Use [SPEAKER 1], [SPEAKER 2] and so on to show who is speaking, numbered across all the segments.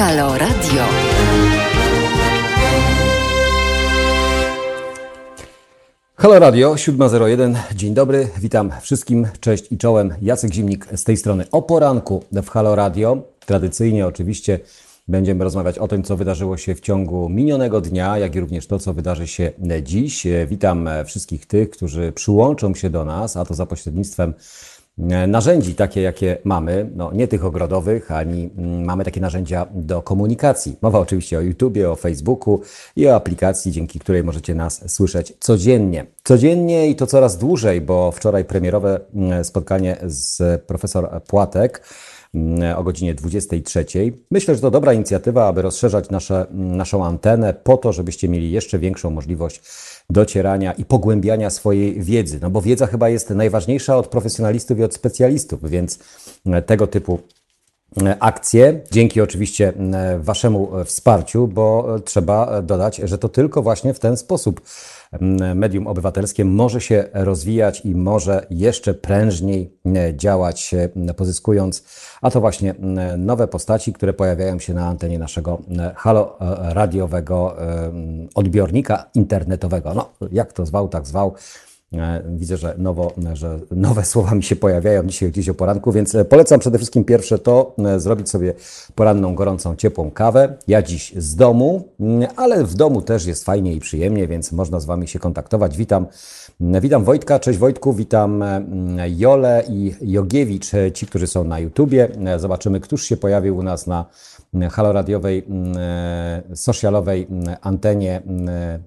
[SPEAKER 1] Halo Radio.
[SPEAKER 2] Halo Radio 701. Dzień dobry, witam wszystkim. Cześć i czołem. Jacek Zimnik z tej strony o poranku w Halo Radio. Tradycyjnie oczywiście będziemy rozmawiać o tym, co wydarzyło się w ciągu minionego dnia, jak i również to, co wydarzy się dziś. Witam wszystkich tych, którzy przyłączą się do nas, a to za pośrednictwem narzędzi takie, jakie mamy, no nie tych ogrodowych, ani mm, mamy takie narzędzia do komunikacji. Mowa oczywiście o YouTubie, o Facebooku i o aplikacji, dzięki której możecie nas słyszeć codziennie. Codziennie i to coraz dłużej, bo wczoraj premierowe mm, spotkanie z profesor Płatek mm, o godzinie 23. Myślę, że to dobra inicjatywa, aby rozszerzać nasze, naszą antenę po to, żebyście mieli jeszcze większą możliwość docierania i pogłębiania swojej wiedzy. No bo wiedza chyba jest najważniejsza od profesjonalistów i od specjalistów, więc e, tego typu e, akcje, dzięki oczywiście e, Waszemu wsparciu, bo trzeba dodać, że to tylko właśnie w ten sposób medium obywatelskie może się rozwijać i może jeszcze prężniej działać, pozyskując, a to właśnie nowe postaci, które pojawiają się na antenie naszego halo radiowego odbiornika internetowego. No, jak to zwał, tak zwał. E, widzę, że, nowo, że nowe słowa mi się pojawiają dzisiaj gdzieś o poranku, więc e, polecam przede wszystkim pierwsze to e, zrobić sobie poranną, gorącą, ciepłą kawę. Ja dziś z domu, mm, ale w domu też jest fajnie i przyjemnie, więc można z Wami się kontaktować. Witam, witam Wojtka, cześć Wojtku, witam Jole i Jogiewicz, ci, którzy są na YouTubie. Zobaczymy, któż się pojawił u nas na haloradiowej, mm, e, socialowej mm, antenie mm,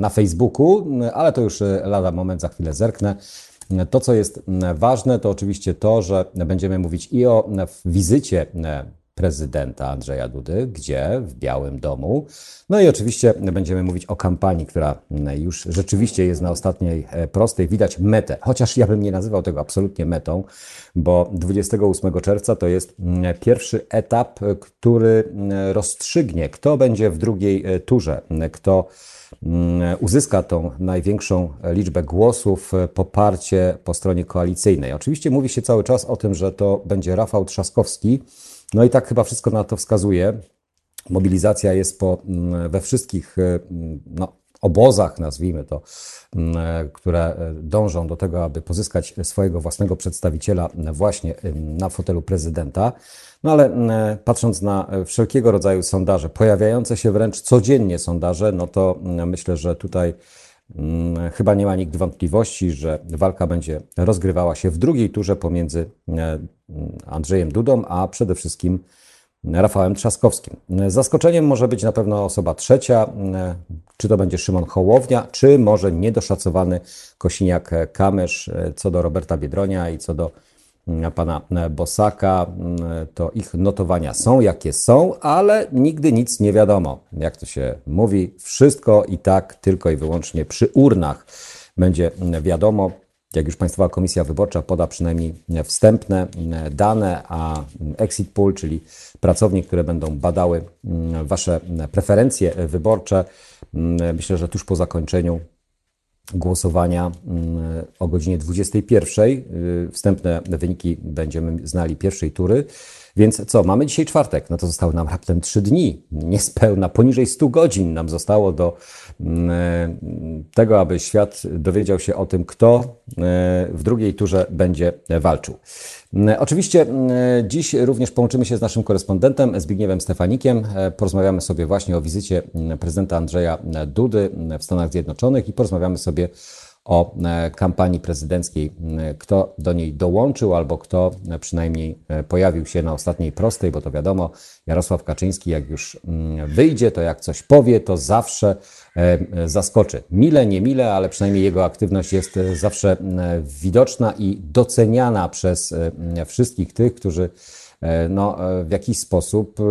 [SPEAKER 2] na Facebooku, ale to już e, lada moment, za chwilę zerknę. To, co jest ważne, to oczywiście to, że będziemy mówić i o wizycie prezydenta Andrzeja Dudy, gdzie w Białym Domu. No i oczywiście będziemy mówić o kampanii, która już rzeczywiście jest na ostatniej e, prostej. Widać metę, chociaż ja bym nie nazywał tego absolutnie metą, bo 28 czerwca to jest mm, pierwszy etap, który mm, rozstrzygnie, kto będzie w drugiej e, turze, kto mm, uzyska tą największą liczbę głosów, e, poparcie po stronie koalicyjnej. Oczywiście mówi się cały czas o tym, że to będzie Rafał Trzaskowski, no i tak chyba wszystko na to wskazuje. Mobilizacja jest po, mm, we wszystkich e, mm, no, obozach, nazwijmy to, mm, e, które e, dążą do tego, aby pozyskać swojego własnego przedstawiciela właśnie na fotelu prezydenta. No ale patrząc na wszelkiego rodzaju sondaże, pojawiające się wręcz codziennie sondaże, no to myślę, że tutaj chyba nie ma nikt wątpliwości, że walka będzie rozgrywała się w drugiej turze pomiędzy Andrzejem Dudą, a przede wszystkim Rafałem Trzaskowskim. Zaskoczeniem może być na pewno osoba trzecia, czy to będzie Szymon Hołownia, czy może niedoszacowany Kosiniak-Kamysz co do Roberta Biedronia i co do pana Bosaka. To ich notowania są jakie są, ale nigdy nic nie wiadomo. Jak to się mówi, wszystko i tak tylko i wyłącznie przy urnach będzie wiadomo jak już Państwowa Komisja Wyborcza poda przynajmniej wstępne dane, a exit poll, czyli pracownie, które będą badały Wasze preferencje wyborcze, myślę, że tuż po zakończeniu głosowania mm, o godzinie 21 y, wstępne wyniki będziemy znali pierwszej tury. Więc co, mamy dzisiaj czwartek, no to zostały nam raptem trzy dni, niespełna, poniżej 100 godzin nam zostało do tego, aby świat dowiedział się o tym, kto e, w drugiej turze będzie walczył. Mm, oczywiście dziś również połączymy się z naszym korespondentem Zbigniewem Stefanikiem. E, porozmawiamy sobie właśnie o wizycie prezydenta Andrzeja Dudy w Stanach Zjednoczonych i porozmawiamy sobie o e, kampanii prezydenckiej, e, kto do niej dołączył albo kto e, przynajmniej pojawił się na ostatniej prostej, bo to wiadomo, Jarosław Kaczyński jak już mm, wyjdzie, to jak coś powie, to zawsze zaskoczy. Mile, nie mile, ale przynajmniej jego aktywność jest zawsze widoczna i doceniana przez wszystkich tych, którzy no, w jakiś sposób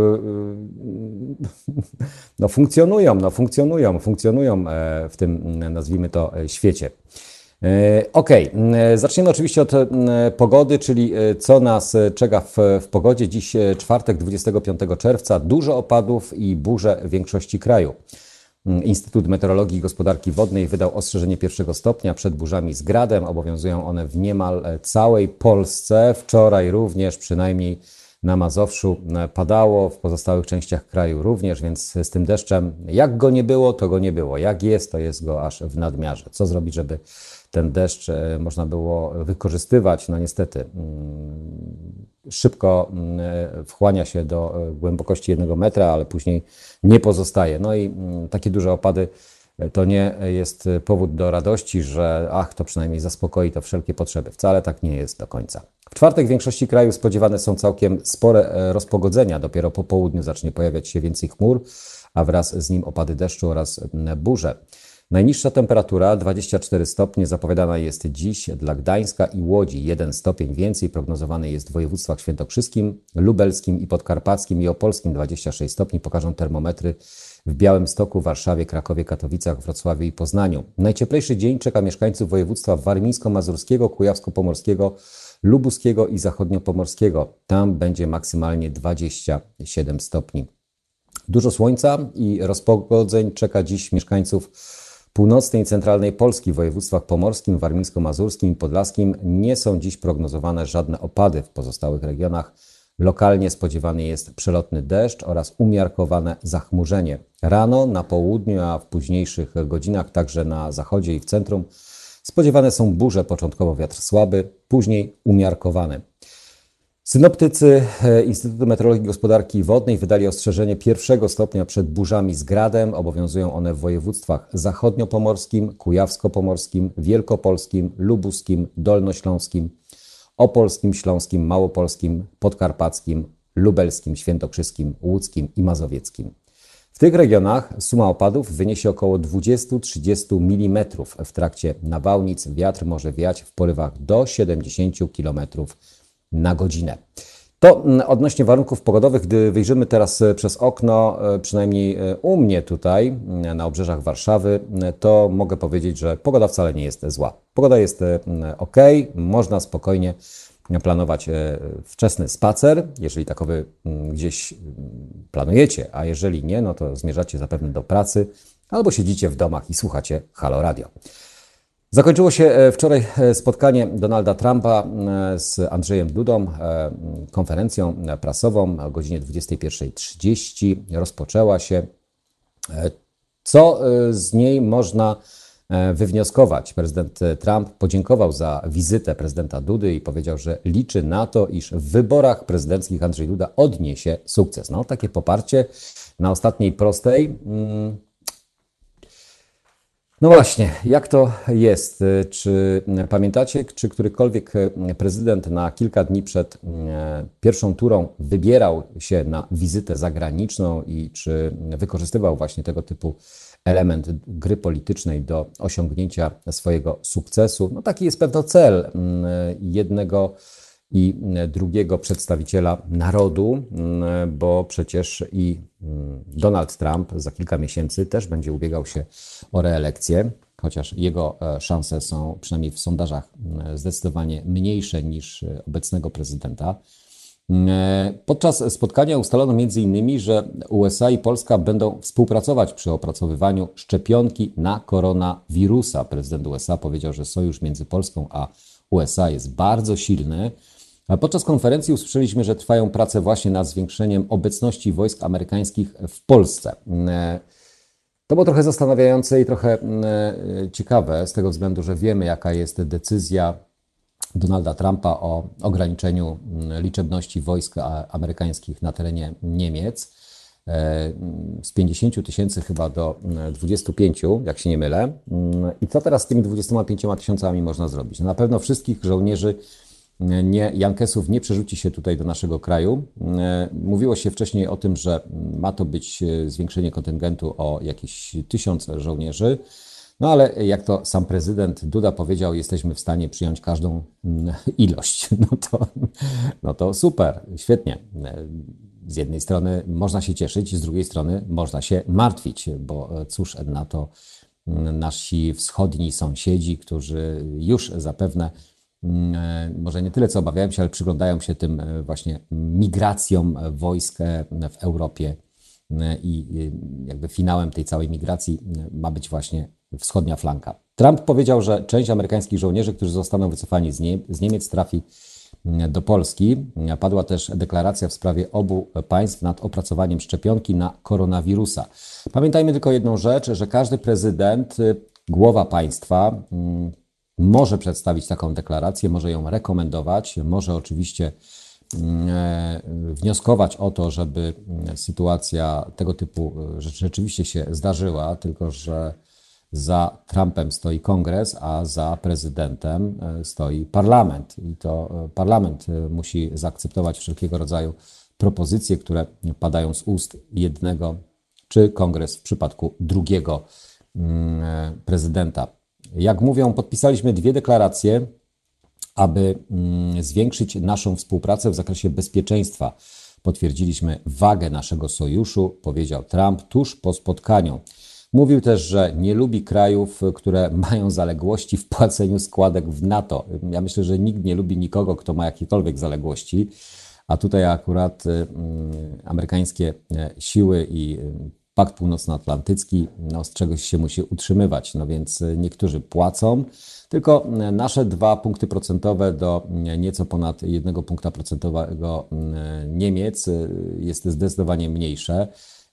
[SPEAKER 2] no, funkcjonują, no, funkcjonują, funkcjonują w tym, nazwijmy to, świecie. E, ok, e, zaczniemy oczywiście od e, pogody, czyli co nas czeka w, w, pogodzie. Dziś czwartek, 25 czerwca, dużo opadów i burze w większości kraju. Instytut Meteorologii i Gospodarki Wodnej wydał ostrzeżenie pierwszego stopnia przed burzami z gradem. Obowiązują one w niemal całej Polsce. Wczoraj również przynajmniej na Mazowszu padało, w pozostałych częściach kraju również, więc z tym deszczem, jak go nie było, to go nie było. Jak jest, to jest go aż w nadmiarze. Co zrobić, żeby ten deszcz e, można było wykorzystywać? No niestety, mm, szybko mm, wchłania się do e, głębokości jednego metra, ale później nie pozostaje. No i mm, takie duże opady to nie jest powód do radości, że ach, to przynajmniej zaspokoi to wszelkie potrzeby. Wcale tak nie jest do końca. W czwartek w większości krajów spodziewane są całkiem spore e, rozpogodzenia. Dopiero po południu zacznie pojawiać się więcej chmur, a wraz z nim opady deszczu oraz burze. Najniższa temperatura 24 stopnie zapowiadana jest dziś dla Gdańska i Łodzi. 1 stopień więcej prognozowany jest w województwach świętokrzyskim, lubelskim i podkarpackim i opolskim 26 stopni pokażą termometry w Białymstoku, Warszawie, Krakowie, Katowicach, Wrocławiu i Poznaniu. Najcieplejszy dzień czeka mieszkańców województwa warmińsko-mazurskiego, kujawsko-pomorskiego, lubuskiego i zachodniopomorskiego. Tam będzie maksymalnie 27 stopni. Dużo słońca i rozpogodzeń czeka dziś mieszkańców północnej i centralnej Polski w województwach pomorskim, warmińsko-mazurskim i podlaskim. Nie są dziś prognozowane żadne opady w pozostałych regionach. Lokalnie spodziewany jest przelotny deszcz oraz umiarkowane zachmurzenie. Rano, na południu, a w późniejszych godzinach także na zachodzie i w centrum spodziewane są burze, początkowo wiatr słaby, później umiarkowany. Synoptycy e, Instytutu Meteorologii i Gospodarki Wodnej wydali ostrzeżenie pierwszego stopnia przed burzami z gradem. Obowiązują one w województwach zachodniopomorskim, kujawsko-pomorskim, wielkopolskim, lubuskim, dolnośląskim, opolskim, śląskim, małopolskim, podkarpackim, lubelskim, świętokrzyskim, łódzkim i mazowieckim. W tych regionach suma opadów wyniesie około 20-30 mm. W trakcie nawałnic wiatr może wiać w porywach do 70 km na godzinę. To mm, odnośnie warunków pogodowych, gdy wyjrzymy teraz e, przez okno, e, przynajmniej e, u mnie tutaj mm, na obrzeżach Warszawy, to mogę powiedzieć, że pogoda wcale nie jest zła. Pogoda jest ok, można spokojnie planować wczesny spacer, jeżeli takowy mm, gdzieś planujecie, a jeżeli nie, no to zmierzacie zapewne do pracy albo siedzicie w domach i słuchacie Halo Radio. Zakończyło się e, wczoraj e, spotkanie Donalda Trumpa e, z Andrzejem Dudą, konferencją prasową o godzinie 21.30. Rozpoczęła się. Co z niej można wywnioskować? Prezydent Trump podziękował za wizytę prezydenta Dudy i powiedział, że liczy na to, iż w wyborach prezydenckich Andrzej Duda odniesie sukces. No, takie poparcie na ostatniej prostej. Mm, no właśnie, jak to jest? Czy pamiętacie, czy którykolwiek prezydent na kilka dni przed e, pierwszą turą wybierał się na wizytę zagraniczną i czy wykorzystywał właśnie tego typu element gry politycznej do osiągnięcia swojego sukcesu? No taki jest pewno cel mm, jednego i drugiego przedstawiciela narodu, mm, bo przecież i mm, Donald Trump za kilka miesięcy też będzie ubiegał się o reelekcję, chociaż jego e, szanse są przynajmniej w sondażach mm, zdecydowanie mniejsze niż obecnego prezydenta. Podczas spotkania ustalono m.in., że USA i Polska będą współpracować przy opracowywaniu szczepionki na koronawirusa. Prezydent USA powiedział, że sojusz między Polską a USA jest bardzo silny Podczas konferencji usłyszeliśmy, że trwają prace właśnie nad zwiększeniem obecności wojsk amerykańskich w Polsce. E, to było trochę zastanawiające i trochę e, ciekawe, z tego względu, że wiemy, jaka jest decyzja Donalda Trumpa o ograniczeniu liczebności wojsk amerykańskich na terenie Niemiec e, z 50 tysięcy chyba do 25, jak się nie mylę. I co teraz z tymi 25 tysiącami można zrobić? No na pewno wszystkich żołnierzy nie, Jankesów nie przerzuci się tutaj do naszego kraju. E, mówiło się wcześniej o tym, że ma to być e, zwiększenie kontyngentu o jakieś tysiąc żołnierzy. No ale jak to sam prezydent Duda powiedział, jesteśmy w stanie przyjąć każdą ilość. No to, no to super, świetnie. E, z jednej strony można się cieszyć, z drugiej strony można się martwić, bo cóż na to nasi wschodni sąsiedzi, którzy już zapewne może nie tyle co obawiają się, ale przyglądają się tym e, właśnie migracjom wojsk e, w Europie i jakby finałem tej całej migracji ma być właśnie wschodnia flanka. Trump powiedział, że część amerykańskich żołnierzy, którzy zostaną wycofani z, Nie z Niemiec, trafi do Polski. Padła też deklaracja w sprawie obu państw nad opracowaniem szczepionki na koronawirusa. Pamiętajmy tylko jedną rzecz, że każdy prezydent, głowa państwa mm, może przedstawić taką deklarację, może ją rekomendować, może oczywiście mm, e, wnioskować o to, żeby sytuacja tego typu rzeczywiście się zdarzyła, tylko że za Trumpem stoi kongres, a za prezydentem e, stoi parlament. I to e, parlament e, musi zaakceptować wszelkiego rodzaju propozycje, które padają z ust jednego, czy kongres w przypadku drugiego mm, prezydenta. Jak mówią, podpisaliśmy dwie deklaracje, aby mm, zwiększyć naszą współpracę w zakresie bezpieczeństwa. Potwierdziliśmy wagę naszego sojuszu, powiedział Trump tuż po spotkaniu. Mówił też, że nie lubi krajów, które mają zaległości w płaceniu składek w NATO. Ja myślę, że nikt nie lubi nikogo, kto ma jakiekolwiek zaległości, a tutaj akurat y, y, amerykańskie y, siły i Pakt Północnoatlantycki no, z czegoś się musi utrzymywać. No więc niektórzy płacą, tylko nasze dwa punkty procentowe do nieco ponad jednego punkta procentowego Niemiec jest zdecydowanie mniejsze.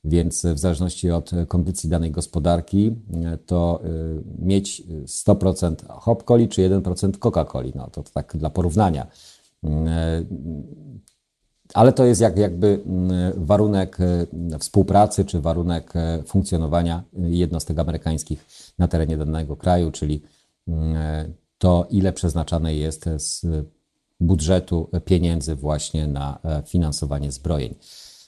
[SPEAKER 2] Więc w zależności od kondycji danej gospodarki, to mieć 100% hop-coli czy 1% Coca-Coli. No to tak dla porównania. Ale to jest jak, jakby y, warunek współpracy czy warunek funkcjonowania jednostek amerykańskich na terenie danego kraju, czyli to, ile przeznaczane jest z budżetu pieniędzy właśnie na finansowanie zbrojeń.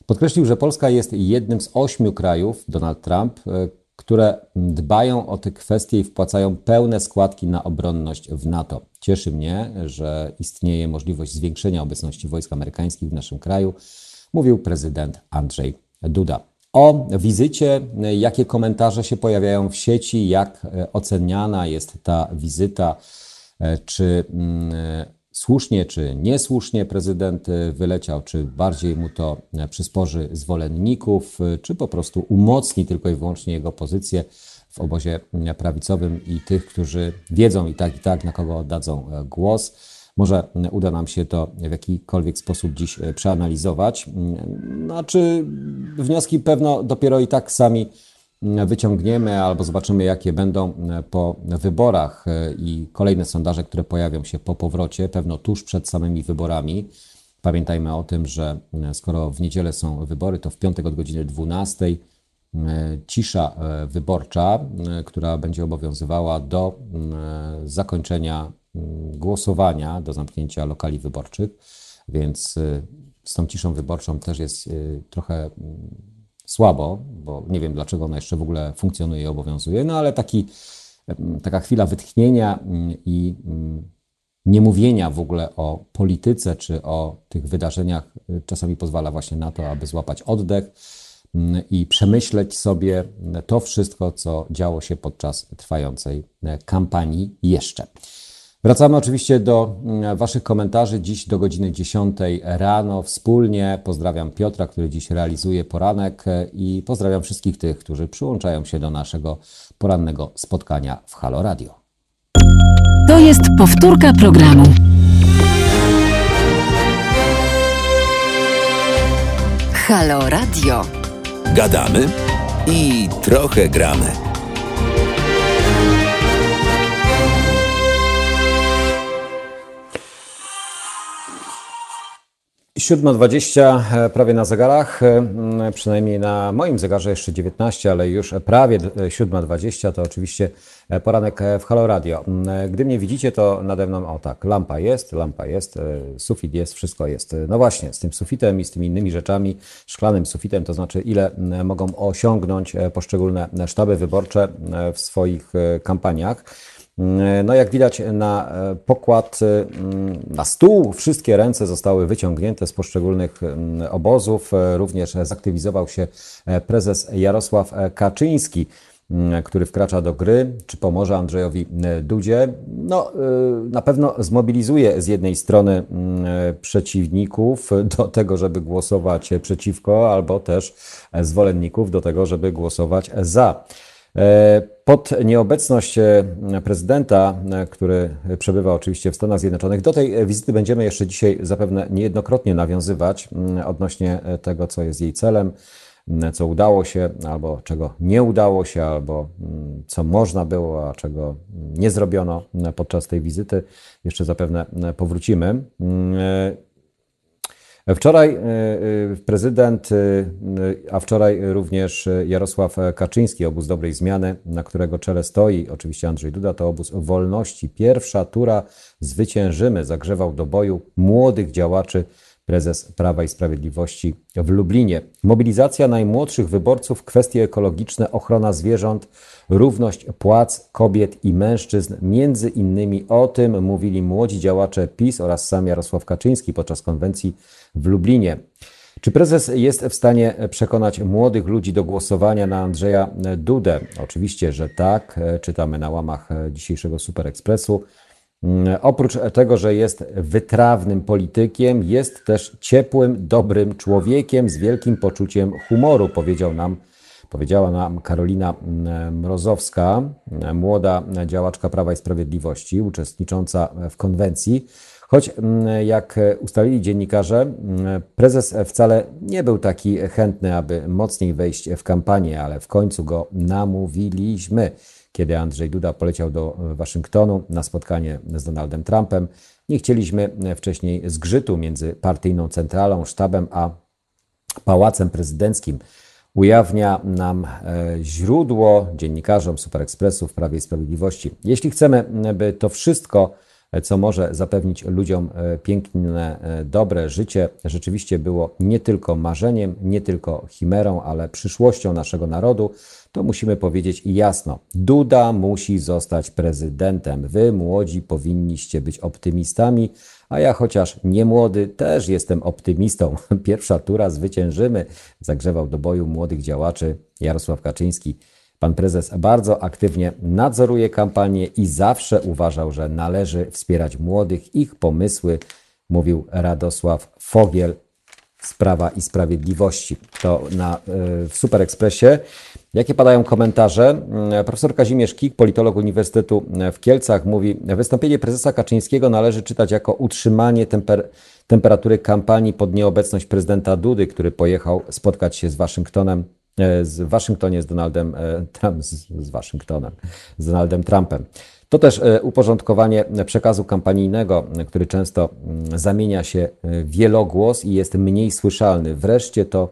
[SPEAKER 2] Podkreślił, że Polska jest jednym z ośmiu krajów, Donald Trump, e, które dbają o te kwestie i wpłacają pełne składki na obronność w NATO. Cieszy mnie, że istnieje możliwość zwiększenia obecności wojsk amerykańskich w naszym kraju, mówił prezydent Andrzej Duda. O wizycie, jakie komentarze się pojawiają w sieci, jak oceniana jest ta wizyta, czy mm, słusznie czy niesłusznie prezydent y, wyleciał, czy bardziej mu to y, przysporzy zwolenników, y, czy po prostu umocni tylko i wyłącznie jego pozycję w obozie prawicowym i tych, którzy wiedzą i tak, i tak, na kogo oddadzą głos. Może uda nam się to w jakikolwiek sposób dziś przeanalizować. Znaczy, wnioski pewno dopiero i tak sami wyciągniemy albo zobaczymy, jakie będą e, po wyborach e, i kolejne sondaże, które pojawią się po powrocie, pewno tuż przed samymi wyborami. Pamiętajmy o tym, że e, skoro w niedzielę są wybory, to w piątek od godziny 12 cisza wyborcza, która będzie obowiązywała do zakończenia głosowania, do zamknięcia lokali wyborczych, więc z tą ciszą wyborczą też jest trochę słabo, bo nie wiem dlaczego ona jeszcze w ogóle funkcjonuje i obowiązuje, no ale taki, taka chwila wytchnienia mm, i mm, nie mówienia w ogóle o polityce czy o tych wydarzeniach y, czasami pozwala właśnie na to, aby złapać oddech mm, i przemyśleć sobie to wszystko, co działo się podczas trwającej e, kampanii jeszcze. Wracamy oczywiście do mm, Waszych komentarzy. Dziś do godziny 10 rano wspólnie. Pozdrawiam Piotra, który dziś realizuje poranek i pozdrawiam wszystkich tych, którzy przyłączają się do naszego porannego spotkania w Halo Radio.
[SPEAKER 1] To jest powtórka programu. Halo Radio.
[SPEAKER 3] Gadamy i trochę gramy.
[SPEAKER 2] 7.20 e, prawie na zegarach, e, przynajmniej na moim zegarze jeszcze 19, ale już prawie 7.20 to oczywiście e, poranek w Halo Radio. Gdy mnie widzicie, to nade mną, o tak, lampa jest, lampa jest, sufit jest, wszystko jest. No właśnie, z tym sufitem i z tymi innymi rzeczami, szklanym sufitem, to znaczy ile mogą osiągnąć poszczególne sztaby wyborcze w swoich kampaniach. No jak widać na e, pokład, e, na stół wszystkie ręce zostały wyciągnięte z poszczególnych obozów. E, również zaktywizował się prezes Jarosław Kaczyński, który wkracza do gry, czy pomoże Andrzejowi Dudzie. No, na pewno zmobilizuje z jednej strony przeciwników do tego, żeby głosować przeciwko, albo też zwolenników do tego, żeby głosować za. Pod nieobecność prezydenta, który przebywa oczywiście w Stanach Zjednoczonych, do tej wizyty będziemy jeszcze dzisiaj zapewne niejednokrotnie nawiązywać odnośnie tego, co jest jej celem, co udało się, albo czego nie udało się, albo co można było, a czego nie zrobiono podczas tej wizyty. Jeszcze zapewne powrócimy. Wczoraj e, e, prezydent, e, a wczoraj również Jarosław Kaczyński, obóz dobrej zmiany, na którego czele stoi oczywiście Andrzej Duda, to obóz wolności. Pierwsza tura zwyciężymy, zagrzewał do boju młodych działaczy prezes Prawa i Sprawiedliwości w Lublinie. Mobilizacja najmłodszych wyborców, kwestie ekologiczne, ochrona zwierząt, równość płac kobiet i mężczyzn. Między innymi o tym mówili młodzi działacze PiS oraz sam Jarosław Kaczyński podczas konwencji w Lublinie. Czy prezes jest w stanie przekonać młodych ludzi do głosowania na Andrzeja Dudę? Oczywiście, że tak. Czytamy na łamach dzisiejszego Super Expressu. Mm, oprócz tego, że jest wytrawnym politykiem, jest też ciepłym, dobrym człowiekiem z wielkim poczuciem humoru, powiedział nam, powiedziała nam Karolina mm, Mrozowska, młoda działaczka Prawa i Sprawiedliwości, uczestnicząca w konwencji. Choć, mm, jak ustalili dziennikarze, prezes wcale nie był taki chętny, aby mocniej wejść w kampanię, ale w końcu go namówiliśmy kiedy Andrzej Duda poleciał do Waszyngtonu na spotkanie z Donaldem Trumpem. Nie chcieliśmy wcześniej zgrzytu między partyjną centralą, sztabem a pałacem prezydenckim. Ujawnia nam e, źródło dziennikarzom Super Expressu w Prawie i Sprawiedliwości. Jeśli chcemy, by to wszystko co może zapewnić ludziom e, piękne, e, dobre życie, rzeczywiście było nie tylko marzeniem, nie tylko chimerą, ale przyszłością naszego narodu, to musimy powiedzieć jasno: Duda musi zostać prezydentem. Wy, młodzi, powinniście być optymistami, a ja, chociaż nie młody, też jestem optymistą. Pierwsza tura zwyciężymy, zagrzewał do boju młodych działaczy Jarosław Kaczyński. Pan prezes bardzo aktywnie nadzoruje kampanię i zawsze uważał, że należy wspierać młodych, ich pomysły, mówił Radosław Fogiel z Prawa i Sprawiedliwości. To na, e, w Super Expressie. Jakie padają komentarze? E, profesor Kazimierz Kik, politolog Uniwersytetu w Kielcach, mówi: Wystąpienie prezesa Kaczyńskiego należy czytać jako utrzymanie temper temperatury kampanii pod nieobecność prezydenta Dudy, który pojechał spotkać się z Waszyngtonem E, z Waszyngtonie z Donaldem e, Trump, z Waszyngtonem, z Donaldem Trumpem. To też e, uporządkowanie przekazu kampanijnego, który często mm, zamienia się w wielogłos i jest mniej słyszalny. Wreszcie to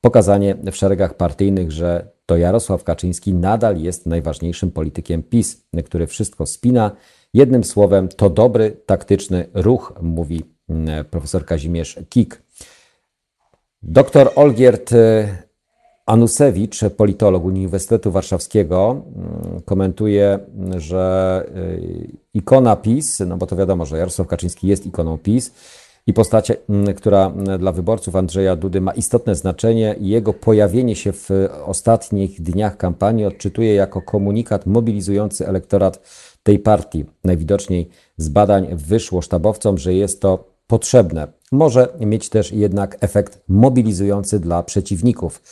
[SPEAKER 2] pokazanie w szeregach partyjnych, że to Jarosław Kaczyński nadal jest najważniejszym politykiem PiS, który wszystko spina. Jednym słowem, to dobry, taktyczny ruch, mówi mm, profesor Kazimierz Kik. Doktor Olgierd Anusewicz, politolog Uniwersytetu Warszawskiego, mm, komentuje, że y, ikona PiS, no bo to wiadomo, że Jarosław Kaczyński jest ikoną PiS i postać, mm, która mm, dla wyborców Andrzeja Dudy ma istotne znaczenie jego pojawienie się w ostatnich dniach kampanii odczytuje jako komunikat mobilizujący elektorat tej partii. Najwidoczniej z badań wyszło sztabowcom, że jest to potrzebne. Może mieć też jednak efekt mobilizujący dla przeciwników.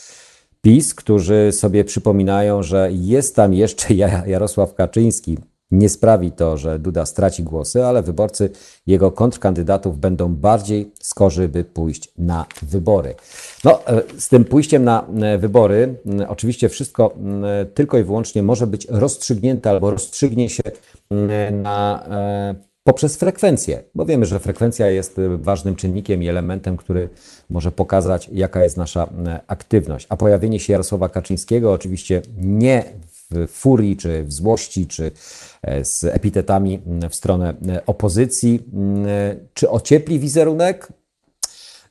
[SPEAKER 2] PiS, którzy sobie przypominają, że jest tam jeszcze Jarosław Kaczyński. Nie sprawi to, że Duda straci głosy, ale wyborcy jego kontrkandydatów będą bardziej skorzy, by pójść na wybory. No, e, z tym pójściem na e, wybory, oczywiście wszystko tylko i wyłącznie może być rozstrzygnięte albo rozstrzygnie się na e, poprzez frekwencję, bo wiemy, że frekwencja jest ważnym czynnikiem i elementem, który może pokazać, jaka jest nasza aktywność. A pojawienie się Jarosława Kaczyńskiego, oczywiście nie w furii, czy w złości, czy e, z epitetami y, w stronę opozycji, czy ociepli wizerunek,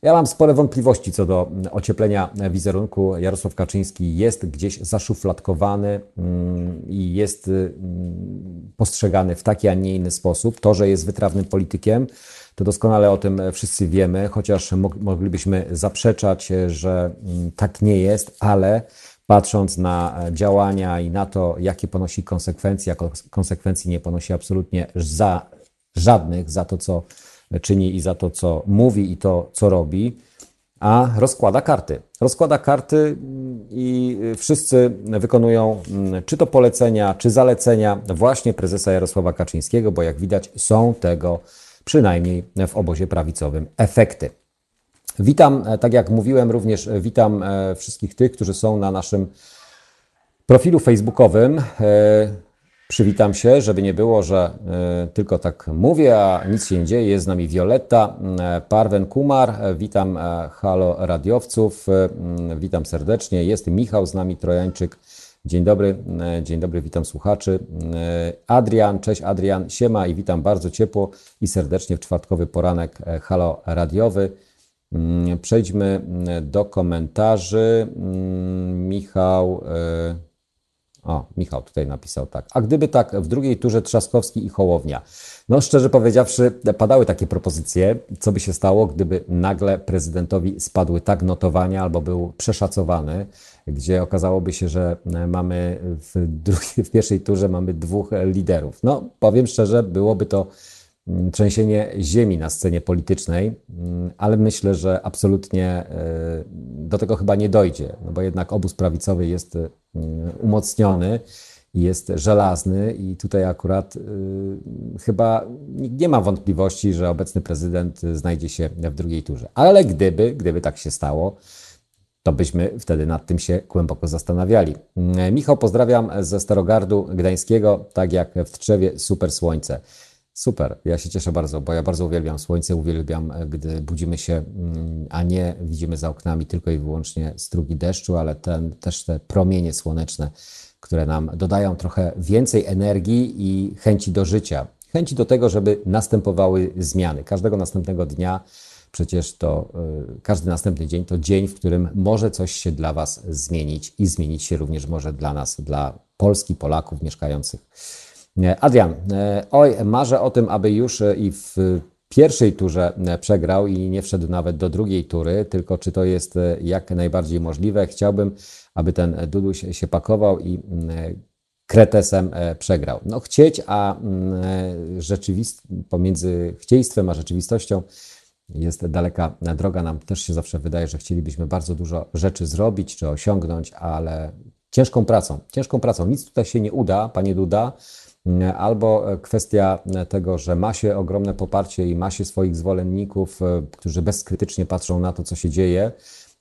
[SPEAKER 2] ja mam spore wątpliwości co do ocieplenia wizerunku. Jarosław Kaczyński jest gdzieś zaszufladkowany mm, i jest mm, postrzegany w taki, a nie inny sposób. To, że jest wytrawnym politykiem, to doskonale o tym wszyscy wiemy, chociaż moglibyśmy zaprzeczać, że mm, tak nie jest, ale patrząc na działania i na to, jakie ponosi konsekwencje, a konsekwencji nie ponosi absolutnie za żadnych, za to, co czyni i za to, co mówi i to, co robi, a rozkłada karty. Rozkłada karty i wszyscy wykonują czy to polecenia, czy zalecenia właśnie prezesa Jarosława Kaczyńskiego, bo jak widać są tego przynajmniej w obozie prawicowym efekty. Witam, tak jak mówiłem, również witam wszystkich tych, którzy są na naszym profilu facebookowym. Przywitam się, żeby nie było, że tylko tak mówię, a nic się nie dzieje. Jest z nami Violetta Parwen Kumar. Witam halo radiowców. Witam serdecznie. Jest Michał z nami, Trojańczyk. Dzień dobry, dzień dobry, witam słuchaczy. Adrian, cześć Adrian, siema i witam bardzo ciepło i serdecznie w czwartkowy poranek halo radiowy. Przejdźmy do komentarzy. Michał... O, Michał tutaj napisał tak. A gdyby tak w drugiej turze Trzaskowski i Hołownia? No szczerze powiedziawszy, padały takie propozycje, co by się stało, gdyby nagle prezydentowi spadły tak notowania albo był przeszacowany, gdzie okazałoby się, że mamy w, drugiej, w pierwszej turze mamy dwóch liderów. No powiem szczerze, byłoby to mm, trzęsienie ziemi na scenie politycznej, mm, ale myślę, że absolutnie e, do tego chyba nie dojdzie, no bo jednak obóz prawicowy jest Mm, umocniony jest żelazny i tutaj akurat y, chyba nikt nie ma wątpliwości, że obecny prezydent znajdzie się w drugiej turze. Ale gdyby, gdyby tak się stało, to byśmy wtedy nad tym się głęboko zastanawiali. Mm, Michał, pozdrawiam ze Starogardu Gdańskiego, tak jak w Trzewie, super słońce. Super, ja się cieszę bardzo, bo ja bardzo uwielbiam słońce, uwielbiam, e, gdy budzimy się, mm, a nie widzimy za oknami tylko i wyłącznie strugi deszczu, ale ten, też te promienie słoneczne, które nam dodają trochę więcej energii i chęci do życia. Chęci do tego, żeby następowały zmiany. Każdego następnego dnia, przecież to y, każdy następny dzień to dzień, w którym może coś się dla Was zmienić i zmienić się również może dla nas, dla Polski, Polaków mieszkających Adrian, e, oj, marzę o tym, aby już e, i w pierwszej turze e, przegrał i nie wszedł nawet do drugiej tury, tylko czy to jest jak najbardziej możliwe. Chciałbym, aby ten Duduś się pakował i kretesem przegrał. No chcieć, a rzeczywist pomiędzy chcieństwem a rzeczywistością jest daleka droga. Nam też się zawsze wydaje, że chcielibyśmy bardzo dużo rzeczy zrobić czy osiągnąć, ale ciężką pracą, ciężką pracą. Nic tutaj się nie uda, panie Duda, albo kwestia tego, że ma się ogromne poparcie i ma się swoich zwolenników, e, którzy bezkrytycznie patrzą na to, co się dzieje,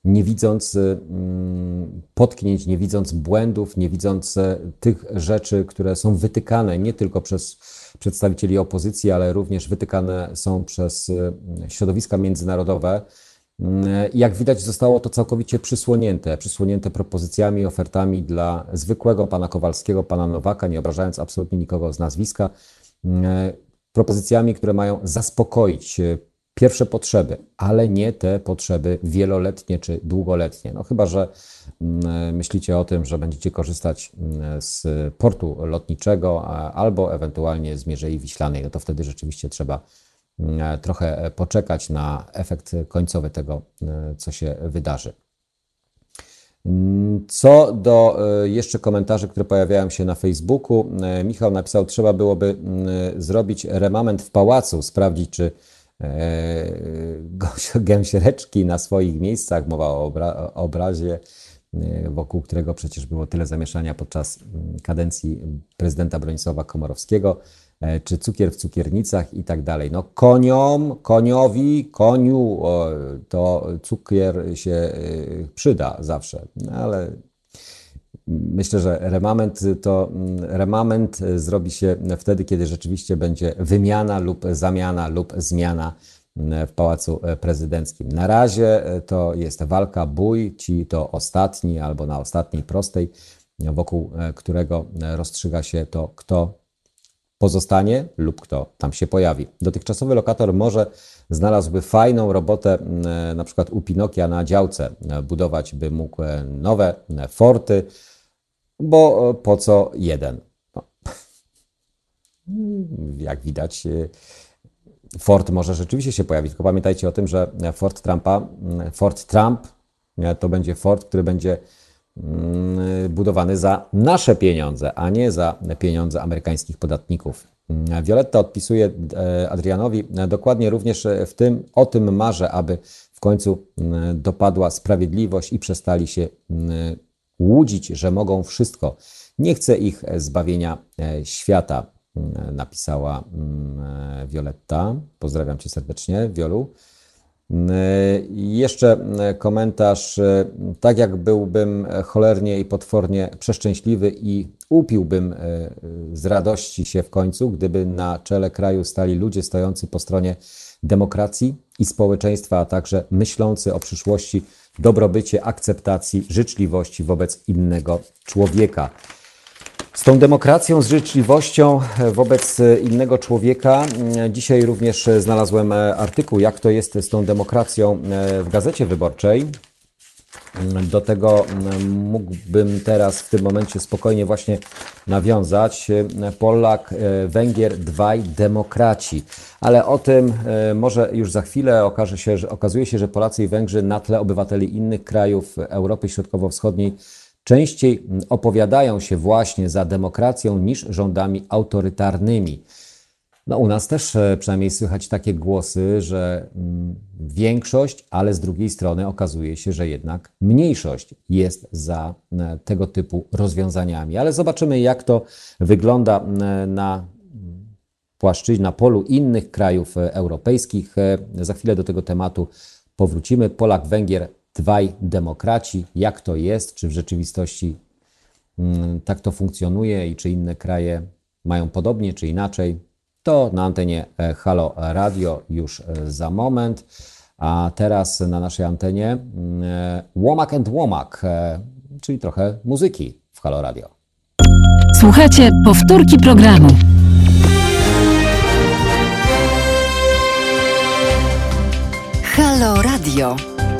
[SPEAKER 2] nie widząc mm, potknięć, nie widząc błędów, nie widząc e, tych rzeczy, które są wytykane nie tylko przez przedstawicieli opozycji, ale również wytykane są przez e, środowiska międzynarodowe jak widać, zostało to całkowicie przysłonięte, przysłonięte propozycjami, ofertami dla zwykłego pana Kowalskiego, pana Nowaka, nie obrażając absolutnie nikogo z nazwiska, propozycjami, które mają zaspokoić e, pierwsze potrzeby, ale nie te potrzeby wieloletnie czy długoletnie. No chyba, że myślicie o tym, że będziecie korzystać z portu lotniczego albo ewentualnie z Mierzei Wiślanej, no to wtedy rzeczywiście trzeba E, trochę poczekać na efekt końcowy tego, e, co się wydarzy. Mm, co do e, jeszcze komentarzy, które pojawiają się na Facebooku, Michał napisał, trzeba byłoby mm, zrobić remament w pałacu, sprawdzić, czy gęsiereczki na swoich miejscach, mowa o, obra obrazie, wokół którego przecież było tyle zamieszania podczas mm, kadencji prezydenta Bronisława Komorowskiego, E, czy cukier w cukiernicach i tak dalej. No koniom, koniowi, koniu to cukier się e, przyda zawsze, no, ale myślę, że remament to mm, remament zrobi się wtedy, kiedy rzeczywiście będzie wymiana lub zamiana lub zmiana mm, w Pałacu Prezydenckim. Na razie to jest walka, bój, ci to ostatni albo na ostatniej prostej, wokół e, którego rozstrzyga się to, kto pozostanie lub kto tam się pojawi. Dotychczasowy lokator może znalazłby fajną robotę, e, na przykład u Pinokia na działce, e, budować by mógł e, nowe forty, bo po co jeden? No. Jak widać, Ford może rzeczywiście się pojawić, tylko pamiętajcie o tym, że Ford Trumpa, Ford Trump to będzie Ford, który będzie Mm, budowany za nasze pieniądze, a nie za pieniądze amerykańskich podatników. Mm, Violetta odpisuje e, Adrianowi, e, dokładnie również w tym, o tym marzę, aby w końcu dopadła sprawiedliwość i przestali się łudzić, że mogą wszystko. Nie chce ich zbawienia świata, napisała Violetta. Pozdrawiam cię serdecznie, Wiolu. Jeszcze komentarz. Tak jak byłbym cholernie i potwornie przeszczęśliwy i upiłbym z radości się w końcu, gdyby na czele kraju stali ludzie stojący po stronie demokracji i społeczeństwa, a także myślący o przyszłości, dobrobycie, akceptacji, życzliwości wobec innego człowieka. Z tą demokracją, z życzliwością wobec innego człowieka. Dzisiaj również znalazłem artykuł, jak to jest z tą demokracją w gazecie wyborczej. Do tego mógłbym teraz w tym momencie spokojnie właśnie nawiązać. Polak, Węgier, dwaj demokraci. Ale o tym może już za chwilę okaże się, że okazuje się, że Polacy i Węgrzy na tle obywateli innych krajów Europy Środkowo-Wschodniej częściej opowiadają się właśnie za demokracją niż rządami autorytarnymi. No, u nas też e, przynajmniej słychać takie głosy, że mm, większość, ale z drugiej strony okazuje się, że jednak mniejszość jest za e, tego typu rozwiązaniami. Ale zobaczymy, jak to wygląda e, na płaszczyźnie, na polu innych krajów europejskich. Za chwilę do tego tematu powrócimy. Polak, Węgier dwaj demokraci, jak to jest, czy w rzeczywistości mm, tak to funkcjonuje i czy inne kraje mają podobnie, czy inaczej, to na antenie e, Halo Radio już e, za moment. A teraz na naszej antenie mm, e, Łomak and Łomak, czyli trochę muzyki w Halo Radio.
[SPEAKER 1] Słuchajcie powtórki programu. Halo Radio.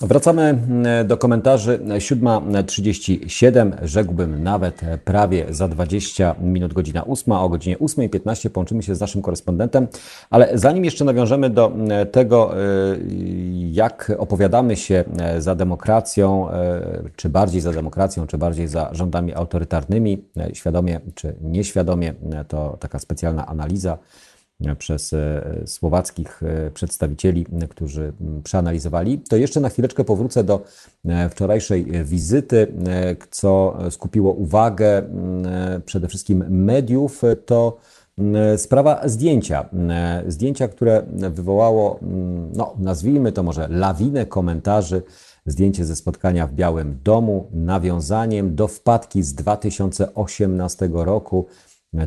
[SPEAKER 2] Wracamy mm, do komentarzy. 7.37, rzekłbym nawet prawie za 20 minut, godzina 8. O godzinie 8.15 połączymy się z naszym korespondentem. Ale zanim jeszcze nawiążemy do tego, jak opowiadamy się e, za demokracją, e, czy bardziej za demokracją, czy bardziej za rządami autorytarnymi, e, świadomie czy nieświadomie, to taka specjalna analiza przez e, słowackich e, przedstawicieli, którzy przeanalizowali. To jeszcze na chwileczkę powrócę do e, wczorajszej wizyty, co skupiło uwagę przede wszystkim mediów, to sprawa zdjęcia. Zdjęcia, które wywołało, no, nazwijmy to może lawinę komentarzy. Zdjęcie ze spotkania w Białym Domu, nawiązaniem do wpadki z 2018 roku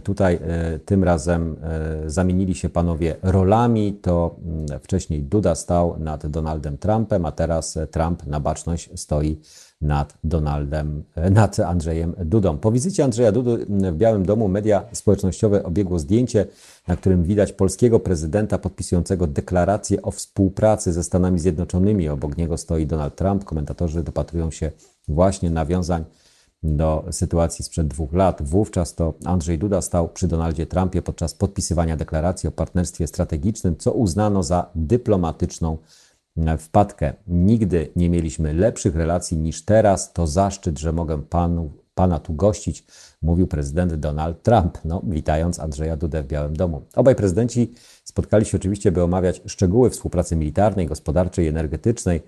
[SPEAKER 2] Tutaj e, tym razem e, zamienili się panowie rolami. To mm, wcześniej Duda stał nad Donaldem Trumpem, a teraz Trump na baczność stoi nad Donaldem, e, nad Andrzejem Dudą. Po wizycie Andrzeja Dudy w Białym Domu media społecznościowe obiegło zdjęcie, na którym widać polskiego prezydenta podpisującego deklarację o współpracy ze Stanami Zjednoczonymi. Obok niego stoi Donald Trump. Komentatorzy dopatrują się właśnie nawiązań do sytuacji sprzed dwóch lat. Wówczas to Andrzej Duda stał przy Donaldzie Trumpie podczas podpisywania deklaracji o partnerstwie strategicznym, co uznano za dyplomatyczną e, wpadkę. Nigdy nie mieliśmy lepszych relacji niż teraz. To zaszczyt, że mogę panu, pana tu gościć, mówił prezydent Donald Trump, no, witając Andrzeja Dudę w Białym Domu. Obaj prezydenci spotkali się oczywiście, by omawiać szczegóły współpracy militarnej, gospodarczej i energetycznej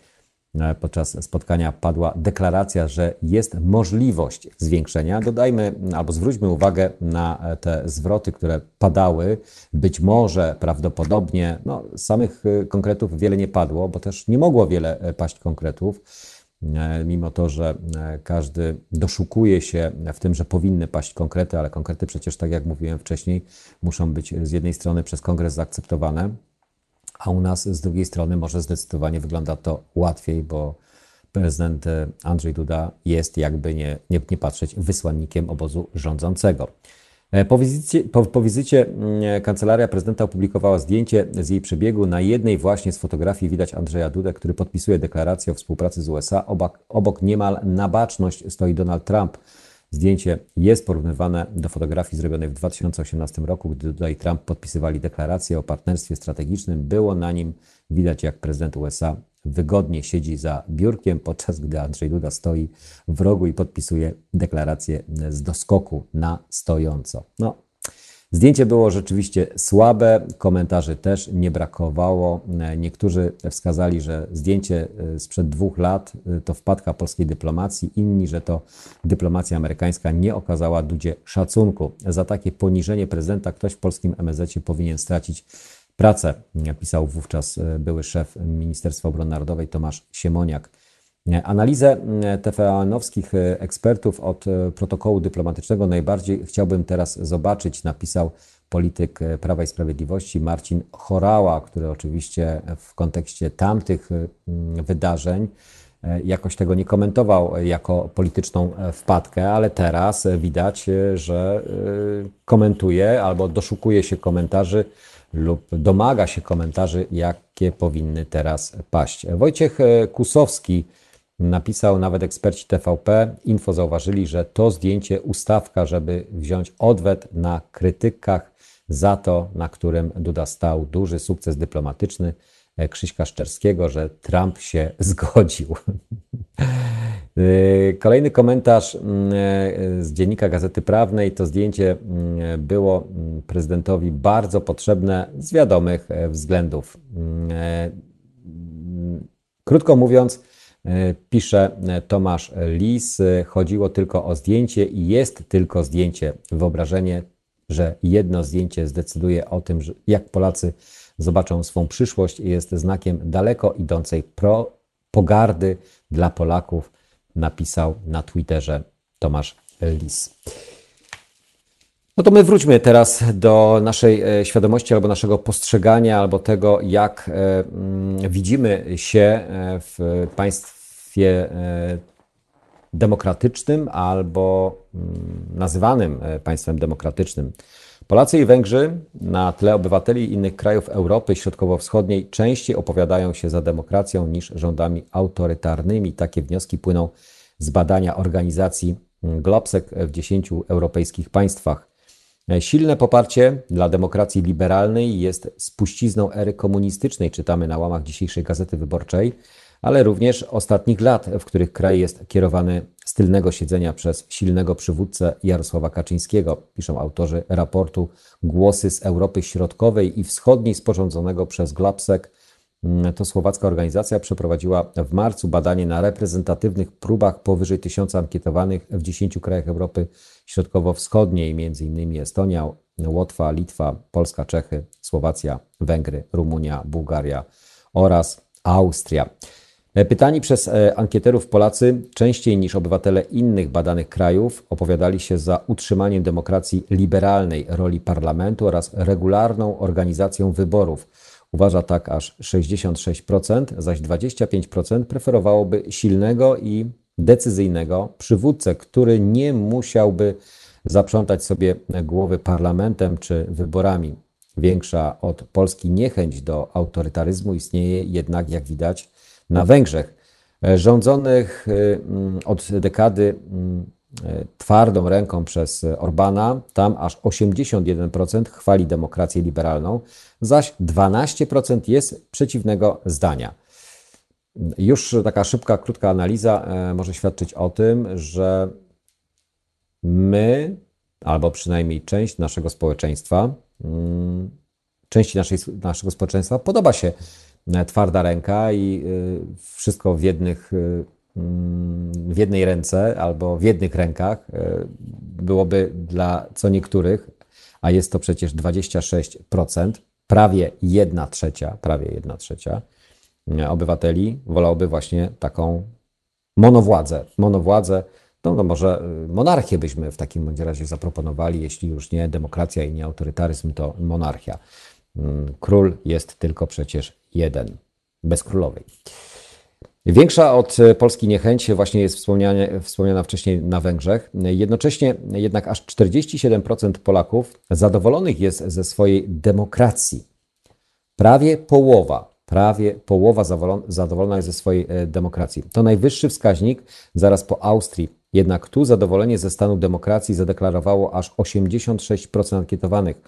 [SPEAKER 2] podczas spotkania padła deklaracja, że jest możliwość zwiększenia. Dodajmy albo zwróćmy uwagę na e, te zwroty, które padały. Być może, prawdopodobnie, no, samych e, konkretów wiele nie padło, bo też nie mogło wiele paść konkretów. Mimo to, że każdy doszukuje się w tym, że powinny paść konkrety, ale konkrety przecież, tak jak mówiłem wcześniej, muszą być z jednej strony przez kongres zaakceptowane, a u nas z drugiej strony może zdecydowanie wygląda to łatwiej, bo prezydent e, Andrzej Duda jest, jakby nie, nie, nie patrzeć, wysłannikiem obozu rządzącego. E, po wizycie, po, po wizycie mm, kancelaria prezydenta opublikowała zdjęcie z jej przebiegu. Na jednej właśnie z fotografii widać Andrzeja Dudę, który podpisuje deklarację o współpracy z USA. Obok, obok niemal na baczność stoi Donald Trump. Zdjęcie jest porównywane do fotografii zrobionej w 2018 roku, gdy Duda i Trump podpisywali deklarację o partnerstwie strategicznym. Było na nim widać, jak prezydent USA wygodnie siedzi za biurkiem, podczas gdy Andrzej Duda stoi w rogu i podpisuje deklarację z doskoku na stojąco. No, Zdjęcie było rzeczywiście słabe, komentarzy też nie brakowało. Niektórzy wskazali, że zdjęcie sprzed dwóch lat to wpadka polskiej dyplomacji, inni, że to dyplomacja amerykańska nie okazała Dudzie szacunku. Za takie poniżenie prezydenta ktoś w polskim MSZ powinien stracić pracę, pisał wówczas były szef Ministerstwa Obrony Narodowej Tomasz Siemoniak. Analizę TVN-owskich ekspertów od protokołu dyplomatycznego najbardziej chciałbym teraz zobaczyć, napisał polityk Prawa i Sprawiedliwości Marcin Chorała, który oczywiście w kontekście tamtych wydarzeń jakoś tego nie komentował jako polityczną wpadkę, ale teraz widać, że komentuje albo doszukuje się komentarzy lub domaga się komentarzy, jakie powinny teraz paść. Wojciech Kusowski napisał nawet eksperci TVP. Info zauważyli, że to zdjęcie ustawka, żeby wziąć odwet na krytykach za to, na którym Duda stał. Duży sukces dyplomatyczny Krzyśka Szczerskiego, że Trump się zgodził. Kolejny komentarz z dziennika Gazety Prawnej. To zdjęcie było prezydentowi bardzo potrzebne z wiadomych względów. Krótko mówiąc, pisze Tomasz Lis, chodziło tylko o zdjęcie i jest tylko zdjęcie. Wyobrażenie, że jedno zdjęcie zdecyduje o tym, jak Polacy zobaczą swą przyszłość, jest znakiem daleko idącej pro pogardy dla Polaków, napisał na Twitterze Tomasz Lis. No to my wróćmy teraz do naszej świadomości albo naszego postrzegania, albo tego, jak widzimy się w państwie demokratycznym albo nazywanym państwem demokratycznym. Polacy i Węgrzy na tle obywateli innych krajów Europy Środkowo-Wschodniej częściej opowiadają się za demokracją niż rządami autorytarnymi. Takie wnioski płyną z badania organizacji Globsec w 10 europejskich państwach. Silne poparcie dla demokracji liberalnej jest spuścizną ery komunistycznej, czytamy na łamach dzisiejszej Gazety Wyborczej, ale również ostatnich lat, w których kraj jest kierowany z tylnego siedzenia przez silnego przywódcę Jarosława Kaczyńskiego, piszą autorzy raportu Głosy z Europy Środkowej i Wschodniej sporządzonego przez Globsec. To słowacka organizacja przeprowadziła w marcu badanie na reprezentatywnych próbach powyżej tysiąca ankietowanych w 10 krajach Europy Środkowo-Wschodniej, m.in. Estonia, Łotwa, Litwa, Polska, Czechy, Słowacja, Węgry, Rumunia, Bułgaria oraz Austria. Pytani przez ankieterów Polacy częściej niż obywatele innych badanych krajów opowiadali się za utrzymaniem demokracji liberalnej, roli parlamentu oraz regularną organizacją wyborów. Uważa tak aż 66%, zaś 25% preferowałoby silnego i decyzyjnego przywódcę, który nie musiałby zaprzątać sobie głowy parlamentem czy wyborami. Większa od Polski niechęć do autorytaryzmu istnieje jednak, jak widać, na Węgrzech, rządzonych od dekady twardą ręką przez Orbana. Tam aż 81% chwali demokrację liberalną, zaś 12% jest przeciwnego zdania. Już taka szybka, krótka analiza może świadczyć o tym, że my, albo przynajmniej część naszego społeczeństwa, części naszej, naszego społeczeństwa podoba się twarda ręka i wszystko w jednych, w jednej ręce albo w jednych rękach byłoby dla co niektórych, a jest to przecież 26%, prawie 1 trzecia, prawie 1 trzecia obywateli wolałoby właśnie taką monowładzę. Monowładzę, no, no może monarchię byśmy w takim razie zaproponowali, jeśli już nie demokracja i nie autorytaryzm, to monarchia. Król jest tylko przecież jeden, bez królowej. Większa od Polski niechęć właśnie jest wspomniana wcześniej na Węgrzech. Jednocześnie jednak aż 47% Polaków zadowolonych jest ze swojej demokracji. Prawie połowa, prawie połowa zadowolona jest ze swojej demokracji. To najwyższy wskaźnik zaraz po Austrii. Jednak tu zadowolenie ze stanu demokracji zadeklarowało aż 86% ankietowanych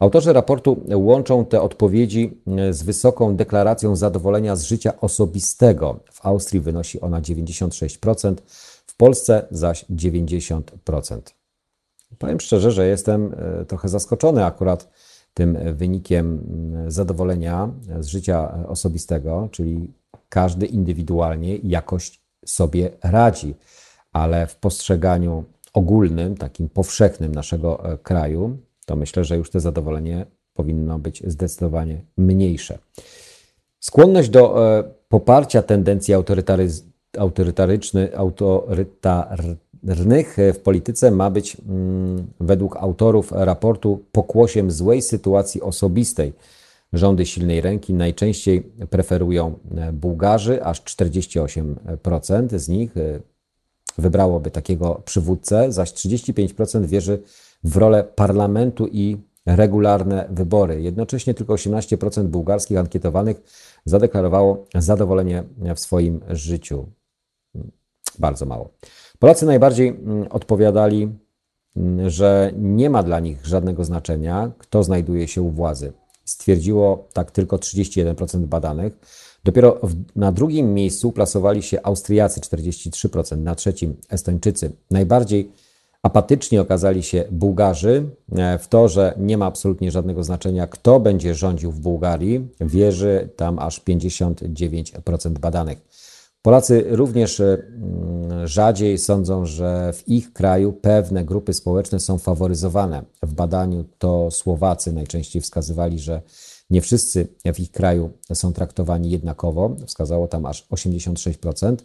[SPEAKER 2] Autorzy raportu łączą te odpowiedzi z wysoką deklaracją zadowolenia z życia osobistego. W Austrii wynosi ona 96%, w Polsce zaś 90%. Powiem szczerze, że jestem e, trochę zaskoczony akurat tym wynikiem zadowolenia z życia osobistego, czyli każdy indywidualnie jakoś sobie radzi, ale w postrzeganiu ogólnym, takim powszechnym naszego e, kraju, to myślę, że już to zadowolenie powinno być zdecydowanie mniejsze. Skłonność do e, poparcia tendencji autorytarycznych, autorytarnych w polityce ma być mm, według autorów raportu pokłosiem złej sytuacji osobistej. Rządy silnej ręki najczęściej preferują e, Bułgarzy, aż 48% z nich wybrałoby takiego przywódcę, zaś 35% wierzy w rolę parlamentu i regularne wybory. Jednocześnie tylko 18% bułgarskich ankietowanych zadeklarowało zadowolenie w swoim życiu. Bardzo mało. Polacy najbardziej mm, odpowiadali, mm, że nie ma dla nich żadnego znaczenia, kto znajduje się u władzy. Stwierdziło tak tylko 31% badanych. Dopiero w, na drugim miejscu plasowali się Austriacy 43%, na trzecim Estończycy. Najbardziej apatyczni okazali się Bułgarzy e, w to, że nie ma absolutnie żadnego znaczenia, kto będzie rządził w Bułgarii. Wierzy tam aż 59% badanych. Polacy również e, mm, rzadziej sądzą, że w ich kraju pewne grupy społeczne są faworyzowane. W badaniu to Słowacy najczęściej wskazywali, że nie wszyscy w ich kraju są traktowani jednakowo, wskazało tam aż 86%.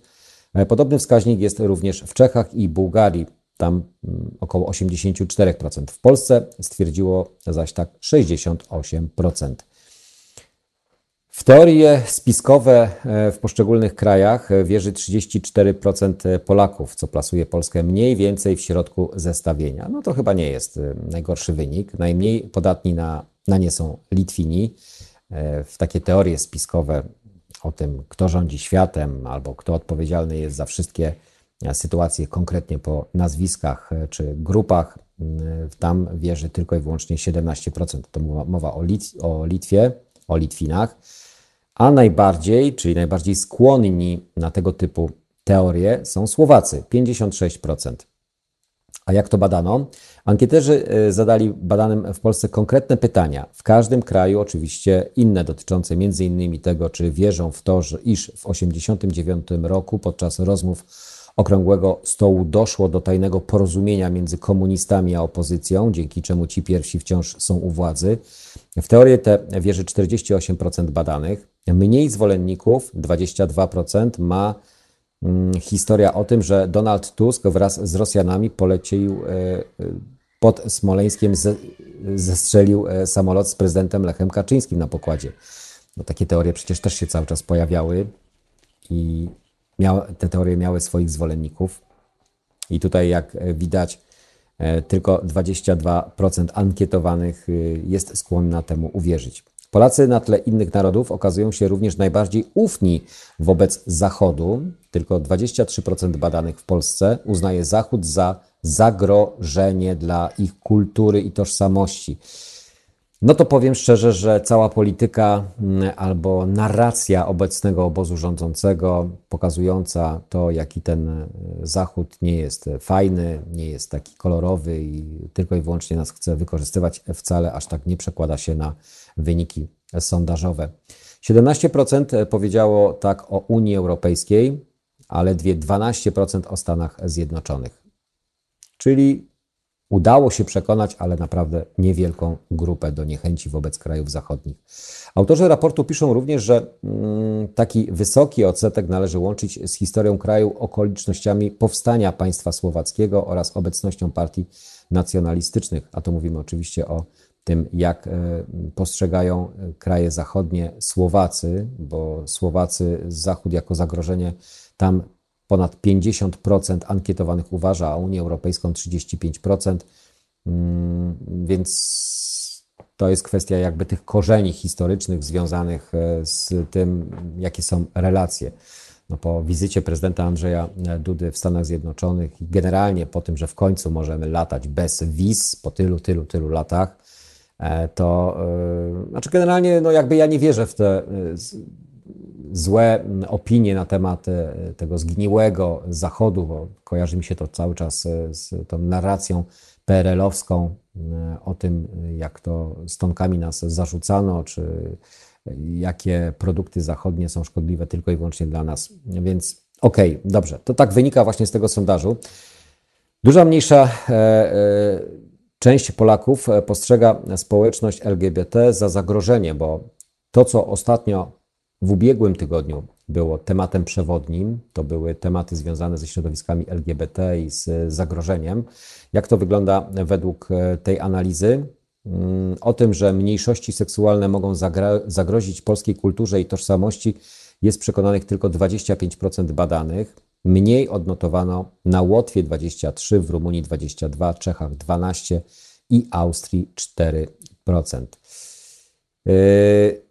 [SPEAKER 2] E, podobny wskaźnik jest również w Czechach i Bułgarii, tam mm, około 84%. W Polsce stwierdziło zaś tak 68%. W teorie spiskowe e, w poszczególnych krajach wierzy 34% Polaków, co plasuje Polskę mniej więcej w środku zestawienia. No to chyba nie jest e, najgorszy wynik. Najmniej podatni na na nie są Litwini. E, w takie teorie spiskowe o tym, kto rządzi światem albo kto odpowiedzialny jest za wszystkie e, sytuacje konkretnie po nazwiskach e, czy grupach, tam wierzy tylko i wyłącznie 17%. To mowa o, Lit o Litwie, o Litwinach, a najbardziej, czyli najbardziej skłonni na tego typu teorie są Słowacy, 56%. A jak to badano? Ankieterzy e, zadali badanym w Polsce konkretne pytania. W każdym kraju oczywiście inne, dotyczące m.in. tego, czy wierzą w to, że iż w 1989 roku podczas rozmów Okrągłego Stołu doszło do tajnego porozumienia między komunistami a opozycją, dzięki czemu ci pierwsi wciąż są u władzy. W teorię tę wierzy 48% badanych. Mniej zwolenników, 22%, ma mm, historia o tym, że Donald Tusk wraz z Rosjanami polecił e, e, pod Smoleńskiem zestrzelił e, samolot z prezydentem Lechem Kaczyńskim na pokładzie. No, takie teorie przecież też się cały czas pojawiały i te teorie miały swoich zwolenników. I tutaj, jak e, widać, e, tylko 22% ankietowanych jest skłonna temu uwierzyć. Polacy na tle innych narodów okazują się również najbardziej ufni wobec Zachodu. Tylko 23% badanych w Polsce uznaje Zachód za zagrożenie dla ich kultury i tożsamości. No to powiem szczerze, że cała polityka mm, albo narracja obecnego obozu rządzącego, pokazująca to, jaki ten e, Zachód nie jest fajny, nie jest taki kolorowy i tylko i wyłącznie nas chce wykorzystywać, wcale aż tak nie przekłada się na wyniki sondażowe. 17% powiedziało tak o Unii Europejskiej, a ledwie 12% o Stanach Zjednoczonych. Czyli udało się przekonać, ale naprawdę niewielką grupę do niechęci wobec krajów zachodnich. Autorzy raportu piszą również, że mm, taki wysoki odsetek należy łączyć z historią kraju, okolicznościami powstania państwa słowackiego oraz obecnością partii nacjonalistycznych. A to mówimy oczywiście o tym, jak e, postrzegają kraje zachodnie Słowacy, bo Słowacy, Zachód jako zagrożenie tam ponad 50% ankietowanych uważa, a Unię Europejską 35%, mm, więc to jest kwestia jakby tych korzeni historycznych związanych e, z tym, jakie są relacje. No po wizycie prezydenta Andrzeja Dudy w Stanach Zjednoczonych i generalnie po tym, że w końcu możemy latać bez wiz po tylu, tylu, tylu latach, e, to e, znaczy generalnie no jakby ja nie wierzę w te e, złe mm, opinie na temat e, tego zgniłego Zachodu, bo kojarzy mi się to cały czas e, z tą narracją PRL-owską e, o tym, jak to stonkami nas zarzucano, czy jakie produkty zachodnie są szkodliwe tylko i wyłącznie dla nas. Więc okej, dobrze, to tak wynika właśnie z tego sondażu. Duża mniejsza e, e, część Polaków postrzega społeczność LGBT za zagrożenie, bo to, co ostatnio w ubiegłym tygodniu było tematem przewodnim, to były tematy związane ze środowiskami LGBT i z zagrożeniem. Jak to wygląda według e, tej analizy? Mm, O tym, że mniejszości seksualne mogą zagrozić polskiej kulturze i tożsamości, jest przekonanych tylko 25% badanych. Mniej odnotowano na Łotwie 23, w Rumunii 22, Czechach 12 i Austrii 4%. Yy,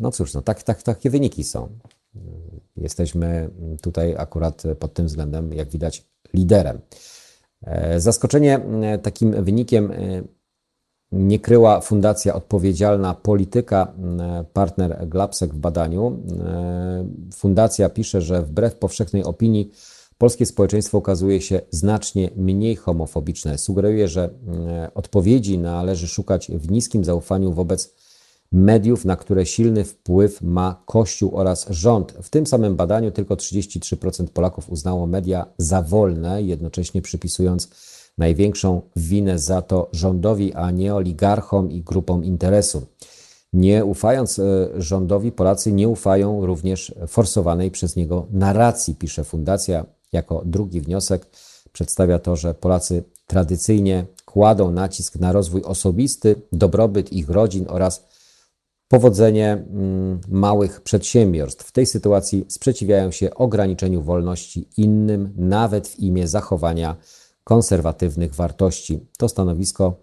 [SPEAKER 2] No cóż, no tak, tak, takie wyniki są. Jesteśmy tutaj akurat pod tym względem, jak widać, liderem. E, Zaskoczenie e, takim wynikiem e, nie kryła Fundacja Odpowiedzialna Polityka, partner Glapsek w badaniu. Fundacja pisze, że wbrew powszechnej opinii polskie społeczeństwo okazuje się znacznie mniej homofobiczne. Sugeruje, że odpowiedzi należy szukać w niskim zaufaniu wobec mediów, na które silny wpływ ma Kościół oraz rząd. W tym samym badaniu tylko 33% Polaków uznało media za wolne, jednocześnie przypisując największą winę za to rządowi, a nie oligarchom i grupom interesu. Nie ufając e, rządowi, Polacy nie ufają również forsowanej przez niego narracji, pisze Fundacja. Jako drugi wniosek przedstawia to, że Polacy tradycyjnie kładą nacisk na rozwój osobisty, dobrobyt ich rodzin oraz powodzenie mm, małych przedsiębiorstw. W tej sytuacji sprzeciwiają się ograniczeniu wolności innym, nawet w imię zachowania konserwatywnych wartości. To stanowisko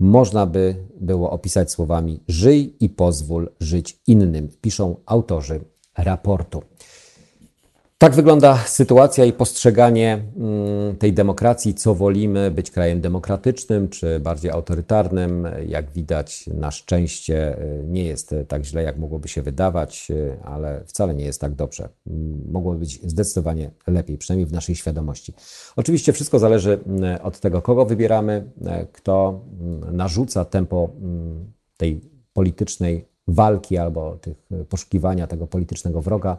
[SPEAKER 2] można by było opisać słowami: żyj i pozwól żyć innym, piszą autorzy raportu. Tak wygląda sytuacja i postrzeganie mm, tej demokracji, co wolimy być krajem demokratycznym czy bardziej autorytarnym. Jak widać, na szczęście y, nie jest tak źle, jak mogłoby się wydawać, y, ale wcale nie jest tak dobrze. Mm, Mogło być zdecydowanie lepiej, przynajmniej w naszej świadomości. Oczywiście wszystko zależy mm, od tego, kogo wybieramy, y, kto mm, narzuca tempo tej politycznej walki albo tych y, poszukiwania tego politycznego wroga.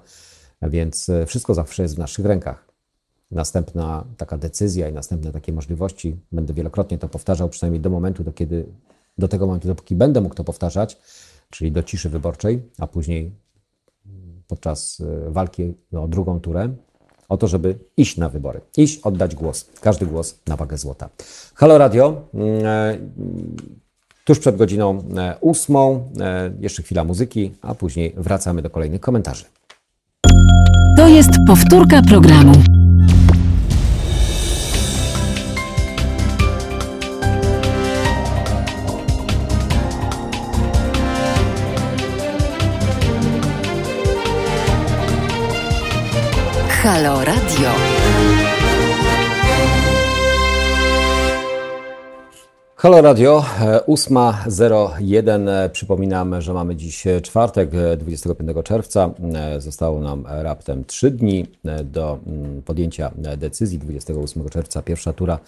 [SPEAKER 2] Więc e, wszystko zawsze jest w naszych rękach. Następna taka decyzja i następne takie możliwości, będę wielokrotnie to powtarzał, przynajmniej do momentu, do kiedy, do tego momentu, dopóki będę mógł to powtarzać, czyli do ciszy wyborczej, a później podczas e, walki o drugą turę, o to, żeby iść na wybory, iść, oddać głos. Każdy głos na wagę złota. Halo Radio. mm, e, Tuż przed godziną ósmą, jeszcze chwila muzyki, a później wracamy do kolejnych komentarzy.
[SPEAKER 1] To jest powtórka programu.
[SPEAKER 4] Halo Radio.
[SPEAKER 2] Halo Radio, e, 8.01. E, Przypominam, że mamy dziś czwartek, e, 25 czerwca. E, Zostało nam raptem 3 dni e, do mm, podjęcia e, decyzji. 28 czerwca pierwsza tura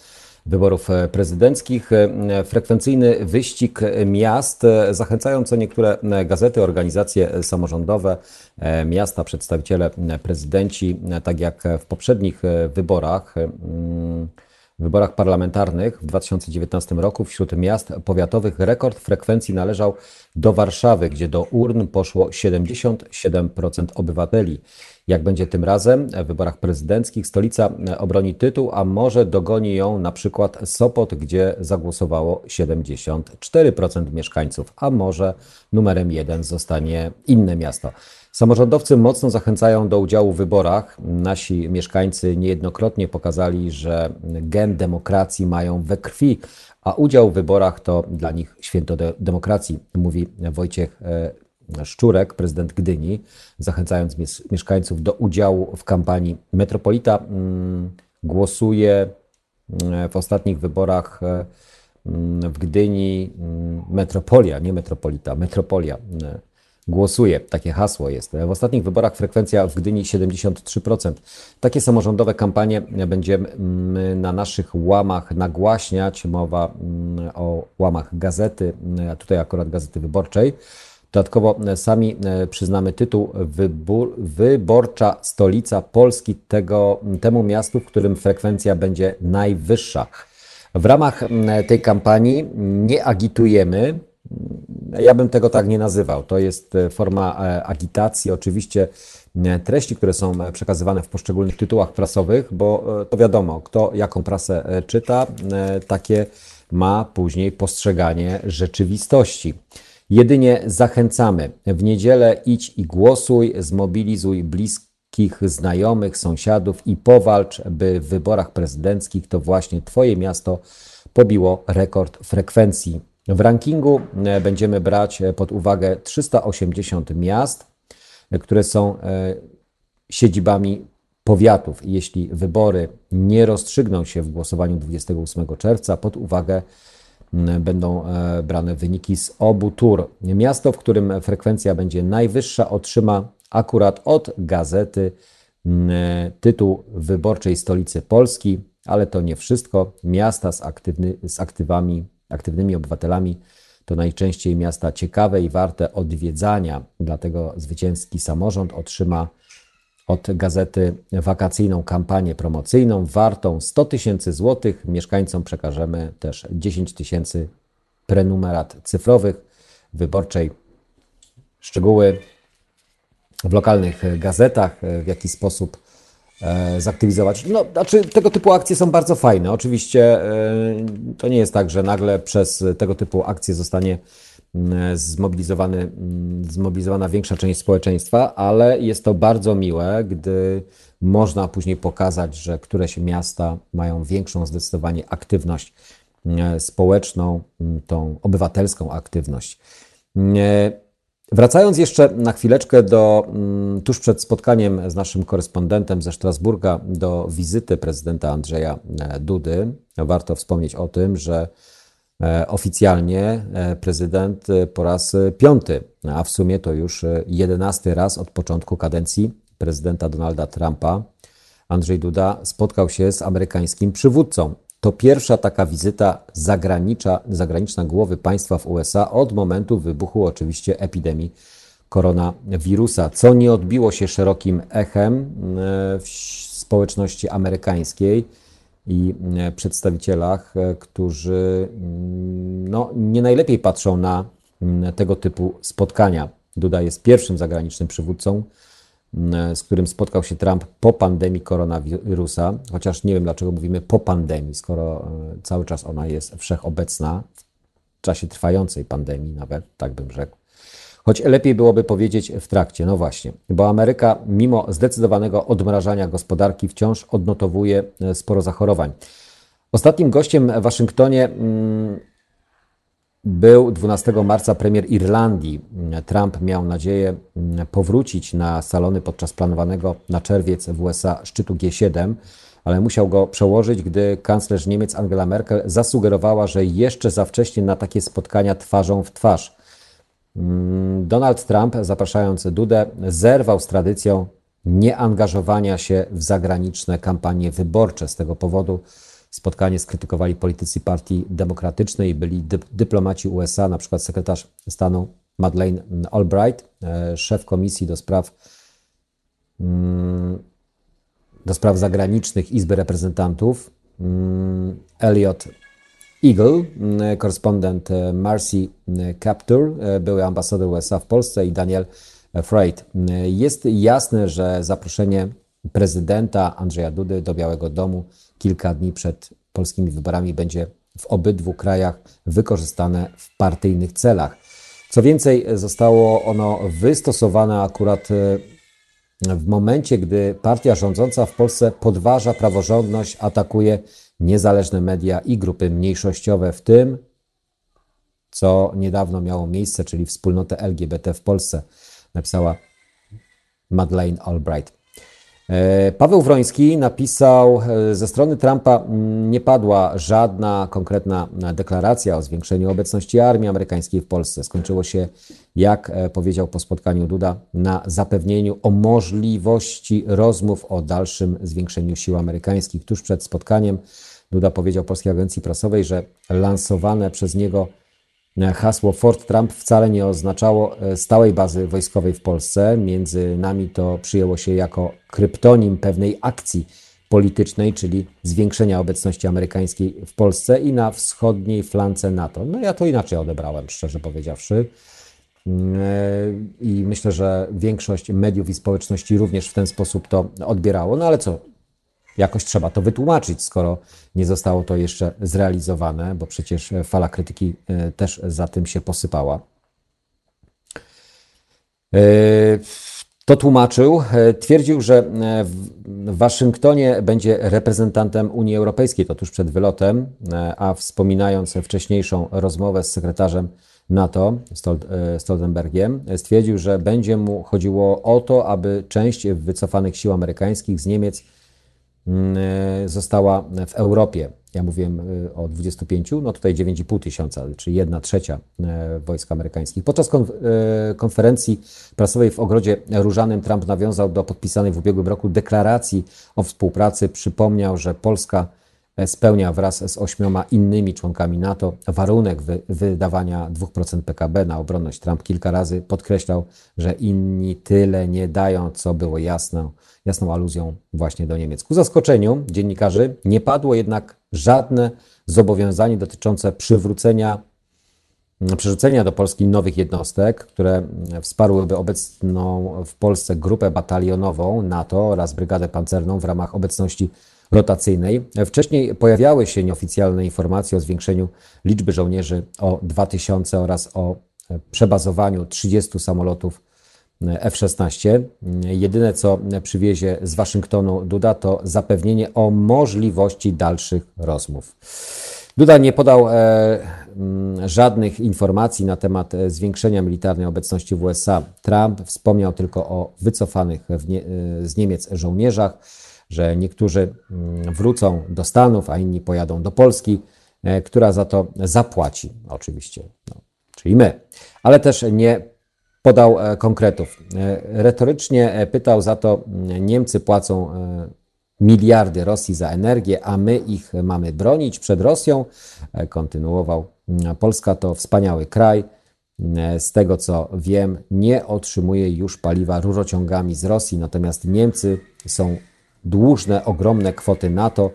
[SPEAKER 2] wyborów e, prezydenckich. E, Frekwencyjny wyścig miast. E, Zachęcają co niektóre e, gazety, organizacje e, samorządowe, e, miasta, przedstawiciele, e, prezydenci, e, tak jak w poprzednich e, wyborach. W wyborach parlamentarnych w 2019 roku wśród miast powiatowych rekord frekwencji należał do Warszawy, gdzie do urn poszło 77% obywateli. Jak będzie tym razem w wyborach prezydenckich, stolica obroni tytuł, a może dogoni ją na przykład Sopot, gdzie zagłosowało 74% mieszkańców, a może numerem jeden zostanie inne miasto. Samorządowcy mocno zachęcają do udziału w wyborach. Nasi mieszkańcy niejednokrotnie pokazali, że gen demokracji mają we krwi, a udział w wyborach to dla nich święto de- demokracji, mówi Wojciech e, Szczurek, prezydent Gdyni, zachęcając mies- mieszkańców do udziału w kampanii. Metropolita mm, głosuje mm, w ostatnich wyborach e, mm, w Gdyni metropolia, nie metropolita, metropolia głosuje. Takie hasło jest. W ostatnich wyborach frekwencja w Gdyni 73%. Takie samorządowe kampanie będziemy mm, na naszych łamach nagłaśniać. Mowa mm, o łamach gazety, mm, a tutaj akurat gazety wyborczej. Dodatkowo e, sami e, przyznamy tytuł wybór, Wyborcza Stolica Polski tego, temu miastu, w którym frekwencja będzie najwyższa. W ramach tej kampanii nie agitujemy, ja bym tego tak nie nazywał. To jest e, forma agitacji. Oczywiście treści, które są przekazywane w poszczególnych tytułach prasowych, bo to wiadomo, kto jaką prasę czyta, takie ma później postrzeganie rzeczywistości. Jedynie zachęcamy. W niedzielę idź i głosuj, zmobilizuj bliskich, znajomych, sąsiadów i powalcz, by w wyborach prezydenckich to właśnie Twoje miasto pobiło rekord frekwencji. W rankingu e, będziemy brać pod uwagę 380 miast, e, które są e, siedzibami powiatów. Jeśli wybory nie rozstrzygną się w głosowaniu 28 czerwca, pod uwagę będą e, brane wyniki z obu tur. Miasto, w którym frekwencja będzie najwyższa, otrzyma akurat od gazety tytuł wyborczej stolicy Polski, ale to nie wszystko. Miasta z, aktywny, z aktywami, aktywnymi obywatelami to najczęściej miasta ciekawe i warte odwiedzania, dlatego zwycięski samorząd otrzyma od gazety wakacyjną kampanię promocyjną wartą 100 tysięcy złotych. Mieszkańcom przekażemy też 10 tysięcy prenumerat cyfrowych wyborczej. Szczegóły w lokalnych gazetach, w jaki sposób zaktywizować. No, znaczy, tego typu akcje są bardzo fajne. Oczywiście e, to nie jest tak, że nagle przez tego typu akcje zostanie Mm, zmobilizowany, mm, zmobilizowana większa część społeczeństwa, ale jest to bardzo miłe, gdy można później pokazać, że któreś miasta mają większą zdecydowanie aktywność mm, społeczną, tą obywatelską aktywność. Wracając jeszcze na chwileczkę do tuż przed spotkaniem z naszym korespondentem ze Strasburga do wizyty prezydenta Andrzeja e, Dudy, warto wspomnieć o tym, że E, oficjalnie e, prezydent po raz piąty, a w sumie to już jedenasty raz od początku kadencji prezydenta Donalda Trumpa. Andrzej Duda spotkał się z amerykańskim przywódcą. To pierwsza taka wizyta zagranicza, zagraniczna głowy państwa w USA od momentu wybuchu oczywiście epidemii koronawirusa, co nie odbiło się szerokim echem w społeczności amerykańskiej i e, przedstawicielach, e, którzy mm, no, nie najlepiej patrzą na mm, tego typu spotkania. Duda jest pierwszym zagranicznym przywódcą, z którym spotkał się Trump po pandemii koronawirusa, chociaż nie wiem dlaczego mówimy po pandemii, skoro e, cały czas ona jest wszechobecna, w czasie trwającej pandemii nawet, tak bym rzekł. Choć lepiej byłoby powiedzieć w trakcie, no właśnie, bo Ameryka, mimo zdecydowanego odmrażania gospodarki, wciąż odnotowuje e, sporo zachorowań. Ostatnim gościem w Waszyngtonie mm, był 12 marca premier Irlandii. Trump miał nadzieję mm, powrócić na salony podczas planowanego na czerwiec w USA szczytu G7, ale musiał go przełożyć, gdy kanclerz Niemiec Angela Merkel zasugerowała, że jeszcze za wcześnie na takie spotkania twarzą w twarz. Mm, Donald Trump, zapraszając Dudę, zerwał z tradycją nieangażowania się w zagraniczne kampanie wyborcze. Z tego powodu spotkanie skrytykowali politycy Partii Demokratycznej, byli dyplomaci USA, na przykład sekretarz stanu Madeleine Albright, e, szef komisji do spraw mm, do spraw zagranicznych Izby Reprezentantów, mm, Elliot Eagle, mm, korespondent e, Marcy Captur, e, były ambasador USA w Polsce i Daniel. Mm, jest jasne, że zaproszenie prezydenta Andrzeja Dudy do Białego Domu kilka dni przed polskimi wyborami będzie w obydwu krajach wykorzystane w partyjnych celach. Co więcej, zostało ono wystosowane akurat e, w momencie, gdy partia rządząca w Polsce podważa praworządność, atakuje niezależne media i grupy mniejszościowe, w tym co niedawno miało miejsce, czyli wspólnotę LGBT w Polsce, napisała Madeleine Albright. E, Paweł Wroński napisał, e, ze strony Trumpa mm, nie padła żadna konkretna deklaracja o zwiększeniu obecności armii amerykańskiej w Polsce. Skończyło się, jak e, powiedział po spotkaniu Duda, na zapewnieniu o możliwości rozmów o dalszym zwiększeniu sił amerykańskich. Tuż przed spotkaniem Duda powiedział Polskiej Agencji Prasowej, że lansowane przez niego hasło Fort Trump wcale nie oznaczało e, stałej bazy wojskowej w Polsce. Między nami to przyjęło się jako kryptonim pewnej akcji politycznej, czyli zwiększenia obecności amerykańskiej w Polsce i na wschodniej flance NATO. No ja to inaczej odebrałem, szczerze powiedziawszy. Mm, e, I myślę, że większość mediów i społeczności również w ten sposób to odbierało. No ale co, Jakoś trzeba to wytłumaczyć, skoro nie zostało to jeszcze zrealizowane, bo przecież fala krytyki e, też za tym się posypała. E, to tłumaczył. E, twierdził, że w Waszyngtonie będzie reprezentantem Unii Europejskiej, to tuż przed wylotem, a wspominając wcześniejszą rozmowę z sekretarzem NATO Stoltenbergiem, stwierdził, że będzie mu chodziło o to, aby część wycofanych sił amerykańskich z Niemiec e, została w Europie. Ja mówiłem e, o 25, no tutaj 9,5 tysiąca, czyli 1 trzecia e, wojsk amerykańskich. Podczas konferencji prasowej w Ogrodzie Różanym Trump nawiązał do podpisanej w ubiegłym roku deklaracji o współpracy. Przypomniał, że Polska spełnia wraz z ośmioma innymi członkami NATO warunek wy wydawania 2% PKB na obronność. Trump kilka razy podkreślał, że inni tyle nie dają, co było jasne, jasną aluzją właśnie do Niemiec. Ku zaskoczeniu dziennikarzy nie padło jednak żadne zobowiązanie dotyczące przywrócenia przerzucenia do Polski nowych jednostek, które wsparłyby obecną w Polsce grupę batalionową NATO oraz brygadę pancerną w ramach obecności rotacyjnej. Wcześniej pojawiały się nieoficjalne informacje o zwiększeniu liczby żołnierzy o 2000 oraz o przebazowaniu 30 samolotów F-16. Jedyne, co przywiezie z Waszyngtonu Duda, to zapewnienie o możliwości dalszych rozmów. Duda nie podał e, żadnych informacji na temat zwiększenia militarnej obecności w USA. Trump wspomniał tylko o wycofanych nie, z Niemiec żołnierzach że niektórzy mm, wrócą do Stanów, a inni pojadą do Polski, e, która za to zapłaci, oczywiście, no, czyli my, ale też nie podał e, konkretów. E, retorycznie pytał za to, Niemcy płacą miliardy Rosji za energię, a my ich mamy bronić przed Rosją. Kontynuował. Polska to wspaniały kraj. Z tego co wiem, nie otrzymuje już paliwa rurociągami z Rosji, natomiast Niemcy są dłużne ogromne kwoty NATO,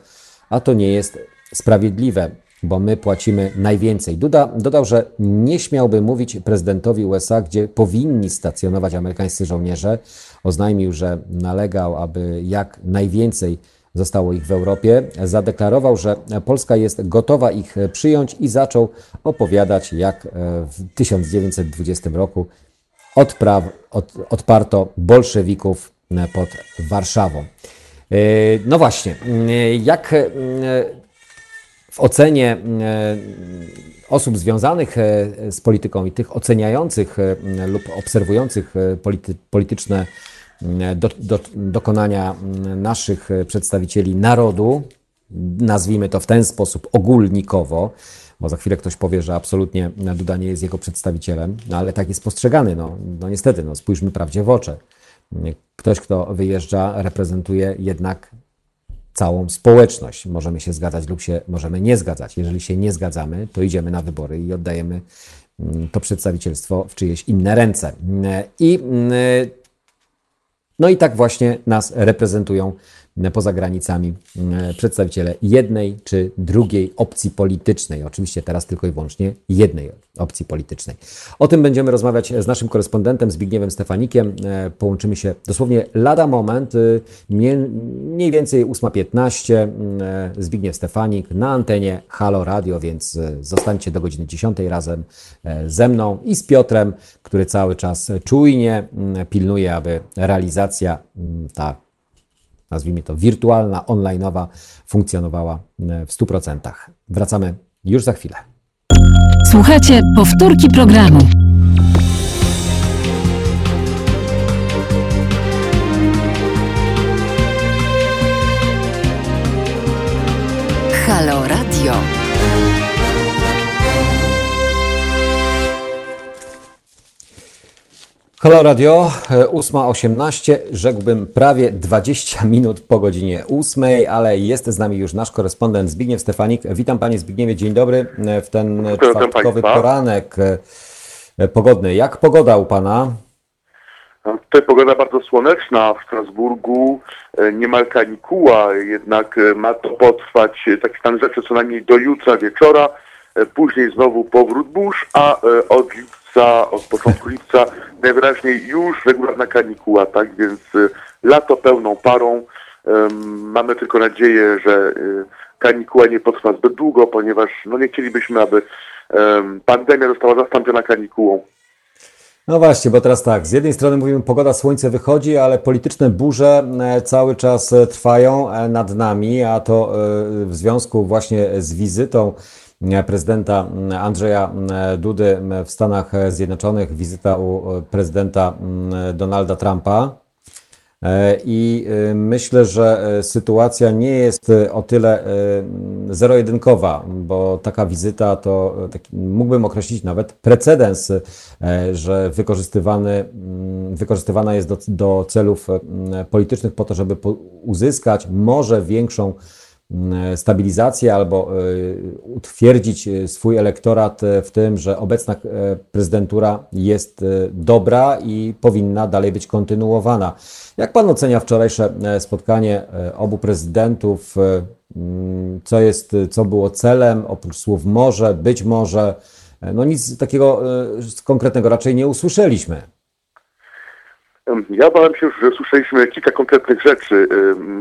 [SPEAKER 2] a to nie jest sprawiedliwe, bo my płacimy najwięcej. Duda dodał, że nie śmiałby mówić prezydentowi USA, gdzie powinni stacjonować amerykańscy żołnierze. Oznajmił, że nalegał, aby jak najwięcej zostało ich w Europie. Zadeklarował, że Polska jest gotowa ich przyjąć i zaczął opowiadać, jak w 1920 roku odpraw, od, odparto bolszewików pod Warszawą. E, no właśnie, e, jak e, w ocenie osób związanych z polityką i tych oceniających lub obserwujących polity, polityczne do, do, dokonania naszych przedstawicieli narodu, nazwijmy to w ten sposób ogólnikowo, bo za chwilę ktoś powie, że absolutnie Duda nie jest jego przedstawicielem, no ale tak jest postrzegany, no, no niestety, no, spójrzmy prawdzie w oczy. Ktoś, kto wyjeżdża, reprezentuje jednak całą społeczność. Możemy się zgadzać lub się możemy nie zgadzać. Jeżeli się nie zgadzamy, to idziemy na wybory i oddajemy mm, to przedstawicielstwo w czyjeś inne ręce. I, mm, no i tak właśnie nas reprezentują poza granicami mm, przedstawiciele jednej czy drugiej opcji politycznej. Oczywiście teraz tylko i wyłącznie jednej opcji politycznej. O tym będziemy rozmawiać z naszym korespondentem Zbigniewem Stefanikiem. E, połączymy się dosłownie lada moment, y, mniej więcej 8.15. Mm, e, Zbigniew Stefanik na antenie Halo Radio, więc e, zostańcie do godziny 10 razem ze mną i z Piotrem, który cały czas czujnie mm, pilnuje, aby realizacja ta nazwijmy to wirtualna, onlineowa, funkcjonowała e, w 100%. Wracamy już za chwilę.
[SPEAKER 1] Słuchajcie powtórki programu.
[SPEAKER 2] Halo Radio, e, 8.18, rzekłbym prawie 20 minut po godzinie 8, ale jest z nami już nasz korespondent Zbigniew Stefanik. Witam Panie Zbigniewie, dzień dobry e, w ten czwartkowy poranek e, pogodny. Jak pogoda u Pana?
[SPEAKER 4] Tutaj pogoda bardzo słoneczna w Strasburgu, e, niemal kanikuła, jednak e, ma to potrwać e, taki stan rzeczy co najmniej do jutra wieczora, e, później znowu powrót burz, a e, od lipca, od początku lipca najwyraźniej już regularna kanikuła, tak więc e, lato pełną parą. Mamy tylko nadzieję, że e, kanikuła nie potrwa zbyt długo, ponieważ no nie chcielibyśmy, aby em, pandemia została zastąpiona kanikułą.
[SPEAKER 2] No właśnie, bo teraz tak, z jednej strony mówimy pogoda, słońce wychodzi, ale polityczne burze e, cały czas e, trwają e, nad nami, a to w związku właśnie z wizytą prezydenta m, Andrzeja m, Dudy m, w Stanach Zjednoczonych, wizyta u e, prezydenta Donalda Trumpa. E, I e, myślę, że sytuacja nie jest o tyle zero-jedynkowa, bo taka wizyta to taki, mógłbym określić nawet precedens, że wykorzystywany, mm, wykorzystywana jest do, do celów mm, politycznych po to, żeby uzyskać może większą mm, stabilizację albo y, utwierdzić y, swój elektorat w tym, że obecna prezydentura jest dobra i powinna dalej być kontynuowana. Jak pan ocenia wczorajsze e, spotkanie e, obu prezydentów? E, mm, Co jest, co było celem, oprócz słów może, być może? E, No nic takiego konkretnego raczej nie usłyszeliśmy.
[SPEAKER 4] Ja bałem się, że słyszeliśmy kilka konkretnych rzeczy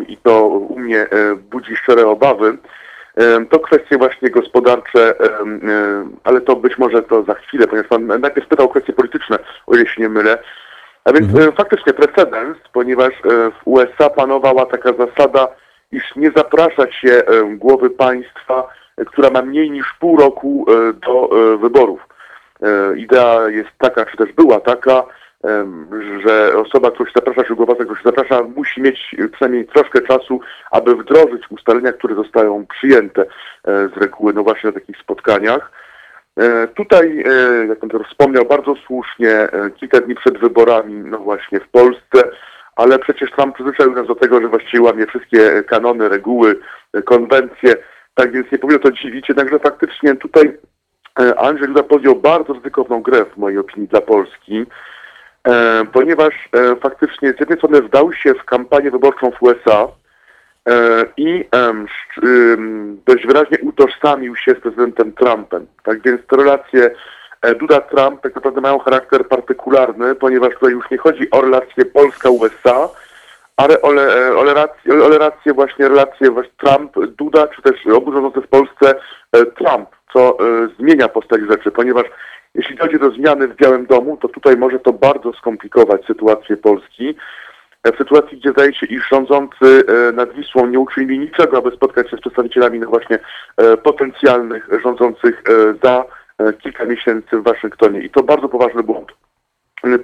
[SPEAKER 4] i to u mnie e, budzi szczere obawy. To kwestie właśnie gospodarcze, em, ale to być może to za chwilę, ponieważ pan najpierw pytał o kwestie polityczne, o ile się nie mylę. A więc e, faktycznie precedens, ponieważ e, w USA panowała taka zasada, iż nie zaprasza się e, głowy państwa, e, która ma mniej niż pół roku e, do e, wyborów. E, Idea jest taka, czy też była taka, że osoba, którą się zaprasza, czy głowa, którą się zaprasza, musi mieć przynajmniej troszkę czasu, aby wdrożyć ustalenia, które zostają przyjęte e, z reguły, no właśnie na takich spotkaniach. E, Tutaj, e, jak pan wspomniał, bardzo słusznie, kilka dni przed wyborami, no właśnie w Polsce, ale przecież Trump przyzwyczaił nas do tego, że właściwie łamie wszystkie kanony, reguły, konwencje, tak więc nie powinno to dziwić, jednakże faktycznie tutaj Andrzej Duda podjął bardzo ryzykowną grę, w mojej opinii, dla Polski, ponieważ e, faktycznie z jednej strony wdał się w kampanię wyborczą w USA e, i dość wyraźnie utożsamił się z prezydentem Trumpem. Tak więc te relacje e, Duda-Trump tak naprawdę mają charakter partykularny, ponieważ tutaj już nie chodzi o relacje Polska-USA, ale o, le, e, o, relacje, o właśnie relacje właśnie Trump-Duda, czy też obu rządzących w Polsce e, Trump, co e, zmienia postać rzeczy, ponieważ jeśli dojdzie do zmiany w Białym Domu, to tutaj może to bardzo skomplikować sytuację Polski. E, W sytuacji, gdzie zdaje się, iż rządzący e, nad Wisłą nie uczynili niczego, aby spotkać się z przedstawicielami no właśnie e, potencjalnych rządzących za kilka miesięcy w Waszyngtonie. I to bardzo poważny błąd.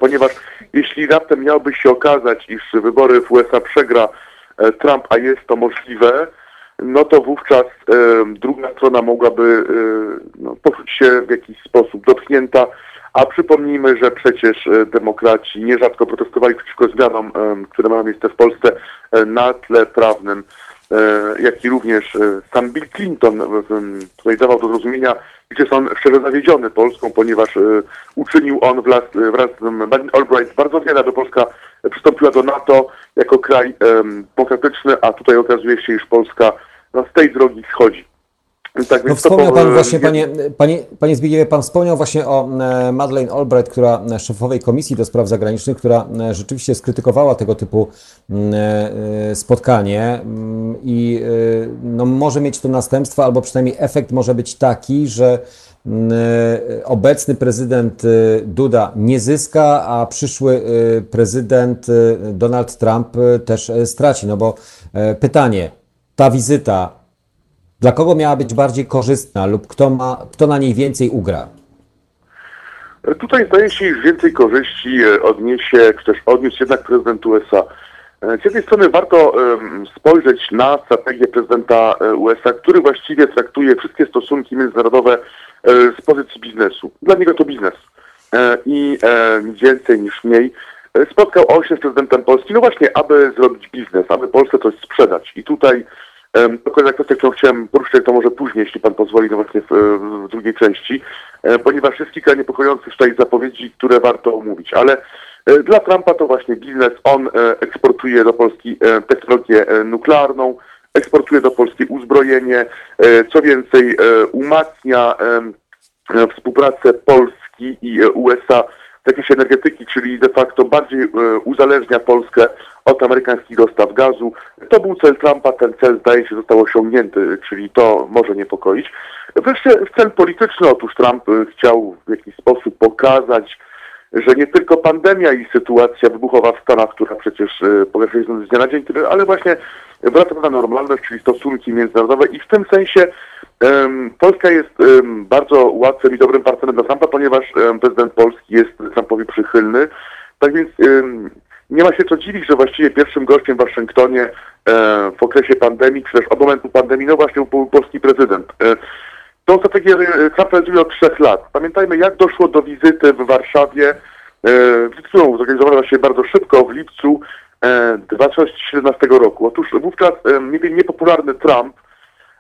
[SPEAKER 4] Ponieważ jeśli raptem miałby się okazać, iż wybory w USA przegra Trump, a jest to możliwe, no to wówczas e, druga strona mogłaby e, no, poczuć się w jakiś sposób dotknięta, a przypomnijmy, że przecież e, demokraci nierzadko protestowali przeciwko zmianom, em, które mają miejsce w Polsce e, na tle prawnym, e, jak i również e, sam Bill Clinton e, tutaj dawał do zrozumienia, gdzie on szczerze zawiedziony Polską, ponieważ e, uczynił on wraz, e, wraz z Madeleine Albright bardzo wiele, aby Polska przystąpiła do NATO jako kraj em, demokratyczny, a tutaj okazuje się, iż Polska no, z tej drogi schodzi. Tak,
[SPEAKER 2] No wspomniał
[SPEAKER 4] po-
[SPEAKER 2] Pan właśnie, panie, panie, panie Zbigniewie, Pan wspomniał właśnie o e, Madeleine Albright, która e, szefowej Komisji do Spraw Zagranicznych, która e, rzeczywiście skrytykowała tego typu spotkanie i no, może mieć to następstwa, albo przynajmniej efekt może być taki, że obecny prezydent Duda nie zyska, a przyszły prezydent Donald Trump też straci. No bo pytanie, ta wizyta dla kogo miała być bardziej korzystna lub kto, ma, kto na niej więcej ugra?
[SPEAKER 4] Tutaj zdaje się, iż więcej korzyści e, odniesie, czy też odniósł jednak prezydent USA. E, Z jednej strony warto spojrzeć na strategię prezydenta e, USA, który właściwie traktuje wszystkie stosunki międzynarodowe z pozycji biznesu. Dla niego to biznes. i więcej niż mniej spotkał on się z prezydentem Polski, no właśnie, aby zrobić biznes, aby Polsce coś sprzedać. I tutaj to kolejna kwestia, którą chciałem poruszyć, to może później, jeśli pan pozwoli, no właśnie w, w drugiej części, ponieważ jest kilka niepokojących tutaj zapowiedzi, które warto omówić, ale e, dla Trumpa to właśnie biznes, on e, eksportuje do Polski e, technologię nuklearną, eksportuje do Polski uzbrojenie, co więcej, umacnia współpracę Polski i USA zakresie energetyki, czyli de facto bardziej e, uzależnia Polskę od amerykańskich dostaw gazu. To był cel Trumpa, ten cel zdaje się został osiągnięty, czyli to może niepokoić. Wreszcie cel polityczny, otóż Trump e, chciał w jakiś sposób pokazać, że nie tylko pandemia i sytuacja wybuchowa w Stanach, która przecież e, pogarsza się z dnia na dzień, ale właśnie wraca na normalność, czyli stosunki międzynarodowe i w tym sensie em, Polska jest em, bardzo łatwym i dobrym partnerem dla Trumpa, ponieważ em, prezydent Polski jest Trumpowi przychylny. Tak więc em, nie ma się co dziwić, że właściwie pierwszym gościem w Waszyngtonie e, w okresie pandemii, czy też od momentu pandemii, no właśnie był polski prezydent. E, Tą strategię e, Trump realizuje od trzech lat. Pamiętajmy, jak doszło do wizyty w Warszawie, e, którą zorganizowała się bardzo szybko w lipcu 2017 roku. Otóż wówczas e, nie- niepopularny Trump,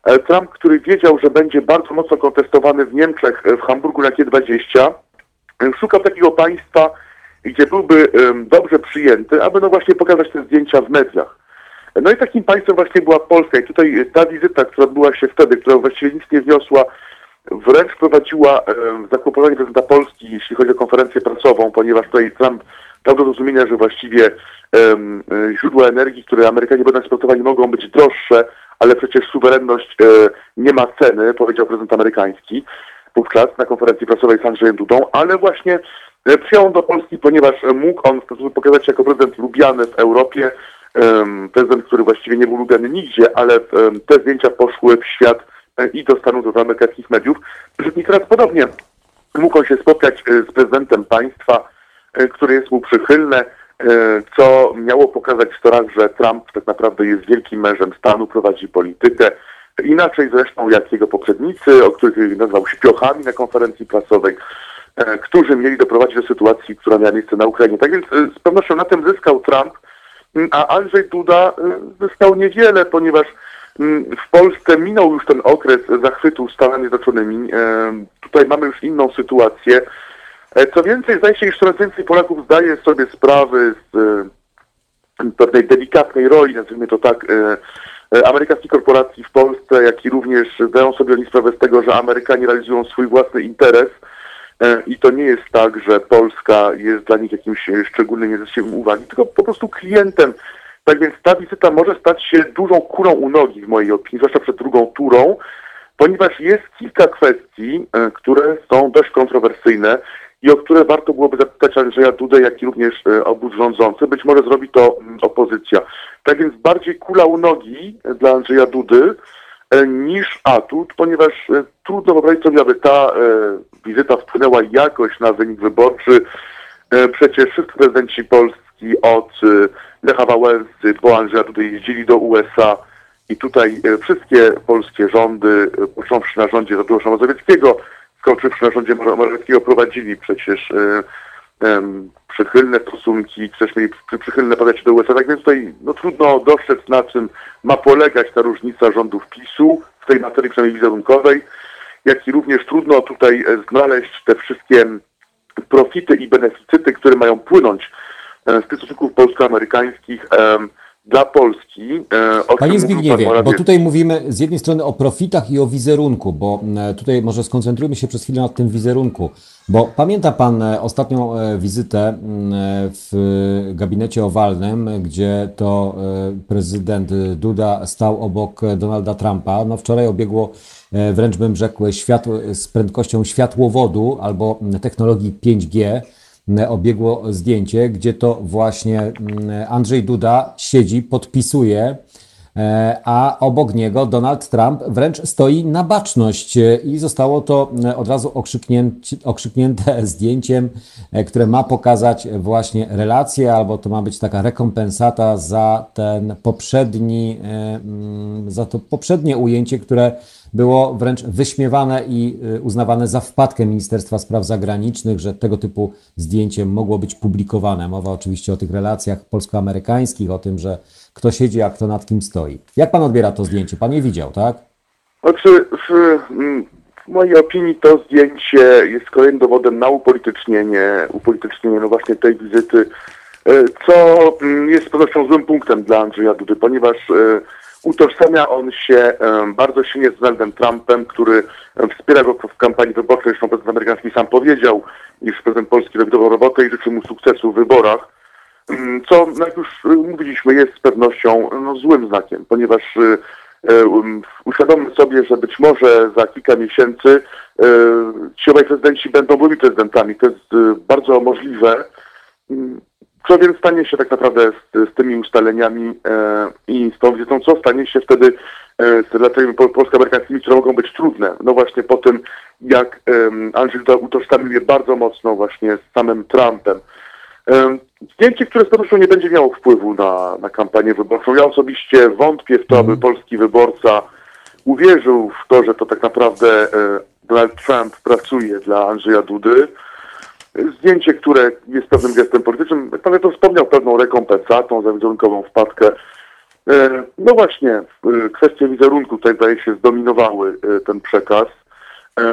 [SPEAKER 4] e, Trump, który wiedział, że będzie bardzo mocno kontestowany w Niemczech, e, w Hamburgu na G20, e, szukał takiego państwa, gdzie byłby dobrze przyjęty, aby no właśnie pokazać te zdjęcia w mediach. No i takim państwem właśnie była Polska i tutaj e, ta wizyta, która była się wtedy, która właściwie nic nie wniosła, wręcz prowadziła em, zakłopotanie prezydenta Polski, jeśli chodzi o konferencję prasową, ponieważ tutaj Trump dał do zrozumienia, że właściwie e, źródła energii, które Amerykanie będą eksportowali, mogą być droższe, ale przecież suwerenność e, nie ma ceny, powiedział prezydent amerykański wówczas na konferencji prasowej z Andrzejem Dudą, ale właśnie e, przyjął on do Polski, ponieważ mógł on w sposób pokazać się jako prezydent lubiany w Europie, prezydent, który właściwie nie był lubiany nigdzie, ale te zdjęcia poszły w świat e, i do Stanów, do amerykańskich mediów. I teraz podobnie mógł on się spotkać e, z prezydentem państwa, które jest mu przychylne, e, co miało pokazać w Stanach, że Trump tak naprawdę jest wielkim mężem stanu, prowadzi politykę. Inaczej zresztą jak jego poprzednicy, o których nazwał śpiochami na konferencji prasowej, e, którzy mieli doprowadzić do sytuacji, która miała miejsce na Ukrainie. Tak więc e, z pewnością na tym zyskał Trump, a Andrzej Duda e, zyskał niewiele, ponieważ w Polsce minął już ten okres zachwytu Stanami Zjednoczonymi. E, Tutaj mamy już inną sytuację. E, Co więcej, zdaje się, że coraz więcej Polaków zdaje sobie sprawy z e, pewnej delikatnej roli, nazwijmy to tak, e, amerykańskich korporacji w Polsce, jak i również zdają sobie oni sprawę z tego, że Amerykanie realizują swój własny interes i to nie jest tak, że Polska jest dla nich jakimś szczególnym niezesiem uwagi, tylko po prostu klientem. Tak więc ta wizyta może stać się dużą kulą u nogi w mojej opinii, zwłaszcza przed drugą turą, ponieważ jest kilka kwestii, które są dość kontrowersyjne i o które warto byłoby zapytać Andrzeja Dudę, jak i również e, obóz rządzący. Być może zrobi to mm, opozycja. Tak więc bardziej kula u nogi e, dla Andrzeja Dudy e, niż atut, ponieważ trudno wyobrazić sobie, aby ta wizyta wpłynęła jakoś na wynik wyborczy. Przecież wszyscy prezydenci Polski od Lecha Wałęsy po Andrzeja Dudy jeździli do USA i tutaj wszystkie polskie rządy, począwszy na rządzie Tadeusza Mazowieckiego, skończywszy na rządzie Morawieckiego, prowadzili przecież e, przychylne stosunki, też mieli przy, przychylne podejście do USA. Tak więc tutaj no, trudno dostrzec, na czym ma polegać ta różnica rządów PiSu w tej materii przynajmniej wizerunkowej, jak i również trudno tutaj e, znaleźć te wszystkie profity i beneficyty, które mają płynąć e, z tych stosunków polsko-amerykańskich dla Polski. e, o
[SPEAKER 2] Panie Zbigniewie,
[SPEAKER 4] pan
[SPEAKER 2] bo tutaj mówimy z jednej strony o profitach i o wizerunku, bo e, tutaj może skoncentrujmy się przez chwilę nad tym wizerunku, bo pamięta Pan e, ostatnią wizytę w gabinecie owalnym, gdzie to prezydent Duda stał obok Donalda Trumpa. No wczoraj obiegło wręcz bym rzekł światło, z prędkością światłowodu albo technologii 5G obiegło zdjęcie, gdzie to właśnie mm, Andrzej Duda siedzi, podpisuje, e, a obok niego Donald Trump wręcz stoi na baczność e, i zostało to e, od razu okrzyknięte zdjęciem, które ma pokazać właśnie relacje, albo to ma być taka rekompensata za ten poprzedni, mm, za to poprzednie ujęcie, które było wręcz wyśmiewane i y, uznawane za wpadkę Ministerstwa Spraw Zagranicznych, że tego typu zdjęcie mogło być publikowane. Mowa oczywiście o tych relacjach polsko-amerykańskich, o tym, że kto siedzi, a kto nad kim stoi. Jak pan odbiera to zdjęcie? Pan je widział, tak?
[SPEAKER 4] Znaczy, w, mm, w mojej opinii to zdjęcie jest kolejnym dowodem na upolitycznienie, upolitycznienie no właśnie tej wizyty, e, co mm, jest pewnością złym punktem dla Andrzeja Dudy, ponieważ e, utożsamia on się e, bardzo silnie z Donaldem Trumpem, który e, wspiera go w kampanii wyborczej, zresztą prezydent amerykański sam powiedział, iż prezydent Polski robi robotę i życzy mu sukcesu w wyborach. Mm, Co, no jak już y, mówiliśmy, jest z pewnością no, złym znakiem, ponieważ y, y, um, uświadommy sobie, że być może za kilka miesięcy y, ci obaj prezydenci będą byli prezydentami. To jest y, bardzo możliwe. Co więc stanie się tak naprawdę z, z tymi ustaleniami e, i z tą wizytą, co stanie się wtedy e, z relacjami po- polsko-amerykańskimi, które mogą być trudne. No właśnie po tym, jak um, Andrzej Duda utożsamił je bardzo mocno właśnie z samym Trumpem. Em, Zdjęcie, które z pewnością nie będzie miało wpływu na, na kampanię wyborczą. Ja osobiście wątpię w to, aby polski wyborca uwierzył w to, że to tak naprawdę e, Donald Trump pracuje dla Andrzeja Dudy. Zdjęcie, które jest pewnym gestem politycznym, pan to wspomniał, pewną rekompensatą za wizerunkową wpadkę. E, No właśnie, e, kwestie wizerunku tutaj zdaje się zdominowały e, ten przekaz.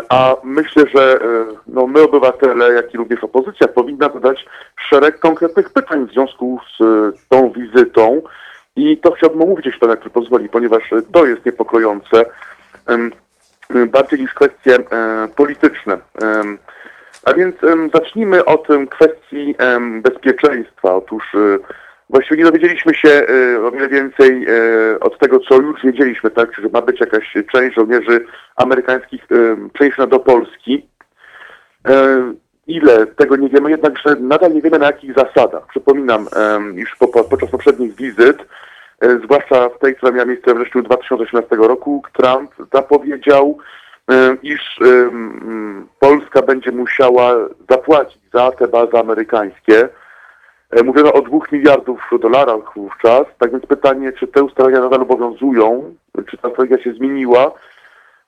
[SPEAKER 4] A myślę, że no, my obywatele, jak i również opozycja powinna zadać szereg konkretnych pytań w związku z tą wizytą i to chciałbym omówić, jeśli pan jak pozwoli, ponieważ to jest niepokojące bardziej niż kwestie polityczne. A więc zacznijmy od kwestii bezpieczeństwa. Otóż e, właściwie nie dowiedzieliśmy się e, o wiele więcej e, od tego, co już wiedzieliśmy, tak, że ma być jakaś część żołnierzy amerykańskich przeniesiona do Polski. E, Ile tego nie wiemy, jednakże nadal nie wiemy na jakich zasadach. Przypominam, po, podczas poprzednich wizyt, e, zwłaszcza w tej, która miała miejsce we wrześniu 2018 roku, Trump zapowiedział, iż Polska będzie musiała zapłacić za te bazy amerykańskie. E, Mówiono o dwóch miliardów dolarów wówczas, tak więc pytanie, czy te ustalenia nadal obowiązują, czy ta strategia się zmieniła,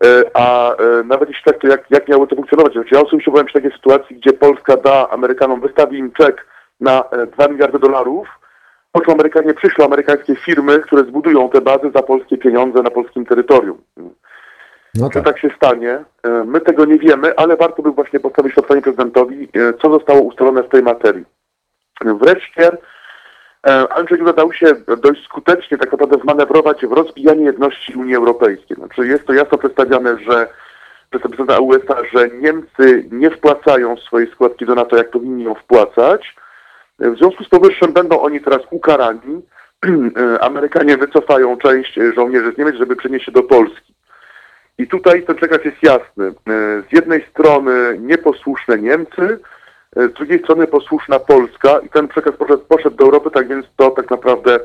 [SPEAKER 4] E, a e, nawet jeśli tak, to jak, jak miało to funkcjonować? Znaczy, ja osobiście byłem przy takiej sytuacji, gdzie Polska da Amerykanom, wystawi im czek na e, 2 miliardy dolarów, po czym Amerykanie przyślą amerykańskie firmy, które zbudują te bazy za polskie pieniądze na polskim terytorium.
[SPEAKER 2] No
[SPEAKER 4] Czy
[SPEAKER 2] tak.
[SPEAKER 4] tak się stanie? E, My tego nie wiemy, ale warto by właśnie postawić pytanie prezydentowi, e, co zostało ustalone w tej materii. Wreszcie e, Andrzej Duda dał się dość skutecznie tak naprawdę wmanewrować w rozbijanie jedności Unii Europejskiej. Znaczy jest to jasno przedstawiane, że przez prezydenta USA, że Niemcy nie wpłacają swojej składki do NATO, jak powinni ją wpłacać. W związku z powyższym będą oni teraz ukarani. Amerykanie wycofają część żołnierzy z Niemiec, żeby przenieść się do Polski. I tutaj ten przekaz jest jasny. E, Z jednej strony nieposłuszne Niemcy, e, z drugiej strony posłuszna Polska i ten przekaz poszedł, poszedł do Europy, tak więc to tak naprawdę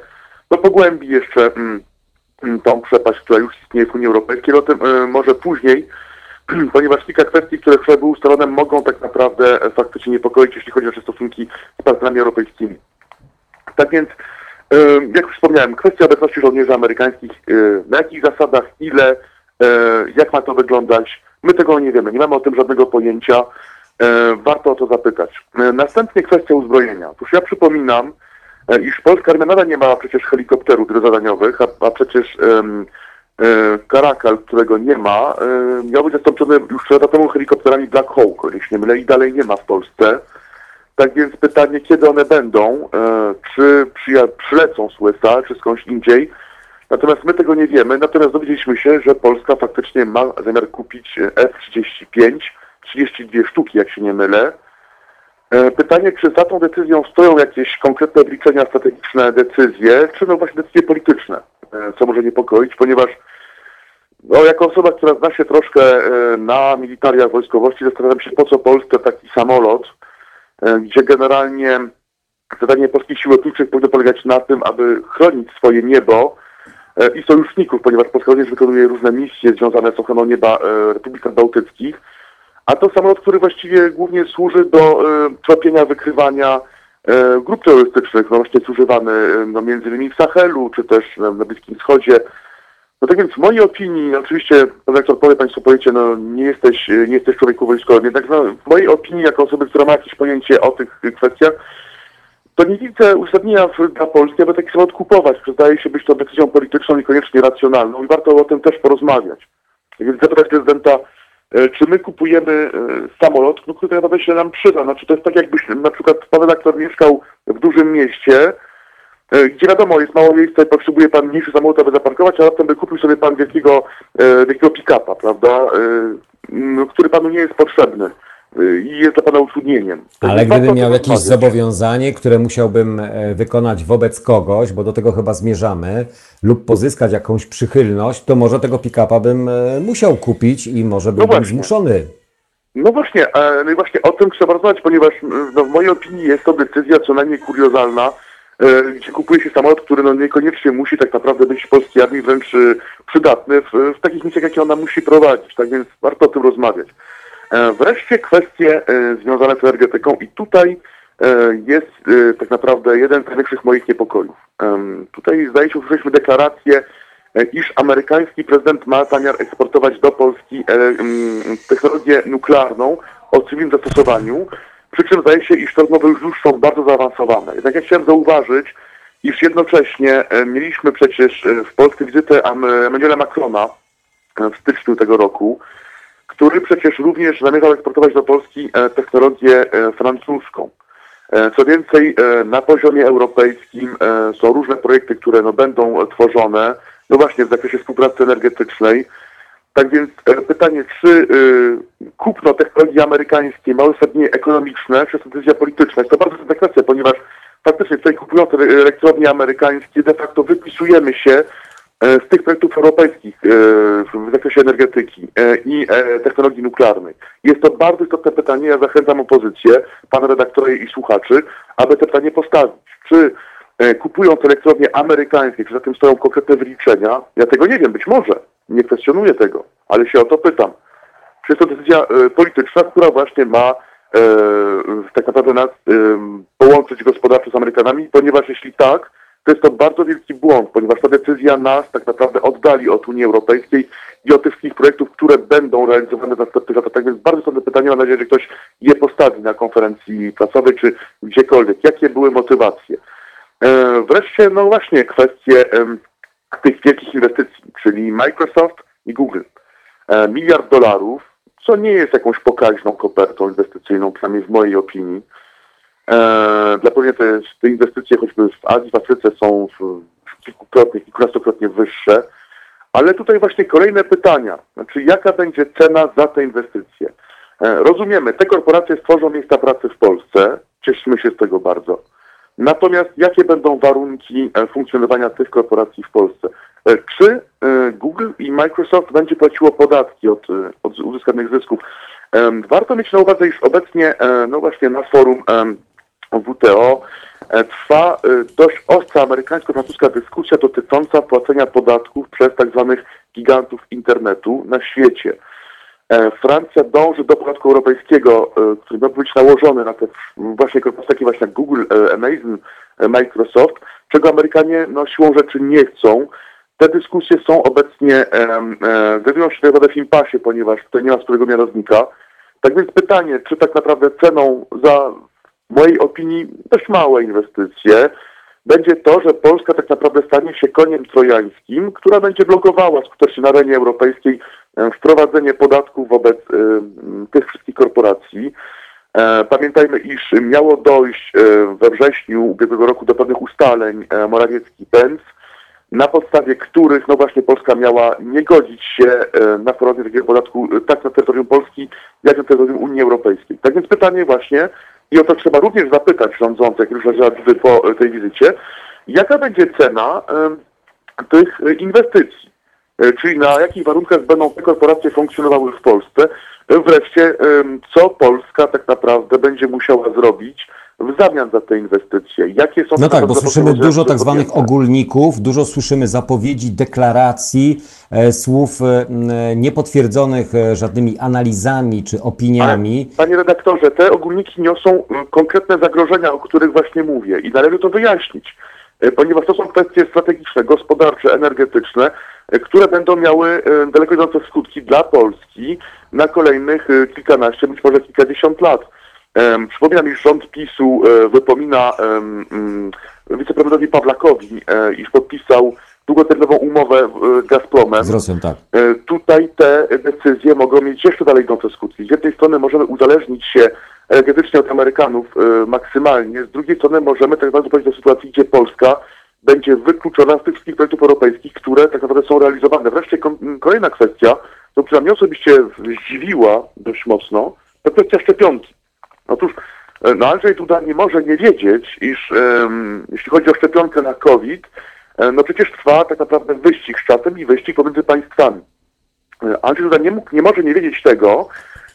[SPEAKER 4] no, pogłębi jeszcze mm, mm, tą przepaść, która już istnieje w Unii Europejskiej. O tym e, może później, ponieważ kilka kwestii, które wczoraj były ustalone, mogą tak naprawdę faktycznie niepokoić, jeśli chodzi o stosunki z partnerami europejskimi. Tak więc, e, jak już wspomniałem, kwestia obecności żołnierzy amerykańskich, e, na jakich zasadach, ile, jak ma to wyglądać, my tego nie wiemy, nie mamy o tym żadnego pojęcia, e, warto o to zapytać. E, Następnie kwestia uzbrojenia. Otóż ja przypominam, e, iż polska armia nadal nie ma przecież helikopterów zadaniowych, a, a przecież e, Karakal, którego nie ma, e, miał być zastąpiony już 3 lata temu helikopterami Black Hawk, się nie mylę, i dalej nie ma w Polsce. Tak więc pytanie, kiedy one będą, e, czy przylecą z USA, czy skądś indziej. Natomiast my tego nie wiemy. Natomiast dowiedzieliśmy się, że Polska faktycznie ma zamiar kupić e, F-35, 32 sztuki, jak się nie mylę. E, Pytanie, czy za tą decyzją stoją jakieś konkretne obliczenia strategiczne decyzje, czy no właśnie decyzje polityczne, e, co może niepokoić, ponieważ no, jako osoba, która zna się troszkę na militariach wojskowości, zastanawiam się, po co Polsce taki samolot, gdzie generalnie zadanie polskich sił lotniczych powinno polegać na tym, aby chronić swoje niebo i sojuszników, ponieważ Polska również wykonuje różne misje związane z ochroną nieba e, Republik Bałtyckich, a to samolot, który właściwie głównie służy do e, tropienia, wykrywania e, grup terrorystycznych, no właśnie jest używany e, no, między innymi w Sahelu, czy też e, na Bliskim Wschodzie. No tak więc w mojej opinii, oczywiście, pan redaktor powie, państwo powiecie, no nie jesteś, nie jesteś człowieku wojskowym, jednak no, w mojej opinii, jako osoby, która ma jakieś pojęcie o tych kwestiach, to nie widzę uzasadnienia dla Polski, aby taki samolot kupować. Zdaje się być to decyzją polityczną i koniecznie racjonalną i warto o tym też porozmawiać. Więc zapytać prezydenta, e, czy my kupujemy e, samolot, no, który tak naprawdę się nam przyda. Znaczy to jest tak jakbyś na przykład pan redaktor mieszkał w dużym mieście, e, gdzie wiadomo, jest mało miejsca i potrzebuje pan mniejszy samolot, aby zaparkować, a raptem by kupił sobie pan wielkiego, wielkiego pick-upa, prawda, który panu nie jest potrzebny i jest dla pana utrudnieniem.
[SPEAKER 2] Ale
[SPEAKER 4] Więc warto o
[SPEAKER 2] gdybym miał jakieś
[SPEAKER 4] rozmawiać.
[SPEAKER 2] zobowiązanie, które musiałbym e, wykonać wobec kogoś, bo do tego chyba zmierzamy, lub pozyskać jakąś przychylność, to może tego pick-upa bym e, musiał kupić i może byłbym
[SPEAKER 4] właśnie.
[SPEAKER 2] zmuszony.
[SPEAKER 4] No właśnie, no i właśnie o tym trzeba rozmawiać, ponieważ no, w mojej opinii jest to decyzja co najmniej kuriozalna, e, gdzie kupuje się samolot, który no, niekoniecznie musi tak naprawdę być w polskiej armii wręcz przydatny w, w takich misjach, jakie ona musi prowadzić. Tak więc warto o tym rozmawiać. E, Wreszcie kwestie e, związane z energetyką i tutaj e, jest tak naprawdę jeden z największych moich niepokojów. Tutaj zdaje się, usłyszeliśmy deklarację, iż amerykański prezydent ma zamiar eksportować do Polski technologię nuklearną o cywilnym zastosowaniu, przy czym zdaje się, iż te rozmowy już są bardzo zaawansowane. Jednak ja chciałem zauważyć, iż jednocześnie mieliśmy przecież w Polsce wizytę Emmanuela Macrona w styczniu tego roku, który przecież również zamierzał eksportować do Polski e, technologię e, francuską. E, Co więcej, na poziomie europejskim są różne projekty, które no, będą tworzone, no właśnie w zakresie współpracy energetycznej. Tak więc pytanie, czy y, kupno technologii amerykańskiej ma uzasadnienie ekonomiczne, czy decyzja polityczna? Jest to bardzo trudna kwestia, ponieważ faktycznie tutaj te elektrownie amerykańskie de facto wypisujemy się z tych projektów europejskich e, w zakresie energetyki e, i e, technologii nuklearnej. Jest to bardzo istotne pytanie. Ja zachęcam opozycję, pana redaktora i słuchaczy, aby to pytanie postawić. Czy e, kupując elektrownie amerykańskie, czy za tym stoją konkretne wyliczenia? Ja tego nie wiem, być może. Nie kwestionuję tego, ale się o to pytam. Czy jest to decyzja e, polityczna, która właśnie ma e, tak naprawdę nas e, połączyć gospodarczo z Amerykanami, ponieważ jeśli tak, to jest to bardzo wielki błąd, ponieważ ta decyzja nas tak naprawdę oddali od Unii Europejskiej i od tych wszystkich projektów, które będą realizowane w następnych latach. Tak więc bardzo istotne pytanie, mam nadzieję, że ktoś je postawi na konferencji prasowej czy gdziekolwiek. Jakie były motywacje? E, wreszcie, no właśnie, kwestie tych wielkich inwestycji, czyli Microsoft i Google. E, miliard dolarów, co nie jest jakąś pokaźną kopertą inwestycyjną, przynajmniej w mojej opinii. E, dla pewnie te, te inwestycje choćby w Azji, w Afryce są kilkukrotnie, kilkunastokrotnie wyższe. Ale tutaj właśnie kolejne pytania. Znaczy, jaka będzie cena za te inwestycje? E, rozumiemy, te korporacje stworzą miejsca pracy w Polsce. Cieszymy się z tego bardzo. Natomiast jakie będą warunki e, funkcjonowania tych korporacji w Polsce? Czy Google i Microsoft będzie płaciło podatki od, od uzyskanych zysków? Warto mieć na uwadze, iż obecnie, no właśnie na forum WTO e, trwa e, dość ostra amerykańsko-francuska dyskusja dotycząca płacenia podatków przez tak zwanych gigantów internetu na świecie. E, Francja dąży do podatku europejskiego, który miał być nałożony na te właśnie korporacje takie właśnie jak Google, Amazon, Microsoft, czego Amerykanie no, siłą rzeczy nie chcą. Te dyskusje są obecnie, znajdują się tak naprawdę w impasie, ponieważ tutaj nie ma swojego mianownika. Tak więc pytanie, czy tak naprawdę ceną za, w mojej opinii, dość małe inwestycje, będzie to, że Polska tak naprawdę stanie się koniem trojańskim, która będzie blokowała skutecznie na arenie europejskiej e, wprowadzenie podatków wobec e, tych wszystkich korporacji. E, Pamiętajmy, iż miało dojść we wrześniu ubiegłego roku do pewnych ustaleń Morawiecki-Pence, na podstawie których no właśnie Polska miała nie godzić się na wprowadzenie takiego podatku tak na terytorium Polski, jak na terytorium Unii Europejskiej. Tak więc pytanie właśnie, i o to trzeba również zapytać rządzących, już leżały po tej wizycie, jaka będzie cena tych inwestycji? E, Czyli na jakich warunkach będą te korporacje funkcjonowały w Polsce? E, Wreszcie, co Polska tak naprawdę będzie musiała zrobić w zamian za te inwestycje? Jakie są
[SPEAKER 2] No tak, bo słyszymy dużo tak zwanych ogólników, dużo słyszymy zapowiedzi, deklaracji, e, słów e, e, niepotwierdzonych e, żadnymi analizami czy opiniami.
[SPEAKER 4] Panie redaktorze, te ogólniki niosą konkretne zagrożenia, o których właśnie mówię i należy to wyjaśnić. e, ponieważ to są kwestie strategiczne, gospodarcze, energetyczne, e, które będą miały e, daleko idące skutki dla Polski na kolejnych e, kilkanaście, być może kilkadziesiąt lat. Przypominam, iż rząd PiSu e, wypomina mm, wiceprezydentowi Pawlakowi, e, iż podpisał długoterminową umowę e, z Gazpromem.
[SPEAKER 2] Z Rosją, tak.
[SPEAKER 4] E, Tutaj te decyzje mogą mieć jeszcze dalej idące skutki. Z jednej strony możemy uzależnić się energetycznie od Amerykanów e, maksymalnie, z drugiej strony możemy tak naprawdę doprowadzić do sytuacji, gdzie Polska będzie wykluczona z tych wszystkich projektów europejskich, które tak naprawdę są realizowane. Wreszcie kolejna kwestia, to która mnie osobiście zdziwiła dość mocno, to kwestia szczepionki. Otóż e, no Andrzej Duda nie może nie wiedzieć, iż em, jeśli chodzi o szczepionkę na COVID, e, no przecież trwa tak naprawdę wyścig z czasem i wyścig pomiędzy państwami. E, Andrzej Duda nie, mógł, nie może nie wiedzieć tego,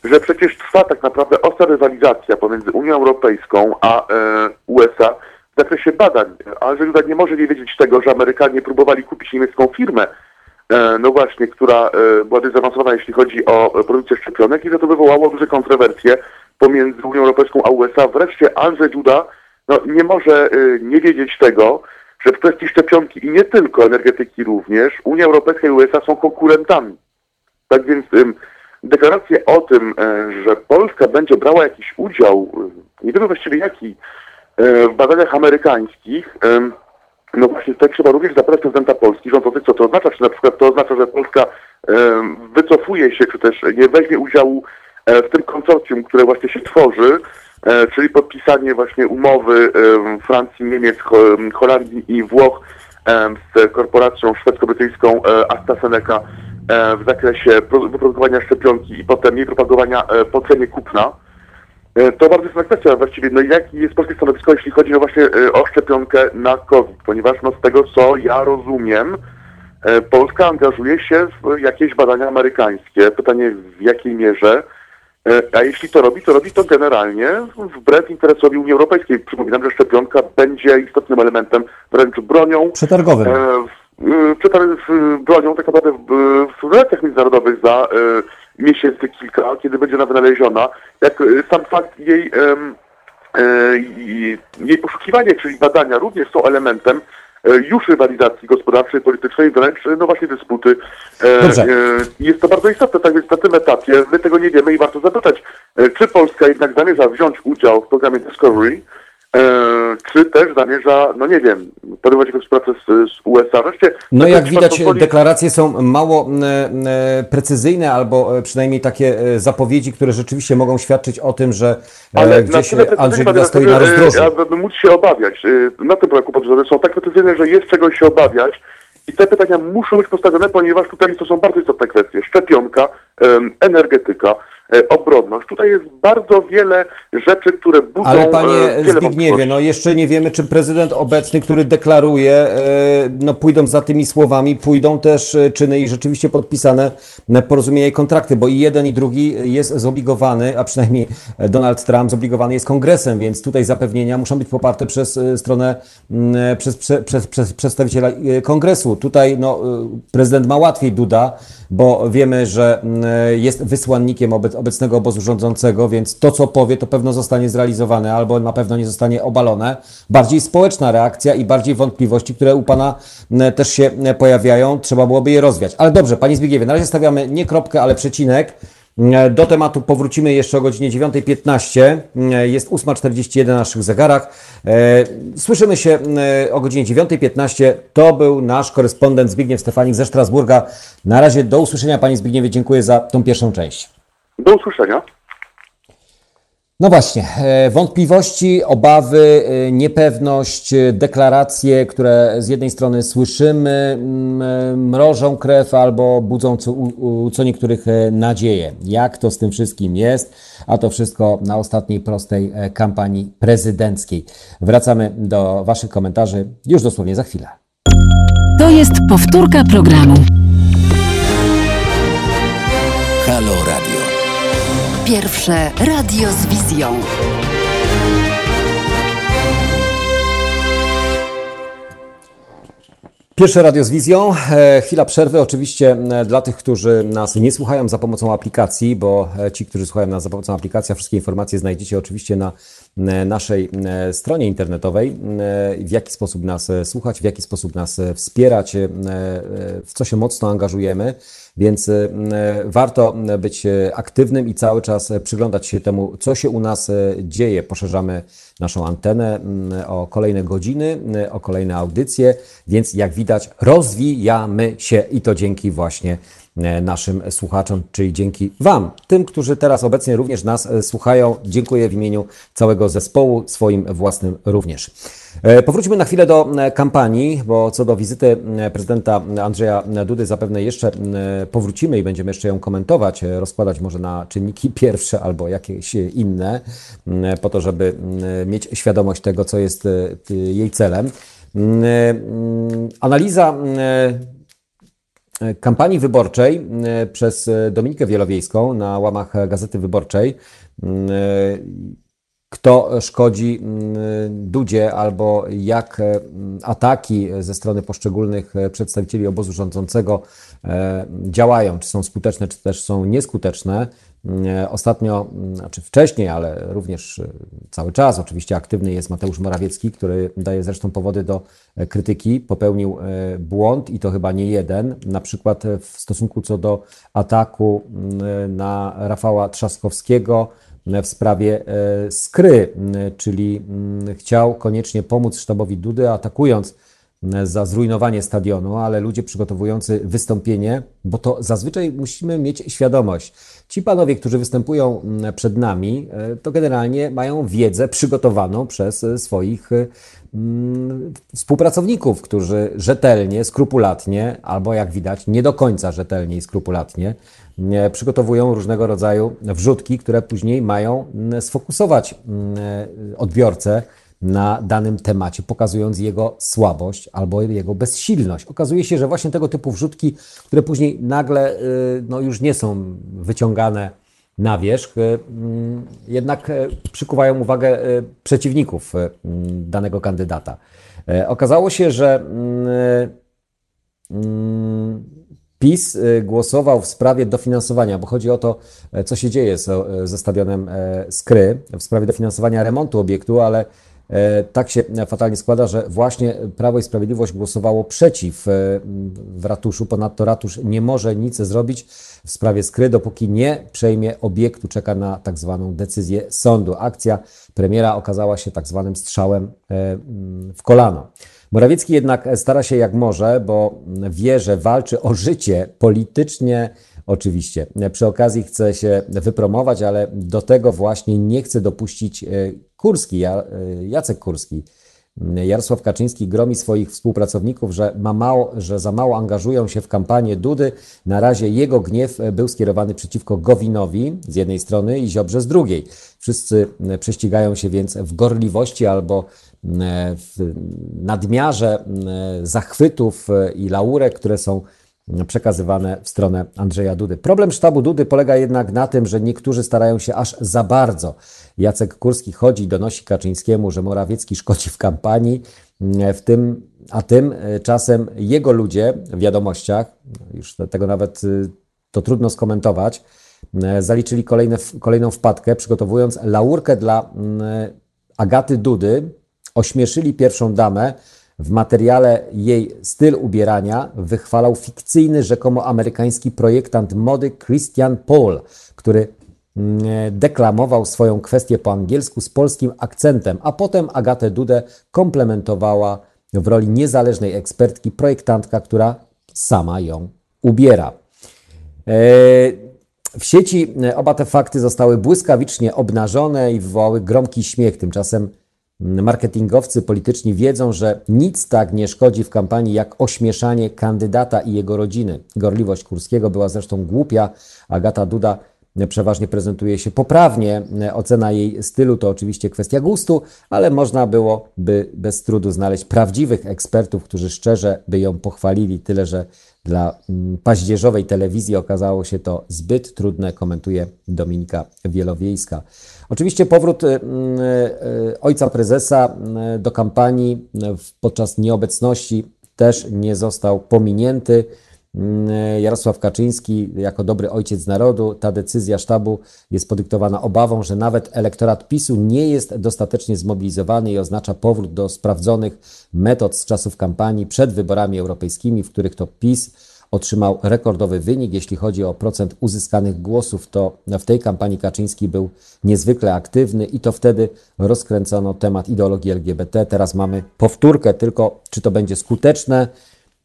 [SPEAKER 4] że przecież trwa tak naprawdę ostra rywalizacja pomiędzy Unią Europejską a e, USA w zakresie badań. Andrzej Duda nie może nie wiedzieć tego, że Amerykanie próbowali kupić niemiecką firmę, e, no właśnie, która e, była dość zaawansowana, jeśli chodzi o produkcję szczepionek i że to wywołało duże kontrowersje pomiędzy Unią Europejską a USA. Wreszcie Andrzej Duda no, nie może e, nie wiedzieć tego, że w kwestii szczepionki i nie tylko energetyki również Unia Europejska i USA są konkurentami. Tak więc ym, deklaracje o tym, e, że Polska będzie brała jakiś udział, e, nie wiemy właściwie jaki, e, w badaniach amerykańskich, em, no właśnie tutaj trzeba również zapytać prezydenta Polski rządzących, co to oznacza. Czy na przykład to oznacza, że Polska em, wycofuje się, czy też nie weźmie udziału w tym konsorcjum, które właśnie się tworzy, e, czyli podpisanie właśnie umowy em, Francji, Niemiec, Ho- Holandii i Włoch z korporacją szwedzko-brytyjską e, AstraZeneca e, w zakresie pro- wyprodukowania szczepionki i potem jej propagowania e, po cenie kupna. E, To bardzo istotna kwestia właściwie, no jakie jest polskie stanowisko, jeśli chodzi no właśnie e, o szczepionkę na COVID, ponieważ no z tego co ja rozumiem, e, Polska angażuje się w jakieś badania amerykańskie. Pytanie w jakiej mierze, E, a jeśli to robi, to robi to generalnie wbrew interesowi Unii Europejskiej. Przypominam, że szczepionka będzie istotnym elementem, wręcz bronią
[SPEAKER 2] Przetargowym.
[SPEAKER 4] E, w- y, przetarg z bronią tak naprawdę w, relacjach międzynarodowych za miesięcy kilka, kiedy będzie ona wynaleziona, jak sam fakt jej, e, jej poszukiwanie, czyli badania również są elementem e, już rywalizacji gospodarczej, politycznej, wręcz no właśnie dysputy. E,
[SPEAKER 2] Dobrze.
[SPEAKER 4] e, Jest to bardzo istotne, tak więc na tym etapie my tego nie wiemy i warto zapytać, e, czy Polska jednak zamierza wziąć udział w programie Discovery, e, czy też zamierza, no nie wiem, podejmować jakąś współpracę z, z USA. Wreszcie,
[SPEAKER 2] No jak widać,
[SPEAKER 4] pozwoli-
[SPEAKER 2] deklaracje są mało e, e, precyzyjne, albo e, przynajmniej takie e, zapowiedzi, które rzeczywiście mogą świadczyć o tym, że e,
[SPEAKER 4] Ale
[SPEAKER 2] gdzieś e, Andrzej Duda stoi na
[SPEAKER 4] e,
[SPEAKER 2] rozdrożu.
[SPEAKER 4] Aby móc się obawiać. e, Na tym projektu podróżowe są tak precyzyjne, że jest czego się obawiać. I te pytania muszą być postawione, ponieważ tutaj to są bardzo istotne kwestie. Szczepionka, energetyka, e, obronność. Tutaj jest bardzo wiele rzeczy, które budzą
[SPEAKER 2] Ale
[SPEAKER 4] e,
[SPEAKER 2] panie
[SPEAKER 4] wiele
[SPEAKER 2] Zbigniewie, no jeszcze nie wiemy, czy prezydent obecny, który deklaruje, e, no pójdą za tymi słowami, pójdą też e, czyny i rzeczywiście podpisane e, porozumienia i kontrakty, bo i jeden i drugi jest zobligowany, a przynajmniej Donald Trump zobligowany jest kongresem, więc tutaj zapewnienia muszą być poparte przez e, stronę, e, przez, prze, przez, przez przedstawiciela e, kongresu. Tutaj no, e, prezydent ma łatwiej Duda, bo wiemy, że e, jest wysłannikiem obec, obecnego obozu rządzącego, więc to, co powie, to pewno zostanie zrealizowane albo na pewno nie zostanie obalone. Bardziej społeczna reakcja i bardziej wątpliwości, które u Pana też się pojawiają, trzeba byłoby je rozwiać. Ale dobrze, Panie Zbigniewie, na razie stawiamy nie kropkę, ale przecinek. Do tematu powrócimy jeszcze o godzinie 9.15. M, Jest 8.41 na naszych zegarach. E, Słyszymy się o godzinie 9.15. To był nasz korespondent Zbigniew Stefanik ze Strasburga. Na razie do usłyszenia, Panie Zbigniewie. Dziękuję za tą pierwszą część.
[SPEAKER 4] Do usłyszenia.
[SPEAKER 2] No właśnie, e, wątpliwości, obawy, e, niepewność, e, deklaracje, które z jednej strony słyszymy, mrożą krew albo budzą co, co niektórych nadzieję. Jak to z tym wszystkim jest? A to wszystko na ostatniej prostej kampanii prezydenckiej. Wracamy do Waszych komentarzy już dosłownie za chwilę.
[SPEAKER 1] To jest powtórka programu.
[SPEAKER 5] Pierwsze radio z wizją.
[SPEAKER 2] Pierwsze radio z wizją. E, chwila przerwy oczywiście dla tych, którzy nas nie słuchają za pomocą aplikacji, bo e, ci, którzy słuchają nas za pomocą aplikacji, wszystkie informacje znajdziecie oczywiście na naszej e, stronie internetowej, e, w jaki sposób nas e, słuchać, w jaki sposób nas e, wspierać, e, e, w co się mocno angażujemy. Więc e, warto być e, aktywnym i cały czas e, przyglądać się temu, co się u nas e, dzieje. Poszerzamy naszą antenę m, o kolejne godziny, o kolejne audycje, więc jak widać, rozwijamy się i to dzięki właśnie e, naszym słuchaczom, czyli dzięki Wam, tym, którzy teraz obecnie również nas e, słuchają. Dziękuję w imieniu całego zespołu, swoim własnym również. E, Powróćmy na chwilę do e, kampanii, bo co do wizyty e, prezydenta Andrzeja Dudy zapewne jeszcze e, powrócimy i będziemy jeszcze ją komentować, e, rozkładać może na czynniki pierwsze albo jakieś inne, po to, żeby mieć świadomość tego, co jest e, jej celem. Analiza e, kampanii wyborczej e, przez e, Dominikę Wielowiejską na łamach Gazety Wyborczej. E, Kto szkodzi mm, Dudzie albo jak mm, ataki ze strony poszczególnych przedstawicieli obozu rządzącego działają, czy są skuteczne, czy też są nieskuteczne. Mm, Ostatnio, mm, znaczy wcześniej, ale również e, cały czas oczywiście aktywny jest Mateusz Morawiecki, który daje zresztą powody do e, krytyki. Popełnił e, błąd i to chyba nie jeden, na przykład e, w stosunku co do ataku mm, na Rafała Trzaskowskiego e, w sprawie e, Skry, m, czyli mm, chciał koniecznie pomóc sztabowi Dudy, atakując za zrujnowanie stadionu, ale ludzie przygotowujący wystąpienie, bo to zazwyczaj musimy mieć świadomość. Ci panowie, którzy występują m, przed nami, e, to generalnie mają wiedzę przygotowaną przez e, swoich e, mm, współpracowników, którzy rzetelnie, skrupulatnie, albo jak widać, nie do końca rzetelnie i skrupulatnie, przygotowują różnego rodzaju wrzutki, które później mają m, sfokusować odbiorcę na danym temacie, pokazując jego słabość albo jego bezsilność. Okazuje się, że właśnie tego typu wrzutki, które później nagle y, no, już nie są wyciągane na wierzch, y, mm, jednak y, przykuwają uwagę przeciwników mm, danego kandydata. Okazało się, że mm, PiS głosował w sprawie dofinansowania, bo chodzi o to, co się dzieje ze stadionem Skry, w sprawie dofinansowania remontu obiektu, ale tak się fatalnie składa, że właśnie Prawo i Sprawiedliwość głosowało przeciw e, w ratuszu. Ponadto ratusz nie może nic zrobić w sprawie Skry, dopóki nie przejmie obiektu, czeka na tak zwaną decyzję sądu. Akcja premiera okazała się tak zwanym strzałem e, w kolano. Morawiecki jednak stara się jak może, bo wie, że walczy o życie politycznie. Oczywiście. Przy okazji chce się wypromować, ale do tego właśnie nie chce dopuścić e, Kurski, e, Jacek Kurski. Jarosław Kaczyński gromi swoich współpracowników, że, ma mało, że za mało angażują się w kampanię Dudy. Na razie jego gniew był skierowany przeciwko Gowinowi z jednej strony i Ziobrze z drugiej. Wszyscy e, prześcigają się więc w gorliwości albo w nadmiarze zachwytów i laurek, które są przekazywane w stronę Andrzeja Dudy. Problem sztabu Dudy polega jednak na tym, że niektórzy starają się aż za bardzo. Jacek Kurski chodzi i donosi Kaczyńskiemu, że Morawiecki szkodzi w kampanii, w tym, a tym e, jego ludzie w wiadomościach, już tego nawet y, to trudno skomentować, e, zaliczyli kolejne, kolejną wpadkę, przygotowując laurkę dla mm, Agaty Dudy, ośmieszyli pierwszą damę, w materiale jej styl ubierania wychwalał fikcyjny, rzekomo amerykański projektant mody Christian Paul, który mm, deklamował swoją kwestię po angielsku z polskim akcentem, a potem Agatę Dudę komplementowała w roli niezależnej ekspertki, projektantka, która sama ją ubiera. E, W sieci e, oba te fakty zostały błyskawicznie obnażone i wywołały gromki śmiech. Tymczasem marketingowcy polityczni wiedzą, że nic tak nie szkodzi w kampanii jak ośmieszanie kandydata i jego rodziny. Gorliwość Kurskiego była zresztą głupia. Agata Duda przeważnie prezentuje się poprawnie. Ocena jej stylu to oczywiście kwestia gustu, ale można byłoby bez trudu znaleźć prawdziwych ekspertów, którzy szczerze by ją pochwalili. Tyle, że dla mm, paździerzowej telewizji okazało się to zbyt trudne, komentuje Dominika Wielowiejska. Oczywiście powrót y, y, ojca prezesa y, do kampanii y, podczas nieobecności też nie został pominięty. Mm, Jarosław Kaczyński, jako dobry ojciec narodu, ta decyzja sztabu jest podyktowana obawą, że nawet elektorat PiSu nie jest dostatecznie zmobilizowany i oznacza powrót do sprawdzonych metod z czasów kampanii przed wyborami europejskimi, w których to PiS otrzymał rekordowy wynik. Jeśli chodzi o procent uzyskanych głosów, to w tej kampanii Kaczyński był niezwykle aktywny i to wtedy rozkręcono temat ideologii LGBT. Teraz mamy powtórkę, tylko czy to będzie skuteczne?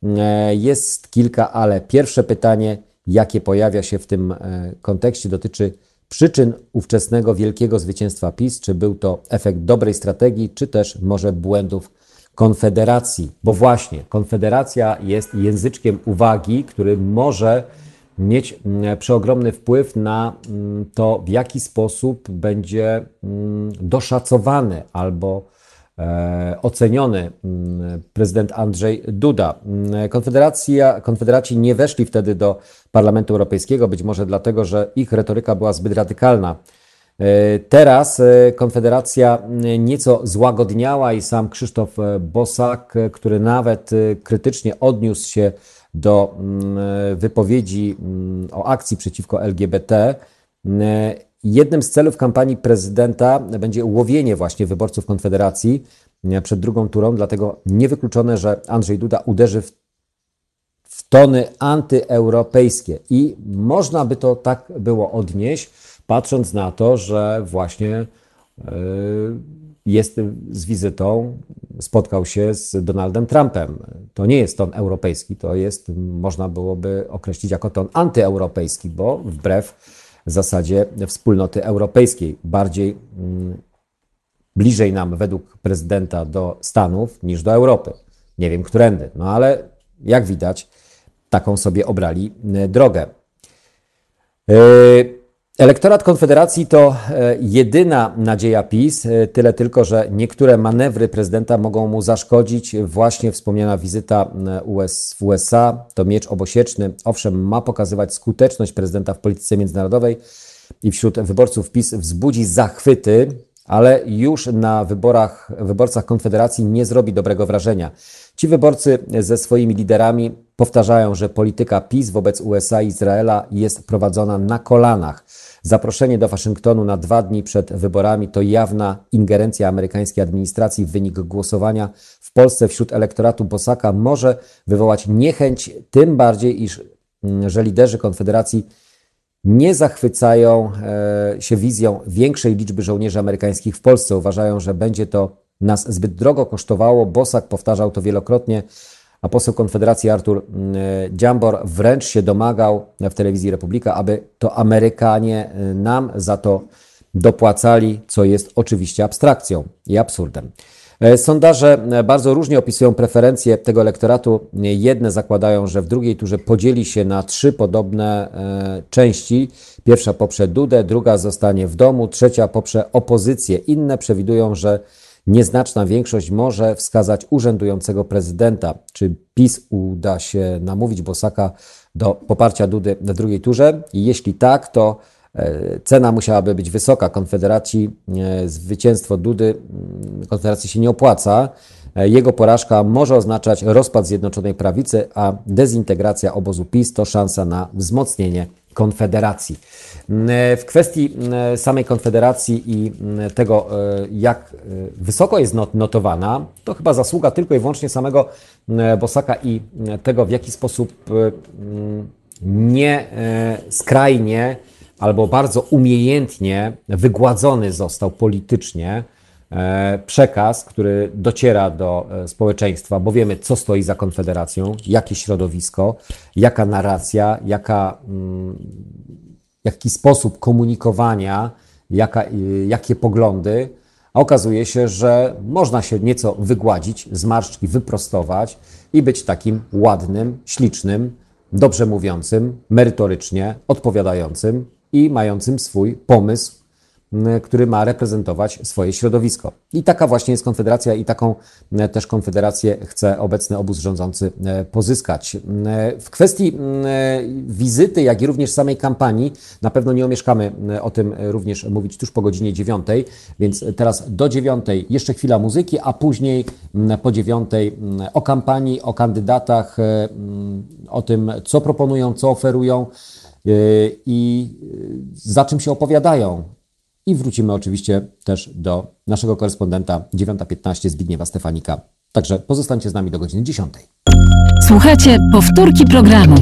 [SPEAKER 2] E, Jest kilka, ale pierwsze pytanie, jakie pojawia się w tym e, kontekście, dotyczy przyczyn ówczesnego wielkiego zwycięstwa PiS. Czy był to efekt dobrej strategii, czy też może błędów Konfederacji? Bo właśnie Konfederacja jest języczkiem uwagi, który może mieć mm, przeogromny wpływ na mm, to, w jaki sposób będzie mm, doszacowany albo oceniony mm, prezydent Andrzej Duda. Mm, Konfederacja, Konfederaci nie weszli wtedy do Parlamentu Europejskiego, być może dlatego, że ich retoryka była zbyt radykalna. E, Teraz e, Konfederacja nieco złagodniała i sam Krzysztof e, Bosak, e, który nawet e, krytycznie odniósł się do mm, e, wypowiedzi o akcji przeciwko LGBT. Jednym z celów kampanii prezydenta będzie łowienie właśnie wyborców Konfederacji przed drugą turą, dlatego niewykluczone, że Andrzej Duda uderzy w w tony antyeuropejskie. I można by to tak było odnieść, patrząc na to, że właśnie y, jest z wizytą, spotkał się z Donaldem Trumpem. To nie jest ton europejski, to jest, można byłoby określić jako ton antyeuropejski, bo wbrew zasadzie wspólnoty europejskiej, bardziej mm, bliżej nam według prezydenta do Stanów niż do Europy. Nie wiem, którędy, no ale jak widać, taką sobie obrali y, drogę. Y, Elektorat Konfederacji to e, jedyna nadzieja PiS, e, tyle tylko, że niektóre manewry prezydenta mogą mu zaszkodzić. Właśnie wspomniana wizyta e, US w USA to miecz obosieczny. Owszem, ma pokazywać skuteczność prezydenta w polityce międzynarodowej i wśród wyborców PiS wzbudzi zachwyty, ale już na wyborach, wyborcach Konfederacji nie zrobi dobrego wrażenia. Ci wyborcy ze swoimi liderami powtarzają, że polityka PiS wobec USA i Izraela jest prowadzona na kolanach. Zaproszenie do Waszyngtonu na dwa dni przed wyborami to jawna ingerencja amerykańskiej administracji w wynik głosowania w Polsce wśród elektoratu Bosaka może wywołać niechęć, tym bardziej, iż mm, że liderzy Konfederacji nie zachwycają e, się wizją większej liczby żołnierzy amerykańskich w Polsce. Uważają, że będzie to nas zbyt drogo kosztowało. Bosak powtarzał to wielokrotnie, a poseł Konfederacji Artur mm, Dziambor wręcz się domagał w telewizji Republika, aby to Amerykanie y, nam za to dopłacali, co jest oczywiście abstrakcją i absurdem. E, Sondaże e, bardzo różnie opisują preferencje tego elektoratu. Jedne zakładają, że w drugiej turze podzieli się na trzy podobne e, części. Pierwsza poprze Dudę, druga zostanie w domu, trzecia poprze opozycję. Inne przewidują, że nieznaczna większość może wskazać urzędującego prezydenta. Czy PiS uda się namówić Bosaka do poparcia Dudy w drugiej turze? Jeśli tak, to e, cena musiałaby być wysoka. Konfederacji e, zwycięstwo Dudy mm, Konfederacji się nie opłaca. E, Jego porażka może oznaczać rozpad Zjednoczonej Prawicy, a dezintegracja obozu PiS to szansa na wzmocnienie Konfederacji. Mm, W kwestii mm, samej Konfederacji i mm, tego, e, jak e, wysoko jest not- notowana, to chyba zasługa tylko i wyłącznie samego Bosaka i tego, w jaki sposób e, nie skrajnie albo bardzo umiejętnie wygładzony został politycznie przekaz, który dociera do e, społeczeństwa, bo wiemy, co stoi za Konfederacją, jakie środowisko, jaka narracja, jaka, mm, jaki sposób komunikowania, jaka, jakie poglądy. A okazuje się, że można się nieco wygładzić, zmarszczki wyprostować i być takim ładnym, ślicznym, dobrze mówiącym, merytorycznie, odpowiadającym i mającym swój pomysł który ma reprezentować swoje środowisko. I taka właśnie jest Konfederacja i taką też Konfederację chce obecny obóz rządzący pozyskać. W kwestii wizyty, jak i również samej kampanii, na pewno nie omieszkamy o tym również mówić tuż po godzinie dziewiątej, więc teraz do dziewiątej jeszcze chwila muzyki, a później po dziewiątej o kampanii, o kandydatach, o tym, co proponują, co oferują i za czym się opowiadają. I wrócimy oczywiście też do naszego korespondenta 9.15 Zbigniewa Stefanika. Także pozostańcie z nami do godziny 10.
[SPEAKER 1] Słuchajcie powtórki programu.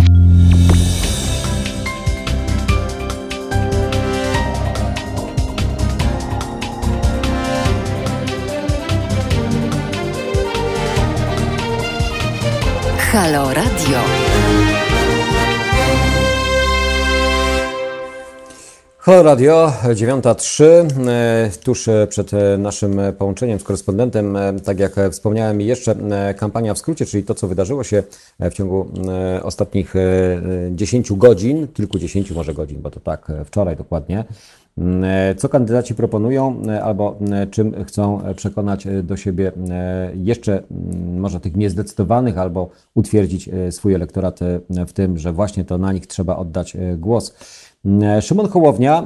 [SPEAKER 5] Halo Radio.
[SPEAKER 2] Halo Radio 9.3. E, Tuż e, przed e, naszym połączeniem z korespondentem, tak jak wspomniałem, jeszcze kampania w skrócie, czyli to, co wydarzyło się w ciągu ostatnich 10 godzin, kilkudziesięciu może godzin, bo to tak wczoraj dokładnie. Co kandydaci proponują albo czym chcą przekonać do siebie jeszcze może tych niezdecydowanych albo utwierdzić swój elektorat w tym, że właśnie to na nich trzeba oddać głos. Szymon Hołownia,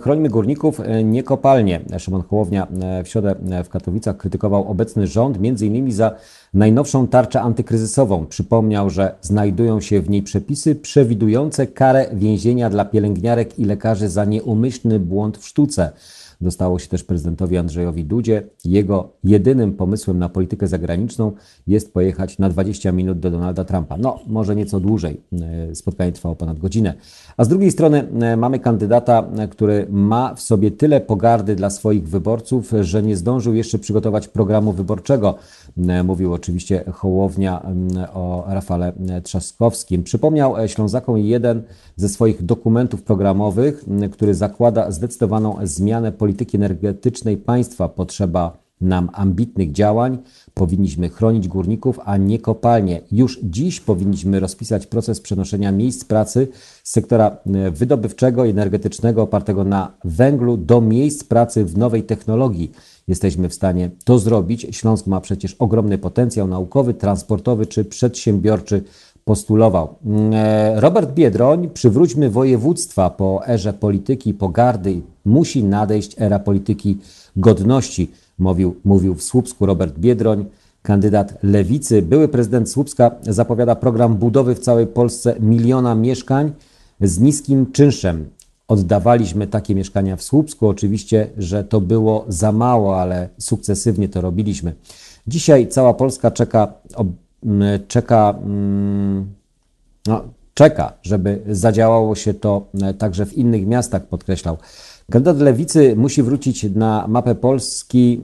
[SPEAKER 2] chrońmy górników nie kopalnie. Szymon Hołownia w środę w Katowicach krytykował obecny rząd m.in. za najnowszą tarczę antykryzysową. Przypomniał, że znajdują się w niej przepisy przewidujące karę więzienia dla pielęgniarek i lekarzy za nieumyślny błąd w sztuce. Dostało się też prezydentowi Andrzejowi Dudzie. Jego jedynym pomysłem na politykę zagraniczną jest pojechać na 20 minut do Donalda Trumpa. No, może nieco dłużej. E, spotkanie trwało ponad godzinę. A z drugiej strony e, mamy kandydata, e, który ma w sobie tyle pogardy dla swoich wyborców, że nie zdążył jeszcze przygotować programu wyborczego. Mówił oczywiście Hołownia o Rafale Trzaskowskim. Przypomniał Ślązakom jeden ze swoich dokumentów programowych, który zakłada zdecydowaną zmianę energetycznej państwa. Potrzeba nam ambitnych działań. Powinniśmy chronić górników, a nie kopalnie. Już dziś powinniśmy rozpisać proces przenoszenia miejsc pracy z sektora wydobywczego i energetycznego opartego na węglu do miejsc pracy w nowej technologii jesteśmy w stanie to zrobić. Śląsk ma przecież ogromny potencjał naukowy, transportowy czy przedsiębiorczy, postulował. E, Robert Biedroń, przywróćmy województwa po erze polityki pogardy. Musi nadejść era polityki godności, mówił, mówił w Słupsku Robert Biedroń. Kandydat Lewicy, były prezydent Słupska zapowiada program budowy w całej Polsce miliona mieszkań z niskim czynszem. Oddawaliśmy takie mieszkania w Słupsku. Oczywiście, że to było za mało, ale sukcesywnie to robiliśmy. Dzisiaj cała Polska czeka, czeka, no, czeka, żeby zadziałało się to także w innych miastach, podkreślał. Kandydat Lewicy musi wrócić na mapę Polski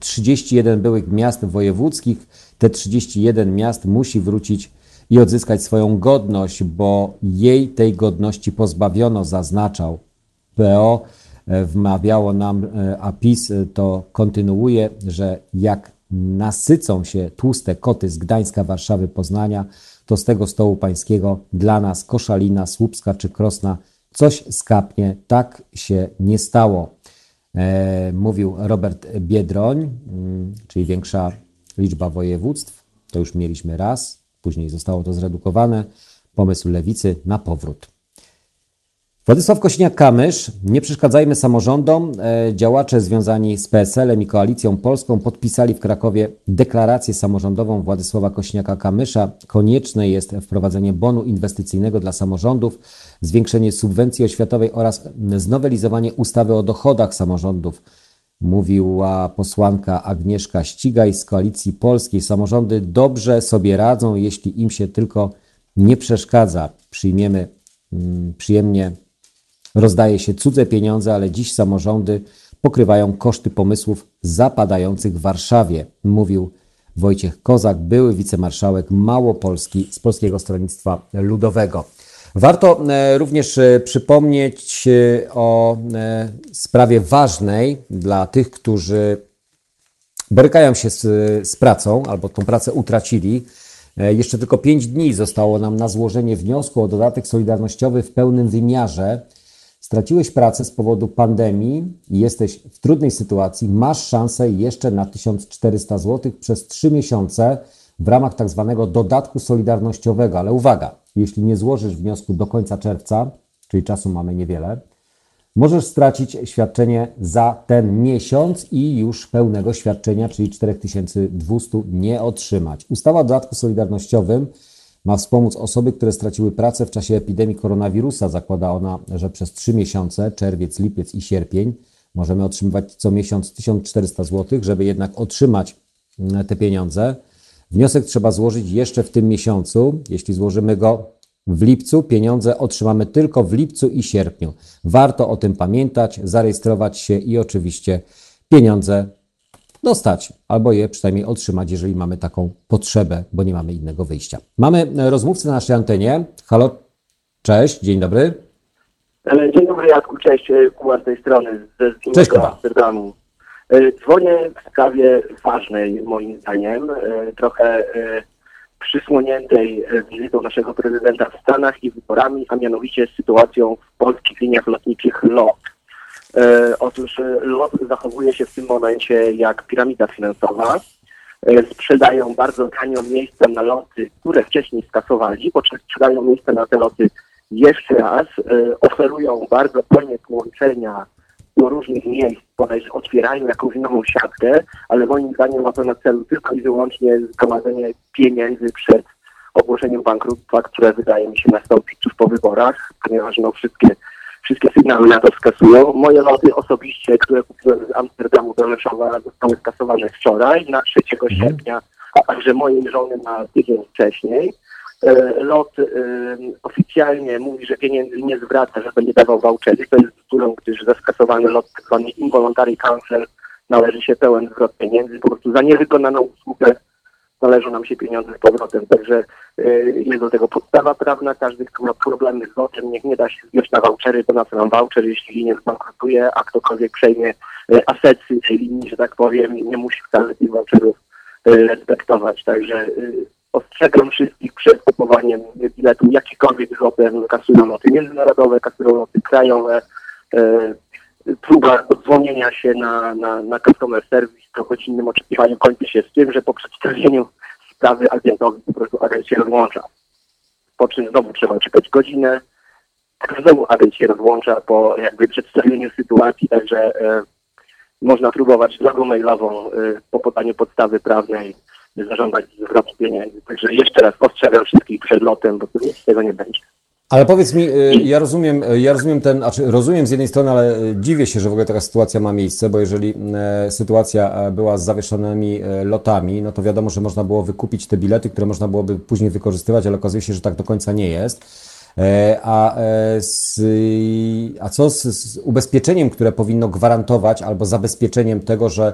[SPEAKER 2] 31 byłych miast wojewódzkich. Te 31 miast musi wrócić i odzyskać swoją godność, bo jej tej godności pozbawiono, zaznaczał. PO e, wmawiało nam, e, a PiS to kontynuuje, że jak nasycą się tłuste koty z Gdańska, Warszawy, Poznania, to z tego stołu pańskiego dla nas Koszalina, Słupska czy Krosna coś skapnie. Tak się nie stało. E, mówił Robert Biedroń, mm, czyli większa liczba województw. To już mieliśmy raz. Później zostało to zredukowane. Pomysł lewicy na powrót. Władysław Kośniak-Kamysz, nie przeszkadzajmy samorządom. E, działacze związani z PSL-em i Koalicją Polską podpisali w Krakowie deklarację samorządową Władysława Kośniaka-Kamysza. Konieczne jest wprowadzenie bonu inwestycyjnego dla samorządów, zwiększenie subwencji oświatowej oraz znowelizowanie ustawy o dochodach samorządów mówiła posłanka Agnieszka Ścigaj z Koalicji Polskiej. Samorządy dobrze sobie radzą, jeśli im się tylko nie przeszkadza. Przyjmiemy mm, przyjemnie, rozdaje się cudze pieniądze, ale dziś samorządy pokrywają koszty pomysłów zapadających w Warszawie, mówił Wojciech Kozak, były wicemarszałek Małopolski z Polskiego Stronnictwa Ludowego. Warto e, również e, przypomnieć e, o sprawie ważnej dla tych, którzy borykają się z, z pracą albo tą pracę utracili. Jeszcze tylko pięć dni zostało nam na złożenie wniosku o dodatek solidarnościowy w pełnym wymiarze. Straciłeś pracę z powodu pandemii i jesteś w trudnej sytuacji, masz szansę jeszcze na 1400 zł przez 3 miesiące w ramach tak zwanego dodatku solidarnościowego. Ale uwaga, jeśli nie złożysz wniosku do końca czerwca, czyli czasu mamy niewiele, możesz stracić świadczenie za ten miesiąc i już pełnego świadczenia, czyli 4200 nie otrzymać. Ustawa o dodatku solidarnościowym ma wspomóc osoby, które straciły pracę w czasie epidemii koronawirusa. Zakłada ona, że przez 3 miesiące, czerwiec, lipiec i sierpień, możemy otrzymywać co miesiąc 1400 zł. Żeby jednak otrzymać mm, te pieniądze, wniosek trzeba złożyć jeszcze w tym miesiącu. Jeśli złożymy go w lipcu, pieniądze otrzymamy tylko w lipcu i sierpniu. Warto o tym pamiętać, zarejestrować się i oczywiście pieniądze dostać, albo je przynajmniej otrzymać, jeżeli mamy taką potrzebę, bo nie mamy innego wyjścia. Mamy e, rozmówcę na naszej antenie. Halo, cześć, dzień dobry.
[SPEAKER 6] E, Dzień dobry Jacku, cześć, e, Kuba z tej strony, ze
[SPEAKER 2] Kuba.
[SPEAKER 6] Amsterdamu. Dzwonię w sprawie ważnej moim zdaniem, trochę przysłoniętej wizytą naszego prezydenta w Stanach i wyborami, a mianowicie sytuacją w polskich liniach lotniczych LOT. E, Otóż e, LOT zachowuje się w tym momencie jak piramida finansowa. E, Sprzedają bardzo tanio miejsca na loty, które wcześniej skasowali, po czym sprzedają miejsca na te loty jeszcze raz. Oferują bardzo tanie połączenia do różnych miejsc, bodajże otwierają jakąś nową siatkę, ale moim zdaniem ma to na celu tylko i wyłącznie zgromadzenie pieniędzy przed ogłoszeniem bankructwa, które wydaje mi się nastąpić tuż po wyborach, ponieważ no wszystkie, wszystkie sygnały na to wskazują. Moje loty osobiście, które kupiłem z Amsterdamu do Rzeszowa zostały skasowane wczoraj, na 3 sierpnia, a także mojej żony na tydzień wcześniej. E, Lot e, oficjalnie mówi, że pieniędzy nie zwraca, że będzie dawał vouchery. To jest bzdurą, gdyż za skasowany lot tak zwany involuntary cancel należy się pełen zwrot pieniędzy. Po prostu za niewykonaną usługę należą nam się pieniądze z powrotem. Także e, jest do tego podstawa prawna. Każdy, kto ma problemy z lotem, niech nie da się zbić na vouchery, to na co nam voucher, jeśli linia zbankrutuje, a ktokolwiek przejmie e, asety tej linii, że tak powiem, nie musi wcale tych voucherów e, respektować. Także ostrzegam wszystkich przed kupowaniem biletu jakikolwiek lotem, kasują loty międzynarodowe, kasują loty krajowe. Próba dzwonienia się na, na, na customer service po godzinnym oczekiwaniu kończy się z tym, że po przedstawieniu sprawy agentowi po prostu agent się rozłącza. Po czym znowu trzeba czekać godzinę, znowu agent się rozłącza po jakby przedstawieniu sytuacji, także e, można próbować drogą mailową e, po podaniu podstawy prawnej zażądać zwrotu pieniędzy. Także jeszcze raz ostrzegam wszystkich przed lotem, bo tu nic z tego nie będzie.
[SPEAKER 2] Ale powiedz mi, y, ja rozumiem, y, ja rozumiem ten, znaczy rozumiem z jednej strony, ale y, dziwię się, że w ogóle taka sytuacja ma miejsce, bo jeżeli sytuacja e, była z zawieszonymi e, lotami, no to wiadomo, że można było wykupić te bilety, które można byłoby później wykorzystywać, ale okazuje się, że tak do końca nie jest. E, A, z, a co z, z ubezpieczeniem, które powinno gwarantować, albo zabezpieczeniem tego, że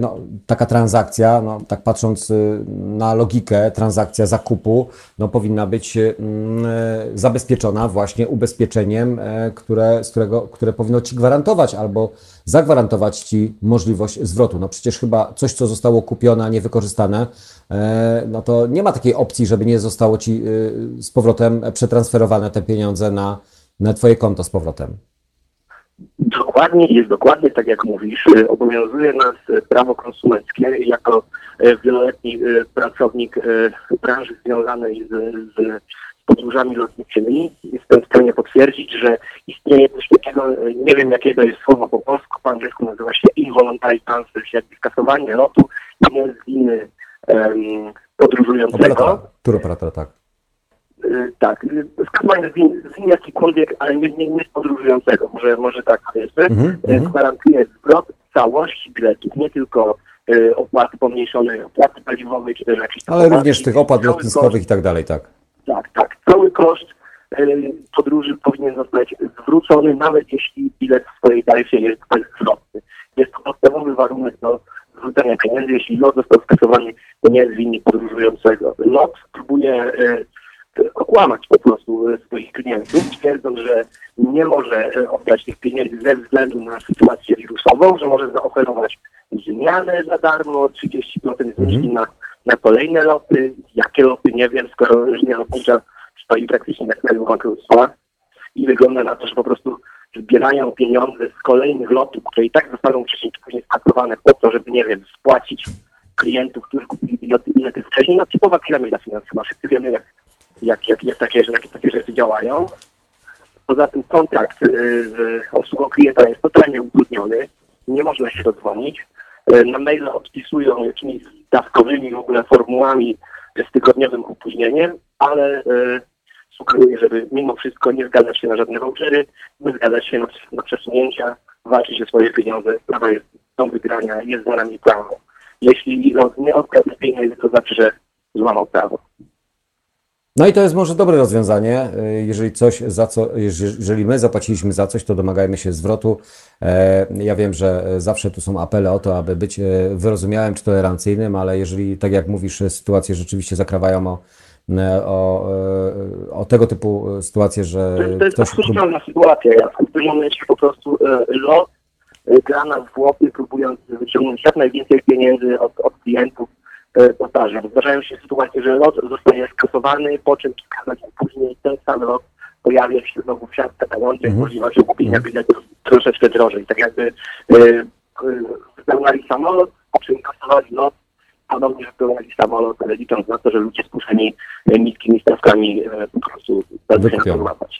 [SPEAKER 2] no, taka transakcja, no, tak patrząc y, na logikę, transakcja zakupu, no, powinna być y, mm, e, zabezpieczona właśnie ubezpieczeniem, e, które, z którego, które powinno Ci gwarantować albo zagwarantować Ci możliwość zwrotu. No przecież chyba coś, co zostało kupione, a nie wykorzystane, e, no to nie ma takiej opcji, żeby nie zostało Ci y, z powrotem przetransferowane te pieniądze na, na Twoje konto z powrotem.
[SPEAKER 6] Dokładnie, jest dokładnie tak jak mówisz. E, Obowiązuje nas e, prawo konsumenckie. Jako e, wieloletni pracownik branży związanej z, z podróżami lotniczymi jestem w stanie potwierdzić, że istnieje coś takiego, nie wiem jakiego jest słowo po polsku, po angielsku nazywa się involuntary czyli jakby skasowanie lotu nie z winy em, podróżującego.
[SPEAKER 2] Operatora, tak.
[SPEAKER 6] Y, Tak, y, z win, z win jakikolwiek, ale nie, nie, nie z podróżującego, może, może tak powiedzmy,
[SPEAKER 2] Mhm,
[SPEAKER 6] Y,
[SPEAKER 2] mhm.
[SPEAKER 6] gwarantuje zwrot całości biletów, nie tylko y, opłaty pomniejszonej, opłaty paliwowej, czy też jakichś tam
[SPEAKER 2] Ale również tych opłat lotniskowych i tak dalej, tak.
[SPEAKER 6] tak, tak. Cały koszt y, podróży powinien zostać zwrócony, nawet jeśli bilet w swojej taryfie jest bezzwrotny. Jest to podstawowy warunek do zwrócenia pieniędzy. Jeśli lot został skasowany, to nie jest winny podróżującego. Lot próbuje y, okłamać po prostu y, swoich klientów, twierdząc, że nie może y, oddać tych pieniędzy ze względu na sytuację wirusową, że może zaoferować zmianę za darmo, 30% zniżki na, na kolejne loty. Jakie loty, nie wiem, skoro linia lotnicza stoi praktycznie na skraju bankructwa. i wygląda na to, że po prostu zbierają pieniądze z kolejnych lotów, które i tak zostaną wcześniej czy później skasowane po to, żeby, nie wiem, spłacić klientów, którzy kupili bilety, bilety wcześniej. No typowa piramida finansowa. Wszyscy wiemy, jak, jak, jak, jak, takie, jak takie rzeczy działają. Poza tym kontrakt y, z obsługą klienta jest totalnie utrudniony. Nie można się dodzwonić. Y, Na maile odpisują jakimiś dawkowymi w ogóle formułami z tygodniowym opóźnieniem, ale y, sugeruję, żeby mimo wszystko nie zgadzać się na żadne vouchery, nie zgadzać się na, na przesunięcia, walczyć o swoje pieniądze. Sprawa jest do wygrania, jest za nami prawo. Jeśli nie odda pieniędzy, to znaczy, że złamał prawo.
[SPEAKER 2] No i to jest może dobre rozwiązanie. Y, Jeżeli coś za co, jeż- jeżeli my zapłaciliśmy za coś, to domagajmy się zwrotu. E, Ja wiem, że e, zawsze tu są apele o to, aby być e, wyrozumiałym czy tolerancyjnym, ale jeżeli, tak jak mówisz, sytuacje rzeczywiście zakrawają o, o, o tego typu sytuacje, że
[SPEAKER 6] To jest, to jest
[SPEAKER 2] ktoś prób-
[SPEAKER 6] absurdalna sytuacja. Ja w tym momencie po prostu lot e, gra na zwłoki, próbując wyciągnąć jak najwięcej pieniędzy od, od klientów powtarzam. Zdarzają się sytuacje, że lot zostaje skasowany, po czym kilka godzin później ten sam lot pojawia się znowu w siatce na łączek
[SPEAKER 2] Mhm.
[SPEAKER 6] możliwością kupienia biletów troszeczkę drożej. Tak jakby e, e, wypełniali samolot, po czym kasowali lot, ponownie wypełniali samolot, ale licząc na to, że ludzie skuszeni e, niskimi stawkami e, po prostu będą się.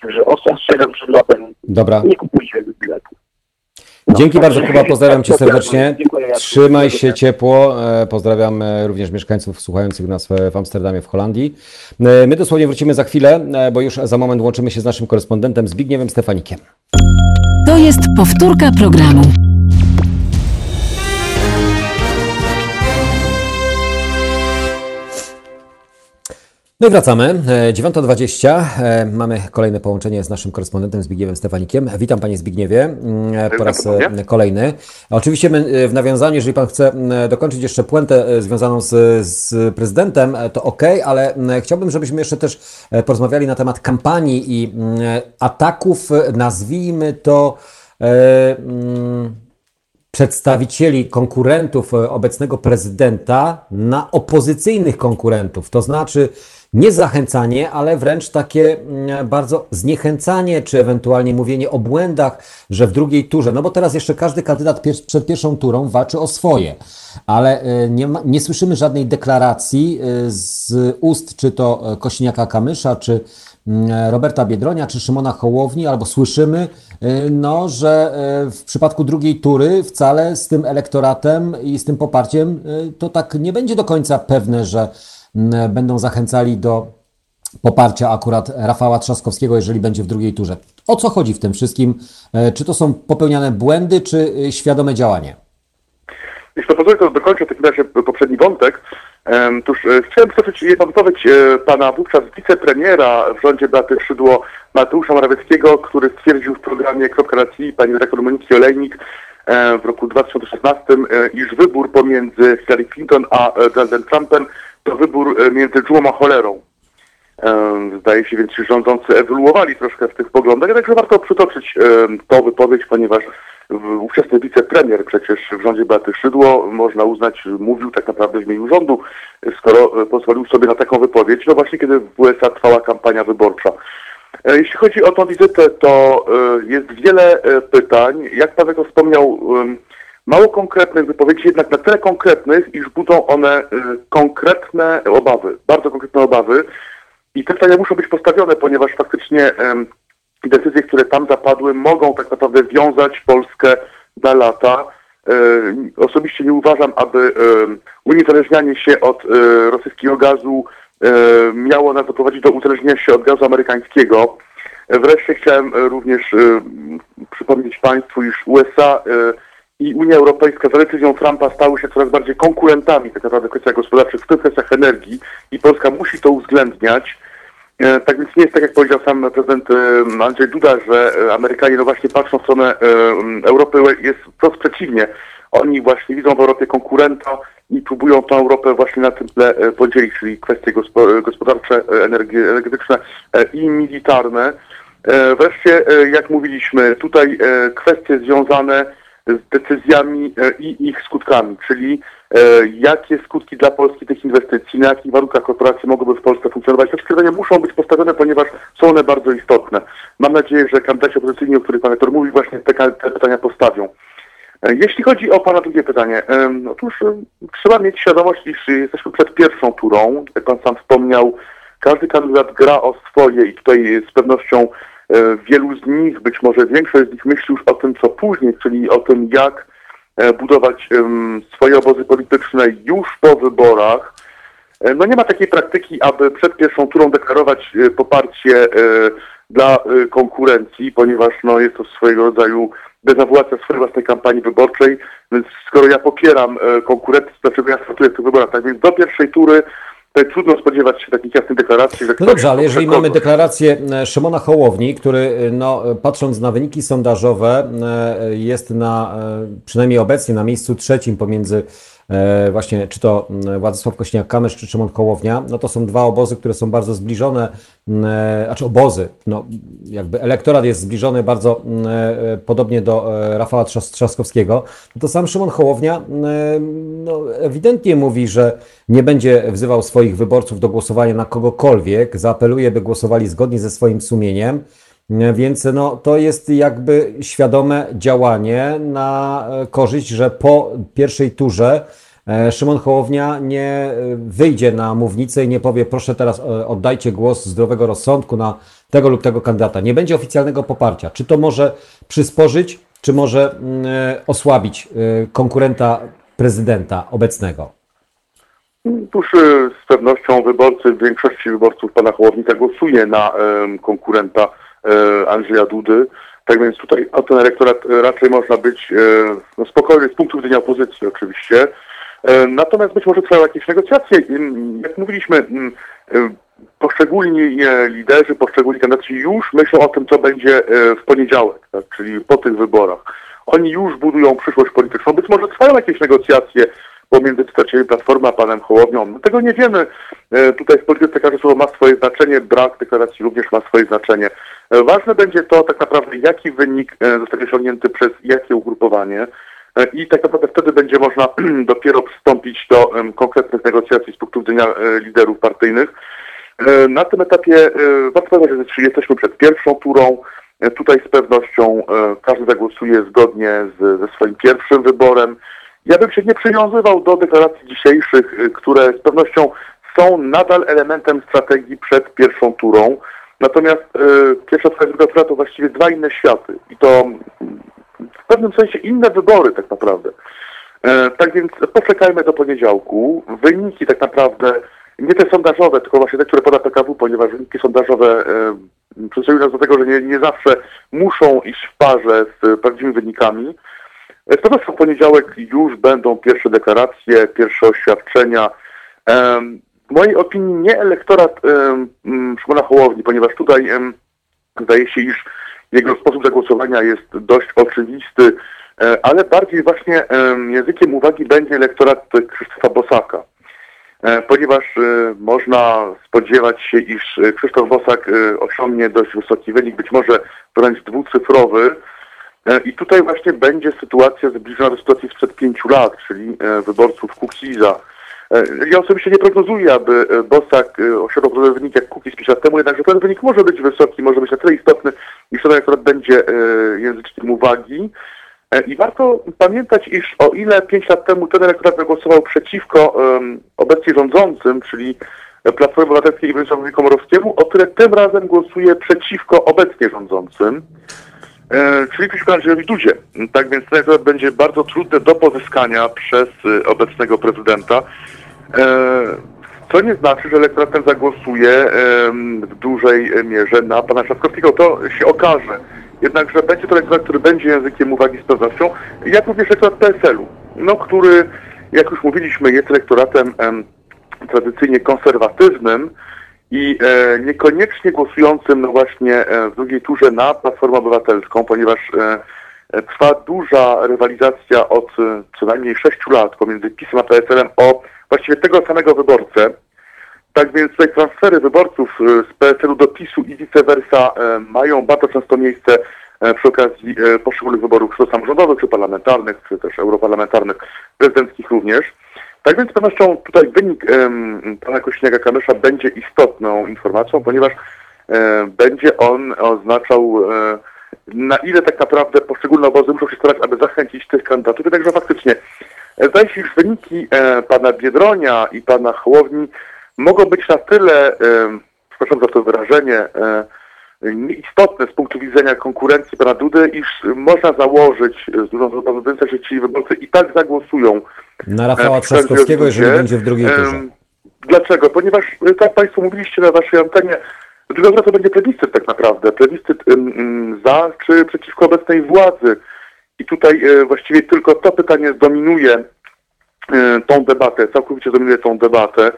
[SPEAKER 6] Także ostrzegam przed lotem,
[SPEAKER 2] Dobra.
[SPEAKER 6] nie kupujcie biletu.
[SPEAKER 2] Dzięki bardzo, Kuba, pozdrawiam Cię serdecznie. Trzymaj się ciepło. E, Pozdrawiam e, również mieszkańców słuchających nas e, w Amsterdamie, w Holandii. My dosłownie wrócimy za chwilę, bo już za moment łączymy się z naszym korespondentem Zbigniewem Stefanikiem.
[SPEAKER 1] To jest powtórka programu.
[SPEAKER 2] No i wracamy. E, 9.20. E, Mamy kolejne połączenie z naszym korespondentem Zbigniewem Stefanikiem. Witam Panie Zbigniewie e, po raz e, kolejny. Oczywiście e, w nawiązaniu, jeżeli Pan chce dokończyć jeszcze puentę e, związaną z, z prezydentem, e, to ok, ale chciałbym, żebyśmy jeszcze też e, porozmawiali na temat kampanii i ataków, e, nazwijmy to. e, przedstawicieli konkurentów e, obecnego prezydenta na opozycyjnych konkurentów. To znaczy nie zachęcanie, ale wręcz takie mm, bardzo zniechęcanie, czy ewentualnie mówienie o błędach, że w drugiej turze, no bo teraz jeszcze każdy kandydat pier- przed pierwszą turą walczy o swoje, ale e, nie, nie słyszymy żadnej deklaracji e, z ust, czy to e, Kośniaka-Kamysza, czy mm, Roberta Biedronia czy Szymona Hołowni, albo słyszymy, y, no, że y, w przypadku drugiej tury wcale z tym elektoratem i z tym poparciem y, to tak nie będzie do końca pewne, że będą zachęcali do poparcia akurat Rafała Trzaskowskiego, jeżeli będzie w drugiej turze. O co chodzi w tym wszystkim? Y, Czy to są popełniane błędy, czy y, świadome działanie?
[SPEAKER 4] Jeśli pozwolę, to dokończę w takim razie poprzedni wątek. Otóż e, chciałem przytoczyć wypowiedź e, pana wówczas wicepremiera w rządzie Beaty Szydło Mateusza Morawieckiego, który stwierdził w programie Kropka na pani redaktor Moniki Olejnik e, w roku 2016, e, iż wybór pomiędzy Hillary Clinton a e, Donaldem Trumpem to wybór e, między dżumą a cholerą. Em, Zdaje się więc, że rządzący ewoluowali troszkę w tych poglądach, jednakże warto przytoczyć em, tą wypowiedź, ponieważ ówczesny wicepremier przecież w rządzie Beaty Szydło, można uznać, mówił tak naprawdę w imieniu rządu, skoro e, pozwolił sobie na taką wypowiedź, no właśnie kiedy w USA trwała kampania wyborcza. E, Jeśli chodzi o tą wizytę, to e, jest wiele e, pytań. Jak Paweł wspomniał, mało konkretnych wypowiedzi, jednak na tyle konkretnych, iż budzą one e, konkretne obawy, bardzo konkretne obawy. I te pytania muszą być postawione, ponieważ faktycznie decyzje, które tam zapadły, mogą tak naprawdę wiązać Polskę na lata. E, Osobiście nie uważam, aby uniezależnianie się od e, rosyjskiego gazu miało nas doprowadzić do uzależnienia się od gazu amerykańskiego. Wreszcie chciałem e, również przypomnieć Państwu, iż USA i Unia Europejska za decyzją Trumpa stały się coraz bardziej konkurentami tak naprawdę w kwestiach gospodarczych, w tym kwestiach energii i Polska musi to uwzględniać. E, Tak więc nie jest tak, jak powiedział sam prezydent e, Andrzej Duda, że e, Amerykanie no właśnie patrzą w stronę Europy, jest wprost przeciwnie. Oni właśnie widzą w Europie konkurenta i próbują tą Europę właśnie na tym tle podzielić, czyli kwestie gospo- gospodarcze, energetyczne i militarne. Wreszcie, jak mówiliśmy, tutaj kwestie związane z decyzjami e, i ich skutkami, czyli e, jakie skutki dla Polski tych inwestycji, na jakich warunkach korporacje mogłyby w Polsce funkcjonować. Te stwierdzenia muszą być postawione, ponieważ są one bardzo istotne. Mam nadzieję, że kandydaci opozycyjni, o których pan rektor mówi, właśnie te, te pytania postawią. E, Jeśli chodzi o Pana drugie pytanie, otóż trzeba mieć świadomość, iż jesteśmy przed pierwszą turą. Jak Pan sam wspomniał, każdy kandydat gra o swoje i tutaj z pewnością wielu z nich, być może większość z nich myśli już o tym, co później, czyli o tym, jak e, budować swoje obozy polityczne już po wyborach. E, No nie ma takiej praktyki, aby przed pierwszą turą deklarować e, poparcie e, dla e, konkurencji, ponieważ no, jest to swojego rodzaju dezawuacja swojej własnej kampanii wyborczej, więc skoro ja popieram e, konkurencję, to dlaczego ja startuję w tych wyborach? Tak więc do pierwszej tury tutaj trudno spodziewać się takich jasnych deklaracji.
[SPEAKER 2] No dobrze, ale jeżeli mamy deklarację e, Szymona Hołowni, który e, no, e, patrząc na wyniki sondażowe jest na, przynajmniej obecnie na miejscu trzecim pomiędzy właśnie czy to m, Władysław Kośniak-Kamysz czy Szymon Hołownia, no to są dwa obozy, które są bardzo zbliżone, m, e, znaczy obozy, no jakby elektorat jest zbliżony bardzo m, e, podobnie do e, Rafała Trzas- Trzaskowskiego, no to sam Szymon Hołownia no, ewidentnie mówi, że nie będzie wzywał swoich wyborców do głosowania na kogokolwiek, zaapeluje, by głosowali zgodnie ze swoim sumieniem. Więc no, to jest jakby świadome działanie na e, korzyść, że po pierwszej turze e, Szymon Hołownia nie e, wyjdzie na mównicę i nie powie, proszę teraz oddajcie głos zdrowego rozsądku na tego lub tego kandydata. Nie będzie oficjalnego poparcia. Czy to może przysporzyć, czy może mm, osłabić konkurenta prezydenta obecnego?
[SPEAKER 4] Tuż z pewnością wyborcy, większości wyborców pana Hołownika głosuje na konkurenta Andrzeja Dudy. Tak więc tutaj o ten elektorat e, raczej można być e, no, spokojny z punktu widzenia opozycji oczywiście. E, natomiast być może trwają jakieś negocjacje. Ym, Jak mówiliśmy, y, poszczególni e, liderzy, poszczególni kandydaci już myślą o tym, co będzie e, w poniedziałek, tak, czyli po tych wyborach. Oni już budują przyszłość polityczną. Być może trwają jakieś negocjacje pomiędzy przedstawicielami Platformy a panem Hołownią. Tego nie wiemy. E, Tutaj w polityce każde słowo ma swoje znaczenie, brak deklaracji również ma swoje znaczenie. Ważne będzie to tak naprawdę, jaki wynik e, zostanie osiągnięty przez jakie ugrupowanie. E, I tak naprawdę wtedy będzie można dopiero przystąpić do konkretnych negocjacji z punktu widzenia e, liderów partyjnych. Na tym etapie warto powiedzieć, że jesteśmy przed pierwszą turą. Tutaj z pewnością każdy zagłosuje zgodnie z, ze swoim pierwszym wyborem. Ja bym się nie przywiązywał do deklaracji dzisiejszych, które z pewnością są nadal elementem strategii przed pierwszą turą. Natomiast e, pierwsza twoja druga to właściwie dwa inne światy. I to mm, w pewnym sensie inne wybory tak naprawdę. E, tak więc poczekajmy do poniedziałku. Wyniki tak naprawdę, nie te sondażowe, tylko właśnie te, które poda PKW, ponieważ wyniki sondażowe e, przyzwyczaiły nas do tego, że nie, nie zawsze muszą iść w parze z prawdziwymi wynikami. E, Z pewnością w poniedziałek już będą pierwsze deklaracje, pierwsze oświadczenia. Em, W mojej opinii nie elektorat em, m, Szymona Hołowni, ponieważ tutaj em, zdaje się, iż jego sposób zagłosowania jest dość oczywisty, e, ale bardziej właśnie em, językiem uwagi będzie elektorat Krzysztofa Bosaka. E, Ponieważ e, można spodziewać się, iż Krzysztof Bosak osiągnie dość wysoki wynik, być może wręcz dwucyfrowy. I tutaj właśnie będzie sytuacja zbliżona do sytuacji sprzed pięciu lat, czyli wyborców Kukiza. E, Ja osobiście nie prognozuję, aby e, Bosak e, osiągnął podobny wynik jak Kukiz 5 lat temu, jednakże ten wynik może być wysoki, może być na tyle istotny, iż ten elektorat będzie języczkiem uwagi. I warto pamiętać, iż o ile 5 lat temu ten elektorat zagłosował przeciwko em, obecnie rządzącym, czyli Platformie Obywatelskiej i Władysławowi Komorowskiemu, o tyle tym razem głosuje przeciwko obecnie rządzącym. E, czyli przeciwko Andrzejowi Dudzie. Tak więc ten elektorat będzie bardzo trudny do pozyskania przez obecnego prezydenta. E, co nie znaczy, że elektorat ten zagłosuje w dużej mierze na pana Trzaskowskiego. To się okaże. Jednakże będzie to elektorat, który będzie językiem uwagi z pewnością, jak również elektorat PSL-u, no, który, jak już mówiliśmy, jest elektoratem em, tradycyjnie konserwatywnym i e, niekoniecznie głosującym no właśnie e, w drugiej turze na Platformę Obywatelską, ponieważ e, e, trwa duża rywalizacja od e, co najmniej sześciu lat pomiędzy PiSem a PSL-em o właściwie tego samego wyborcę. Tak więc tutaj transfery wyborców e, z PSL-u do PiSu i vice versa e, mają bardzo często miejsce e, przy okazji poszczególnych wyborów, czy to samorządowych, czy parlamentarnych, czy też europarlamentarnych, prezydenckich również. Tak więc z pewnością tutaj wynik em, pana Kośniaka-Kamysza będzie istotną informacją, ponieważ e, będzie on oznaczał e, na ile tak naprawdę poszczególne obozy muszą się starać, aby zachęcić tych kandydatów. Jednakże faktycznie zdaje się, iż wyniki e, pana Biedronia i pana Hołowni mogą być na tyle, e, przepraszam za to wyrażenie, e, nieistotne z punktu widzenia konkurencji pana Dudy, iż można założyć z dużą prawdopodobieństwem, że ci wyborcy i tak zagłosują
[SPEAKER 2] Na Rafała Trzaskowskiego, jeżeli będzie w drugiej turze.
[SPEAKER 4] Dlaczego? Ponieważ, tak Państwo mówiliście na Waszej antenie, druga tura to będzie plebiscyt tak naprawdę. Plebiscyt za czy przeciwko obecnej władzy. I tutaj e, właściwie tylko to pytanie zdominuje e, tą debatę, całkowicie zdominuje tą debatę.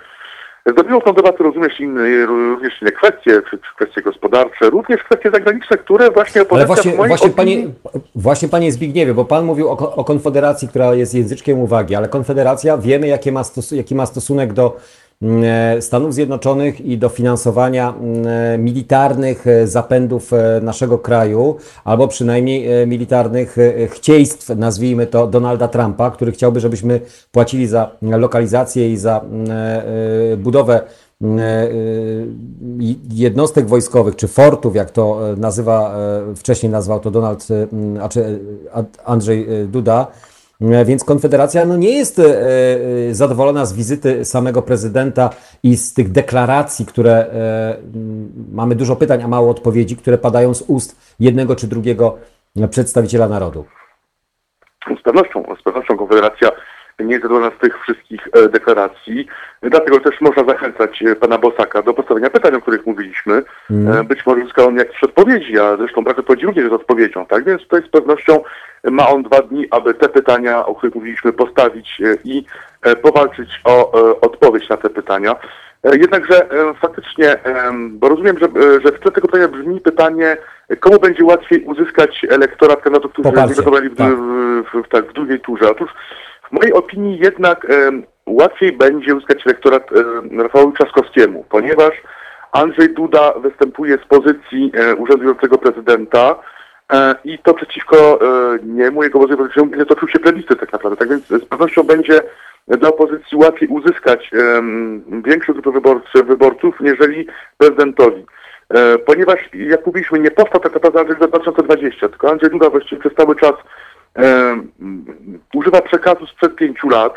[SPEAKER 4] Zdominują tą debatę również inne, również inne kwestie, czy, czy kwestie gospodarcze, również kwestie zagraniczne, które właśnie
[SPEAKER 2] Ale
[SPEAKER 4] opozycja
[SPEAKER 2] właśnie, właśnie,
[SPEAKER 4] opinii...
[SPEAKER 2] panie, właśnie panie Zbigniewie, bo pan mówił o, o Konfederacji, która jest języczkiem uwagi, ale Konfederacja wiemy, jakie ma stos- jaki ma stosunek do Stanów Zjednoczonych i do finansowania mm, e, militarnych e, zapędów e, naszego kraju, albo przynajmniej e, militarnych e, chcieństw, nazwijmy to, Donalda Trumpa, który chciałby, żebyśmy płacili za lokalizację i za mm, e, e, budowę mm, e, jednostek wojskowych, czy fortów, jak to e, nazywa, e, wcześniej nazwał to Donald, e, m, a czy e, A- Andrzej e, Duda. E, Więc Konfederacja no, nie jest e, e, zadowolona z wizyty samego prezydenta i z tych deklaracji, które mamy dużo pytań, a mało odpowiedzi, które padają z ust jednego czy drugiego przedstawiciela narodu.
[SPEAKER 4] Z pewnością, z pewnością Konfederacja nie jest zadowolona z tych wszystkich e, deklaracji. Dlatego też można zachęcać e, pana Bosaka do postawienia pytań, o których mówiliśmy. E, Być może uzyska on jakieś odpowiedzi, a zresztą brak odpowiedzi również jest odpowiedzią. Tak więc tutaj z pewnością ma on dwa dni, aby te pytania, o których mówiliśmy, postawić i powalczyć o odpowiedź na te pytania. Jednakże faktycznie, bo rozumiem, że, że w tle tego pytania brzmi pytanie, komu będzie łatwiej uzyskać elektorat kandydatów, którzy
[SPEAKER 2] Poparcie,
[SPEAKER 4] wygotowali w,
[SPEAKER 2] tak.
[SPEAKER 4] w, w, tak, w drugiej turze. Otóż w mojej opinii jednak łatwiej będzie uzyskać elektorat Rafałowi Trzaskowskiemu, ponieważ Andrzej Duda występuje z pozycji e, urzędującego prezydenta e, i to przeciwko e, niemu, jego obozowi politycznemu, toczył się plebiscyt tak naprawdę. Tak więc z pewnością będzie dla opozycji łatwiej uzyskać większą grupę wyborcy, wyborców, niżeli prezydentowi. Ponieważ, jak mówiliśmy, nie powstał tak naprawdę Andrzej Duda 2020, tylko Andrzej Duda właściwie przez cały czas e, używa przekazu sprzed pięciu lat.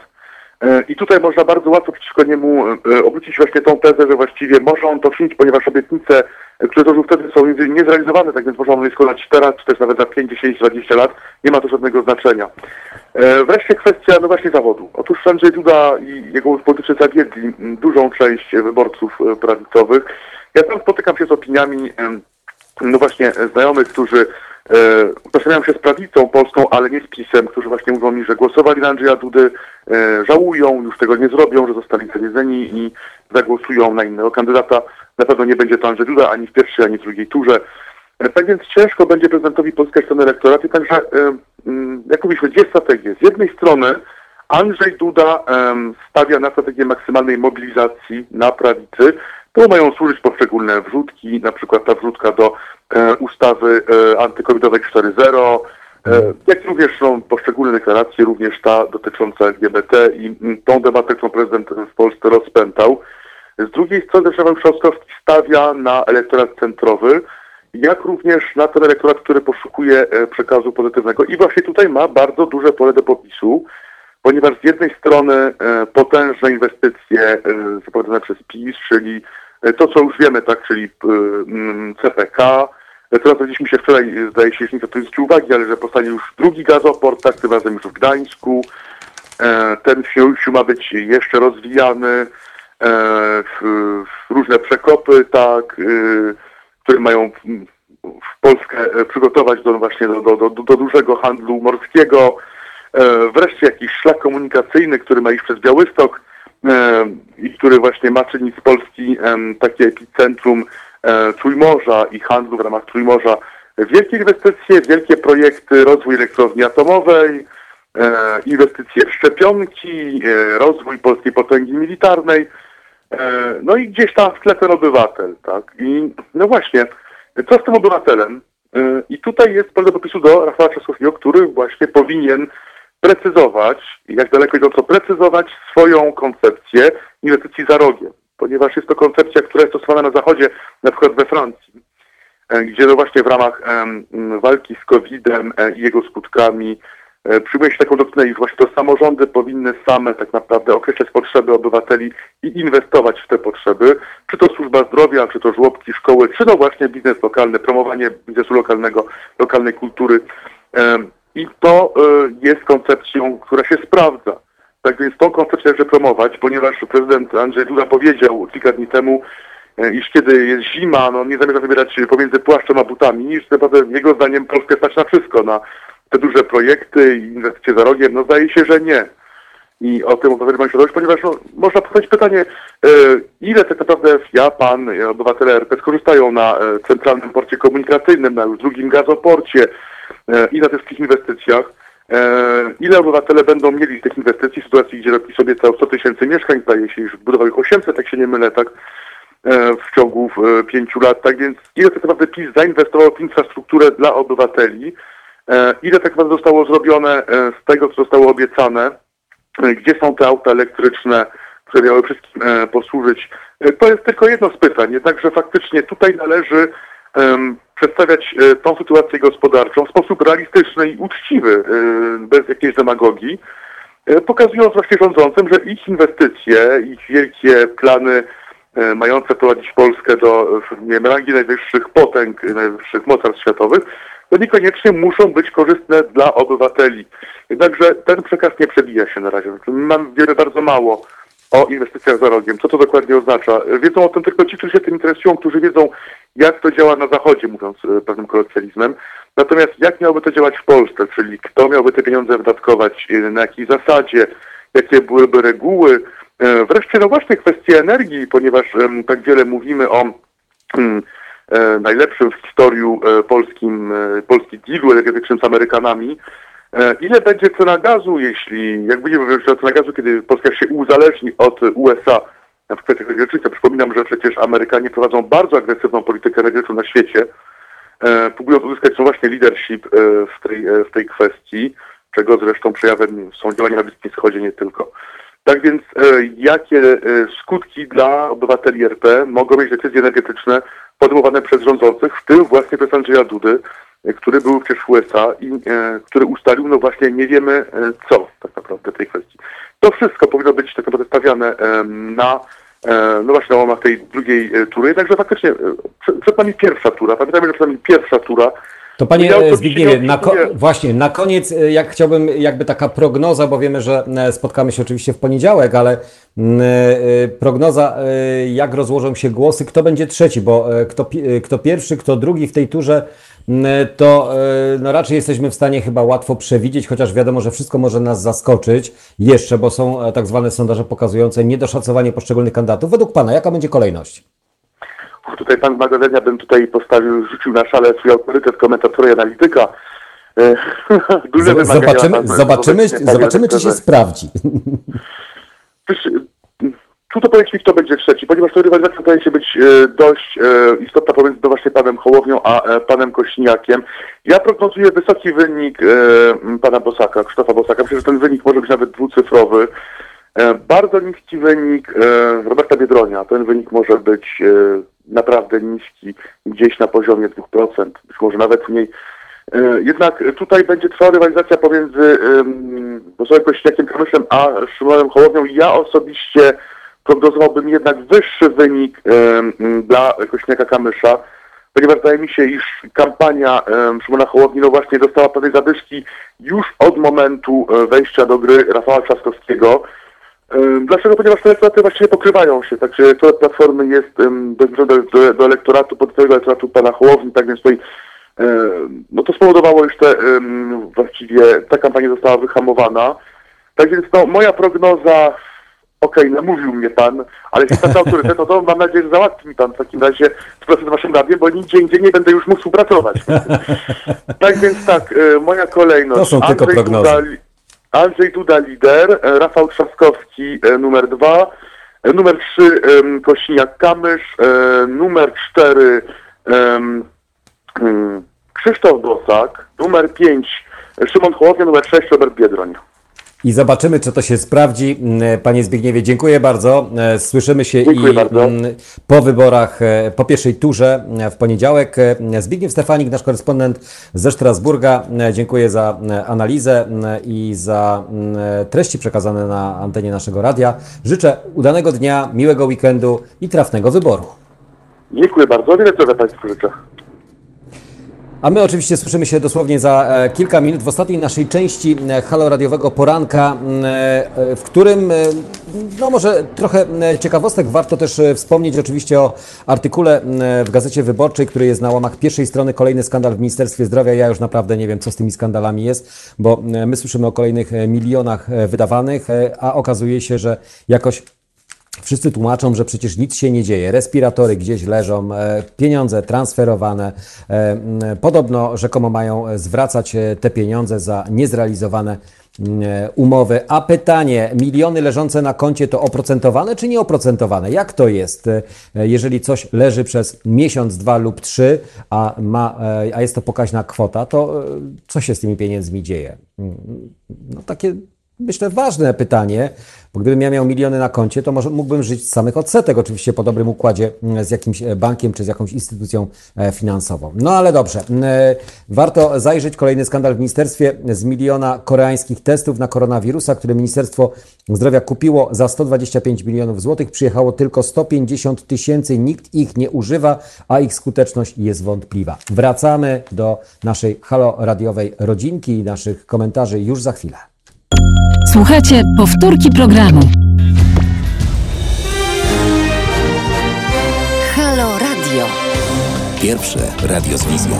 [SPEAKER 4] E, I tutaj można bardzo łatwo przeciwko niemu e, obrócić właśnie tą tezę, że właściwie może on to czynić, ponieważ obietnice, które złożył wtedy są niezrealizowane, tak więc można on je składać teraz, czy też nawet za 5, 10, 20 lat. Nie ma to żadnego znaczenia. E, Wreszcie kwestia, no właśnie zawodu. Otóż Andrzej Duda i jego politycy zawiedli dużą część wyborców e, prawicowych. Ja tam spotykam się z opiniami no właśnie e, znajomych, którzy e, utożsamiają się z prawicą polską, ale nie z PiSem, którzy właśnie mówią mi, że głosowali na Andrzeja Dudy, e, żałują, już tego nie zrobią, że zostali zawiedzeni i zagłosują na innego kandydata. Na pewno nie będzie to Andrzej Duda ani w pierwszej, ani w drugiej turze. E, Tak więc ciężko będzie prezydentowi pozyskać ten elektorat i także, mm, jak mówiliśmy, dwie strategie. Z jednej strony Andrzej Duda stawia na strategię maksymalnej mobilizacji na prawicy. Tu mają służyć poszczególne wrzutki, na przykład ta wrzutka do ustawy e, antykowidowej 4.0, e, jak również są poszczególne deklaracje, również ta dotycząca LGBT i tą debatę, którą prezydent w Polsce rozpętał. Z drugiej strony też Rafał Trzaskowski stawia na elektorat centrowy, jak również na ten elektorat, który poszukuje e, przekazu pozytywnego. I właśnie tutaj ma bardzo duże pole do popisu, ponieważ z jednej strony e, potężne inwestycje e, zapowiadane przez PiS, czyli e, to, co już wiemy, tak, czyli e, mm, CPK, e, to dowiedzieliśmy się wczoraj, e, zdaje się, nie to zwrócił uwagi, ale że powstanie już drugi gazoport, tak, tym razem już w Gdańsku. E, Ten w Świnoujściu ma być jeszcze rozwijany, e, w, różne przekopy, tak, e, które mają w- Polskę e, przygotować do właśnie do, do, do, do dużego handlu morskiego. E, Wreszcie jakiś szlak komunikacyjny, który ma iść przez Białystok e, i który właśnie ma czynić z Polski takie epicentrum e, Trójmorza i handlu w ramach Trójmorza. Wielkie inwestycje, wielkie projekty, rozwój elektrowni atomowej, e, inwestycje w szczepionki, e, rozwój polskiej potęgi militarnej. No i gdzieś tam w tle ten obywatel, tak? I no właśnie, co z tym obywatelem? I tutaj jest pole do popisu do Rafała Trzaskowskiego, który właśnie powinien precyzować, jak daleko idąco precyzować swoją koncepcję inwestycji za rogiem, ponieważ jest to koncepcja, która jest stosowana na zachodzie, na przykład we Francji, e, gdzie no właśnie w ramach walki z COVID-em e, i jego skutkami e, przyjmuje się taką doktrynę, iż właśnie to samorządy powinny same tak naprawdę określać potrzeby obywateli i inwestować w te potrzeby, czy to służba zdrowia, czy to żłobki, szkoły, czy to właśnie biznes lokalny, promowanie biznesu lokalnego, lokalnej kultury. I to e, jest koncepcją, która się sprawdza. Tak więc tą koncepcję należy promować, ponieważ prezydent Andrzej Duda powiedział kilka dni temu, e, iż kiedy jest zima, no nie zamierza wybierać pomiędzy płaszczem a butami, iż naprawdę jego zdaniem Polskę stać na wszystko, na te duże projekty i inwestycje za rogiem. No zdaje się, że nie. I o tym opowiadam mam świadomość, ponieważ no, można postawić pytanie, e, ile tak naprawdę ja, pan, obywatele RP skorzystają na centralnym porcie komunikacyjnym, na już drugim gazoporcie i na tych wszystkich inwestycjach. E, ile obywatele będą mieli z tych inwestycji w sytuacji, gdzie robi sobie całe 100 tysięcy mieszkań, zdaje się, już budował ich 800, jak się nie mylę, tak, e, w ciągu e, pięciu lat. Tak więc ile tak naprawdę PiS zainwestował w infrastrukturę dla obywateli, e, ile tak naprawdę zostało zrobione e, z tego, co zostało obiecane, e, gdzie są te auta elektryczne, które miały wszystkim e, posłużyć. E, To jest tylko jedno z pytań, jednakże faktycznie tutaj należy przedstawiać e, tą sytuację gospodarczą w sposób realistyczny i uczciwy, e, bez jakiejś demagogii, e, pokazując właśnie rządzącym, że ich inwestycje, ich wielkie plany mające prowadzić Polskę do nie wiem, rangi najwyższych potęg, najwyższych mocarstw światowych, to niekoniecznie muszą być korzystne dla obywateli. Jednakże ten przekaz nie przebija się na razie. Znaczy, Mam wiele bardzo mało o inwestycjach za rogiem. Co to dokładnie oznacza? Wiedzą o tym tylko ci, którzy się tym interesują, którzy wiedzą, jak to działa na Zachodzie, mówiąc e, pewnym kolokwializmem. Natomiast jak miałoby to działać w Polsce, czyli kto miałby te pieniądze wydatkować, e, na jakiej zasadzie, jakie byłyby reguły. E, Wreszcie no właśnie kwestie energii, ponieważ tak wiele mówimy o mm, najlepszym w historii polskim, polski dealu energetycznym z Amerykanami. E, Ile będzie cena gazu, jeśli, jak będziemy o cena gazu, kiedy Polska się uzależni od USA w kwestiach energetycznych? Przypominam, że przecież Amerykanie prowadzą bardzo agresywną politykę energetyczną na świecie, e, próbując uzyskać no właśnie leadership e, w tej, w tej kwestii, czego zresztą przejawem są działania na Bliskim Wschodzie nie tylko. Tak więc jakie skutki dla obywateli RP mogą mieć decyzje energetyczne podejmowane przez rządzących, w tym właśnie przez Andrzeja Dudy, który był przecież w USA i e, który ustalił, no właśnie nie wiemy e, co tak naprawdę w tej kwestii. To wszystko powinno być tak naprawdę stawiane em, na e, no właśnie na łamach tej drugiej e, tury, jednakże faktycznie e, przed, nami pierwsza tura, pamiętajmy, że przed nami pierwsza tura,
[SPEAKER 2] To panie e, Zbigniewie,
[SPEAKER 4] nie
[SPEAKER 2] na właśnie, na koniec, e, jak chciałbym, jakby taka prognoza, bo wiemy, że e, spotkamy się oczywiście w poniedziałek, ale e, prognoza, e, jak rozłożą się głosy, kto będzie trzeci, bo e, kto, e, kto pierwszy, kto drugi w tej turze, to e, no raczej jesteśmy w stanie chyba łatwo przewidzieć, chociaż wiadomo, że wszystko może nas zaskoczyć jeszcze, bo są e, tak zwane sondaże pokazujące niedoszacowanie poszczególnych kandydatów. Według Pana, jaka będzie kolejność?
[SPEAKER 4] Tutaj pan Magdalena bym tutaj postawił, rzucił na szale swój autorytet komentatora i analityka. E, Duże
[SPEAKER 2] Zobaczymy, zobaczymy, zobaczymy czy się sprawdzi.
[SPEAKER 4] Trudno powiedzieć mi, kto będzie trzeci, ponieważ to rywalizacja wydaje się być e, dość e, istotna pomiędzy właśnie panem Hołownią a e, panem Kośniakiem. Ja prognozuję wysoki wynik pana Bosaka, Krzysztofa Bosaka. Myślę, że ten wynik może być nawet dwucyfrowy. Bardzo niski wynik Roberta Biedronia. Ten wynik może być naprawdę niski, gdzieś na poziomie 2%, być może nawet mniej. Jednak tutaj będzie trwała rywalizacja pomiędzy um, Kośniakiem Kamyszem a Szymonem Hołownią. Ja osobiście prognozowałbym jednak wyższy wynik dla Kośniaka Kamysza, ponieważ wydaje mi się, iż kampania Szymona Hołowni no właśnie dostała pewnej zadyszki już od momentu e, wejścia do gry Rafała Trzaskowskiego. Dlaczego? Ponieważ te elektoraty właściwie pokrywają się, także elektorat Platformy jest bezwzględny do, do, elektoratu, potencjalnego elektoratu pana Hołowni, tak więc tutaj no to spowodowało, już te właściwie ta kampania została wyhamowana. Tak więc no, moja prognoza, okej, namówił mnie pan, ale jeśli pan autorytet, no to mam nadzieję, że załatwi mi pan w takim razie współpracę z waszym radiem, bo nigdzie indziej nie będę już mógł współpracować. tak więc tak, e, moja kolejność.
[SPEAKER 2] To są tylko prognozy.
[SPEAKER 4] Duda, Andrzej Duda lider, e, Rafał Trzaskowski e, numer dwa, numer trzy Kośniak-Kamysz, numer cztery mm, Krzysztof Bosak, numer pięć Szymon Hołownia, numer 6, Robert Biedroń.
[SPEAKER 2] I zobaczymy, czy to się sprawdzi. Mm, Panie Zbigniewie, dziękuję bardzo. E, Słyszymy się
[SPEAKER 4] Dziękuję
[SPEAKER 2] i
[SPEAKER 4] bardzo.
[SPEAKER 2] mm, po wyborach, e, po pierwszej turze e, w poniedziałek. E, Zbigniew Stefanik, nasz korespondent ze Strasburga. E, Dziękuję za e, analizę i za m, treści przekazane na antenie naszego radia. Życzę udanego dnia, miłego weekendu i trafnego wyboru.
[SPEAKER 4] Dziękuję bardzo. Wiele zdrowia Państwu życzę.
[SPEAKER 2] A my oczywiście słyszymy się dosłownie za e, kilka minut w ostatniej naszej części e, halo radiowego poranka, m, e, w którym, no może trochę ciekawostek warto też wspomnieć oczywiście o artykule w Gazecie Wyborczej, który jest na łamach pierwszej strony, kolejny skandal w Ministerstwie Zdrowia. Ja już naprawdę nie wiem, co z tymi skandalami jest, bo my słyszymy o kolejnych milionach wydawanych, a okazuje się, że jakoś Wszyscy tłumaczą, że przecież nic się nie dzieje. Respiratory gdzieś leżą, e, pieniądze transferowane. e, Podobno rzekomo mają e, zwracać te pieniądze za niezrealizowane umowy. A pytanie, miliony leżące na koncie to oprocentowane czy nieoprocentowane? Jak to jest, jeżeli coś leży przez miesiąc, dwa lub trzy, a, ma, a jest to pokaźna kwota, to co się z tymi pieniędzmi dzieje? Mm, No takie myślę, ważne pytanie, bo gdybym ja miał miliony na koncie, to może mógłbym żyć z samych odsetek, oczywiście po dobrym układzie mm, z jakimś e, bankiem czy z jakąś instytucją e, finansową. No ale dobrze. Mm, e, Warto zajrzeć kolejny skandal w ministerstwie z miliona koreańskich testów na koronawirusa, które Ministerstwo Zdrowia kupiło za 125 milionów złotych. Przyjechało tylko 150 tysięcy, nikt ich nie używa, a ich skuteczność jest wątpliwa. Wracamy do naszej halo radiowej rodzinki i naszych komentarzy już za chwilę.
[SPEAKER 1] Słuchajcie powtórki programu.
[SPEAKER 5] Halo Radio.
[SPEAKER 3] Pierwsze radio z wizją.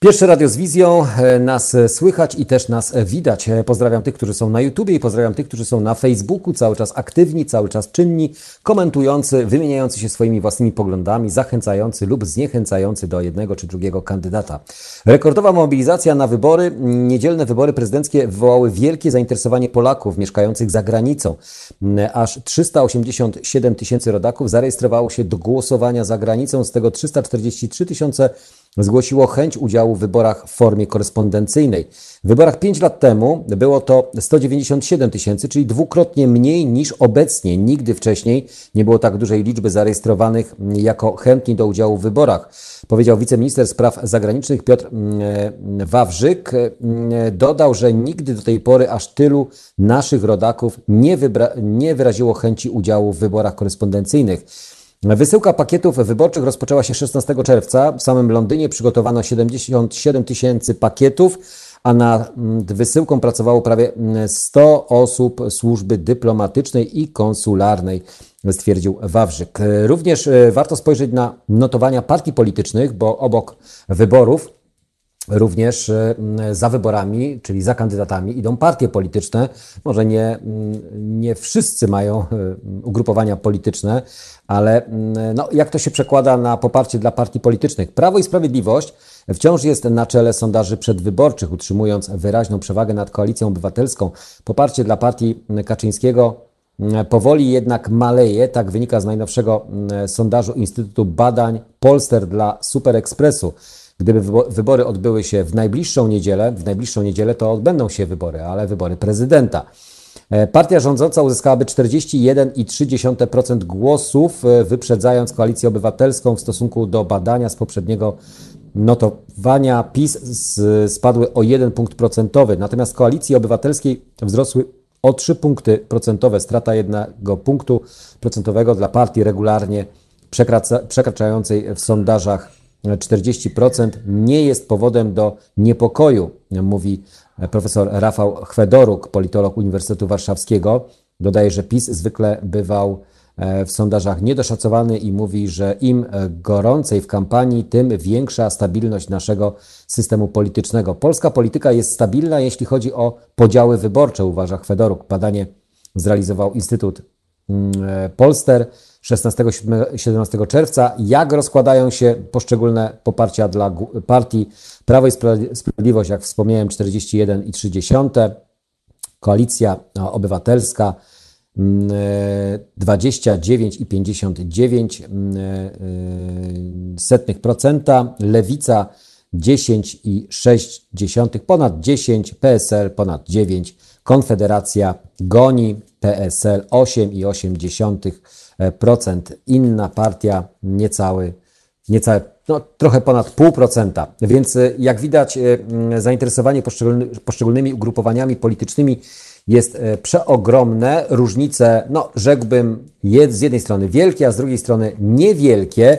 [SPEAKER 2] Pierwsze radio z wizją, e, nas słychać i też nas widać. E, Pozdrawiam tych, którzy są na YouTubie i pozdrawiam tych, którzy są na Facebooku, cały czas aktywni, cały czas czynni, komentujący, wymieniający się swoimi własnymi poglądami, zachęcający lub zniechęcający do jednego czy drugiego kandydata. Rekordowa mobilizacja na wybory, niedzielne wybory prezydenckie wywołały wielkie zainteresowanie Polaków mieszkających za granicą. Mm, Aż 387 tysięcy rodaków zarejestrowało się do głosowania za granicą, z tego 343 tysiące zgłosiło chęć udziału w wyborach w formie korespondencyjnej. W wyborach 5 lat temu było to 197 tysięcy, czyli dwukrotnie mniej niż obecnie. Nigdy wcześniej nie było tak dużej liczby zarejestrowanych jako chętni do udziału w wyborach. Powiedział wiceminister spraw zagranicznych Piotr mm, Wawrzyk. Mm, Dodał, że nigdy do tej pory aż tylu naszych rodaków nie, nie wyraziło chęci udziału w wyborach korespondencyjnych. Wysyłka pakietów wyborczych rozpoczęła się 16 czerwca. W samym Londynie przygotowano 77 tysięcy pakietów, a nad wysyłką pracowało prawie 100 osób służby dyplomatycznej i konsularnej, stwierdził Wawrzyk. Również e, warto spojrzeć na notowania partii politycznych, bo obok wyborów Również m, za wyborami, czyli za kandydatami, idą partie polityczne. Może nie, nie wszyscy mają e, ugrupowania polityczne, ale no, jak to się przekłada na poparcie dla partii politycznych? Prawo i Sprawiedliwość wciąż jest na czele sondaży przedwyborczych, utrzymując wyraźną przewagę nad koalicją obywatelską. Poparcie dla partii Kaczyńskiego powoli jednak maleje, tak wynika z najnowszego sondażu Instytutu Badań Polster dla Super Expressu. Gdyby wybo- wybory odbyły się w najbliższą niedzielę, w najbliższą niedzielę to odbędą się wybory, ale wybory prezydenta. E, Partia rządząca uzyskałaby 41,3% głosów, e, wyprzedzając koalicję obywatelską w stosunku do badania z poprzedniego notowania. PiS spadły o 1 punkt procentowy, natomiast koalicji obywatelskiej wzrosły o 3 punkty procentowe. Strata jednego punktu procentowego dla partii regularnie przekracza, przekraczającej w sondażach 40% nie jest powodem do niepokoju, mówi profesor Rafał Chwedoruk, politolog Uniwersytetu Warszawskiego. Dodaje, że PiS zwykle bywał e, w sondażach niedoszacowany i mówi, że im gorącej w kampanii, tym większa stabilność naszego systemu politycznego. Polska polityka jest stabilna, jeśli chodzi o podziały wyborcze, uważa Chwedoruk. Badanie zrealizował Instytut mm, e, Polster 16-17 czerwca. Jak rozkładają się poszczególne poparcia dla partii. Prawo i Spra- Sprawiedliwość, jak wspomniałem, 41,3, Koalicja Obywatelska mm, e, 29,59 mm, e, setnych procenta, Lewica 10,6, ponad 10, PSL ponad 9, Konfederacja goni PSL 8,8%, inna partia niecały, niecałe, no, trochę ponad 0,5%. Więc y, jak widać, y, mm, zainteresowanie poszczególny, poszczególnymi ugrupowaniami politycznymi jest y, przeogromne. Różnice, no rzekłbym, jest z jednej strony wielkie, a z drugiej strony niewielkie.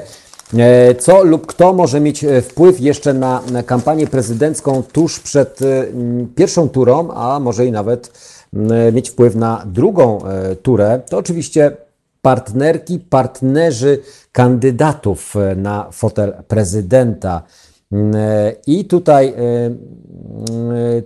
[SPEAKER 2] E, Co lub kto może mieć e, wpływ jeszcze na kampanię prezydencką tuż przed e, m, pierwszą turą, a może i nawet m, mieć wpływ na drugą e, turę, to oczywiście partnerki, partnerzy kandydatów e, na fotel prezydenta. Mm, e, I tutaj e, mm,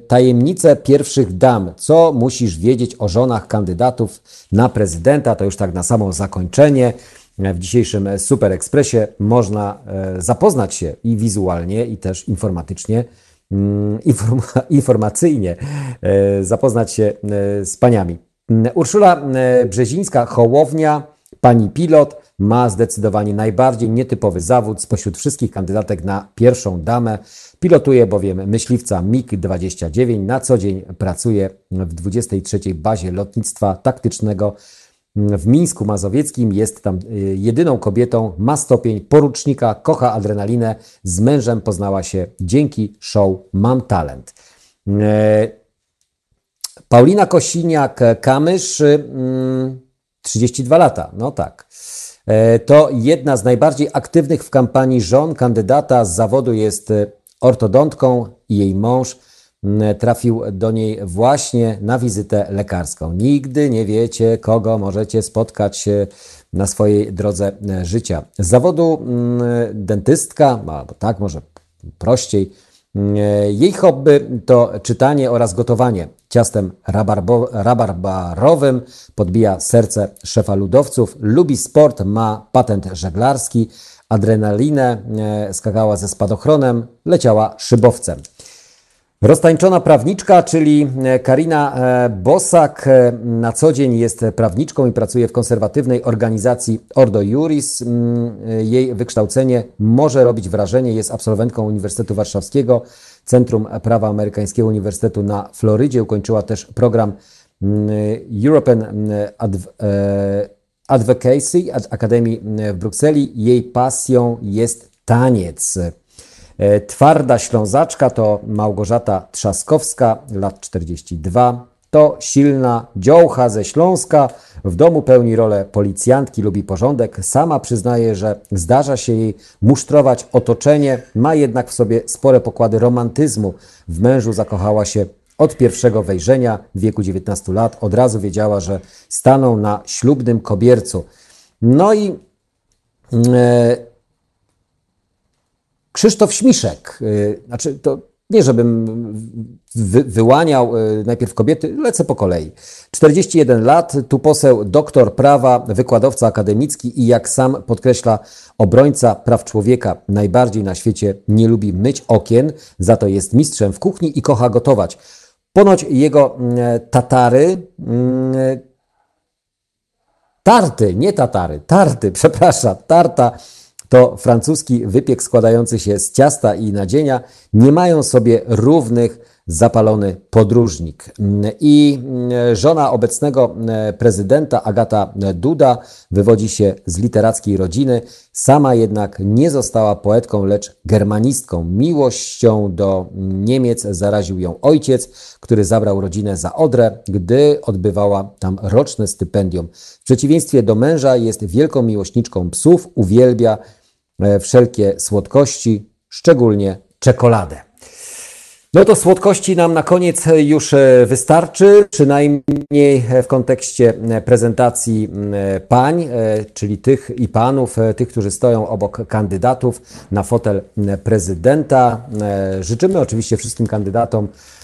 [SPEAKER 2] tajemnice pierwszych dam. Co musisz wiedzieć o żonach kandydatów na prezydenta? To już tak na samo zakończenie. W dzisiejszym Super Expressie można zapoznać się i wizualnie, i też informatycznie, mm, informa- informacyjnie zapoznać się z paniami. Urszula Brzezińska, Hołownia, pani pilot, ma zdecydowanie najbardziej nietypowy zawód spośród wszystkich kandydatek na pierwszą damę. Pilotuje bowiem myśliwca MiG-29. Na co dzień pracuje w 23. bazie lotnictwa taktycznego w Mińsku Mazowieckim. Jest tam y, jedyną kobietą, ma stopień porucznika, kocha adrenalinę. Z mężem poznała się dzięki show Mam Talent. E, Paulina Kosiniak-Kamysz, mm, 32 lata, no tak. E, To jedna z najbardziej aktywnych w kampanii żon kandydata z zawodu jest e, ortodontką i jej mąż trafił do niej właśnie na wizytę lekarską. Nigdy nie wiecie, kogo możecie spotkać e, na swojej drodze życia. Z zawodu dentystka, albo tak może prościej, jej hobby to czytanie oraz gotowanie. Ciastem rabarbo, rabarbarowym podbija serce szefa ludowców. Lubi sport, ma patent żeglarski, adrenalinę, e, skakała ze spadochronem, leciała szybowcem. Roztańczona prawniczka, czyli e, Karina e, Bosak, e, na co dzień jest prawniczką i pracuje w konserwatywnej organizacji Ordo Juris. Mm, Jej wykształcenie może robić wrażenie, jest absolwentką Uniwersytetu Warszawskiego, Centrum Prawa Amerykańskiego Uniwersytetu na Florydzie. Ukończyła też program mm, European mm, Adv- Advocacy Ad- Akademii w Brukseli. Jej pasją jest taniec. E, Twarda Ślązaczka to Małgorzata Trzaskowska, lat 42. To silna dziołcha ze Śląska. W domu pełni rolę policjantki, lubi porządek. Sama przyznaje, że zdarza się jej musztrować otoczenie. Ma jednak w sobie spore pokłady romantyzmu. W mężu zakochała się od pierwszego wejrzenia w wieku 19 lat. Od razu wiedziała, że staną na ślubnym kobiercu. No i e, Krzysztof Śmiszek, y, znaczy to nie żebym wy, wyłaniał y, najpierw kobiety, lecę po kolei. 41 lat, tu poseł doktor prawa, wykładowca akademicki i jak sam podkreśla obrońca praw człowieka, najbardziej na świecie nie lubi myć okien, za to jest mistrzem w kuchni i kocha gotować. Ponoć jego mm, tatary mm, Tarty, nie tatary, tarty, przepraszam, tarta to francuski wypiek składający się z ciasta i nadzienia. Nie mają sobie równych zapalony podróżnik. I żona obecnego prezydenta Agata Duda wywodzi się z literackiej rodziny. Sama jednak nie została poetką, lecz germanistką. Miłością do Niemiec zaraził ją ojciec, który zabrał rodzinę za Odrę, gdy odbywała tam roczne stypendium. W przeciwieństwie do męża jest wielką miłośniczką psów, uwielbia e, wszelkie słodkości, szczególnie czekoladę. No to słodkości nam na koniec już e, wystarczy, przynajmniej w kontekście e, prezentacji e, pań, e, czyli tych i panów, e, tych, którzy stoją obok kandydatów na fotel e, prezydenta. E, Życzymy oczywiście wszystkim kandydatom e,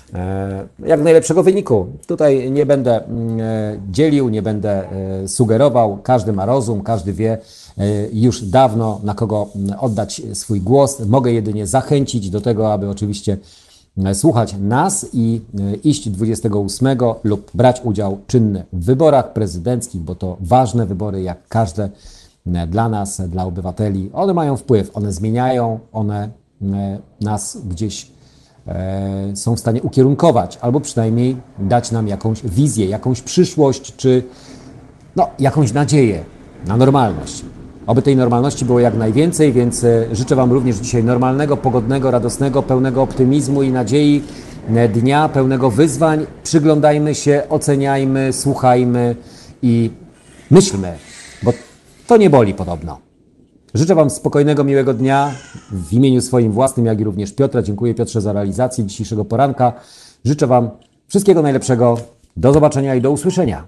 [SPEAKER 2] jak najlepszego wyniku. Tutaj nie będę mm, e, dzielił, nie będę e, sugerował. Każdy ma rozum, każdy wie e, już dawno, na kogo mm, oddać swój głos. Mogę jedynie zachęcić do tego, aby oczywiście e, słuchać nas i e, iść 28 lub brać udział czynny w wyborach prezydenckich, bo to ważne wybory, jak każde e, dla nas, dla obywateli. One mają wpływ, one zmieniają, one e, nas gdzieś e, są w stanie ukierunkować, albo przynajmniej dać nam jakąś wizję, jakąś przyszłość, czy no, jakąś nadzieję na normalność. Oby tej normalności było jak najwięcej, więc e, życzę Wam również dzisiaj normalnego, pogodnego, radosnego, pełnego optymizmu i nadziei e, dnia, pełnego wyzwań. Przyglądajmy się, oceniajmy, słuchajmy i myślmy, bo to nie boli podobno. Życzę Wam spokojnego, miłego dnia w imieniu swoim własnym, jak i również Piotra. Dziękuję Piotrze za realizację dzisiejszego poranka. Życzę Wam wszystkiego najlepszego. Do zobaczenia i do usłyszenia.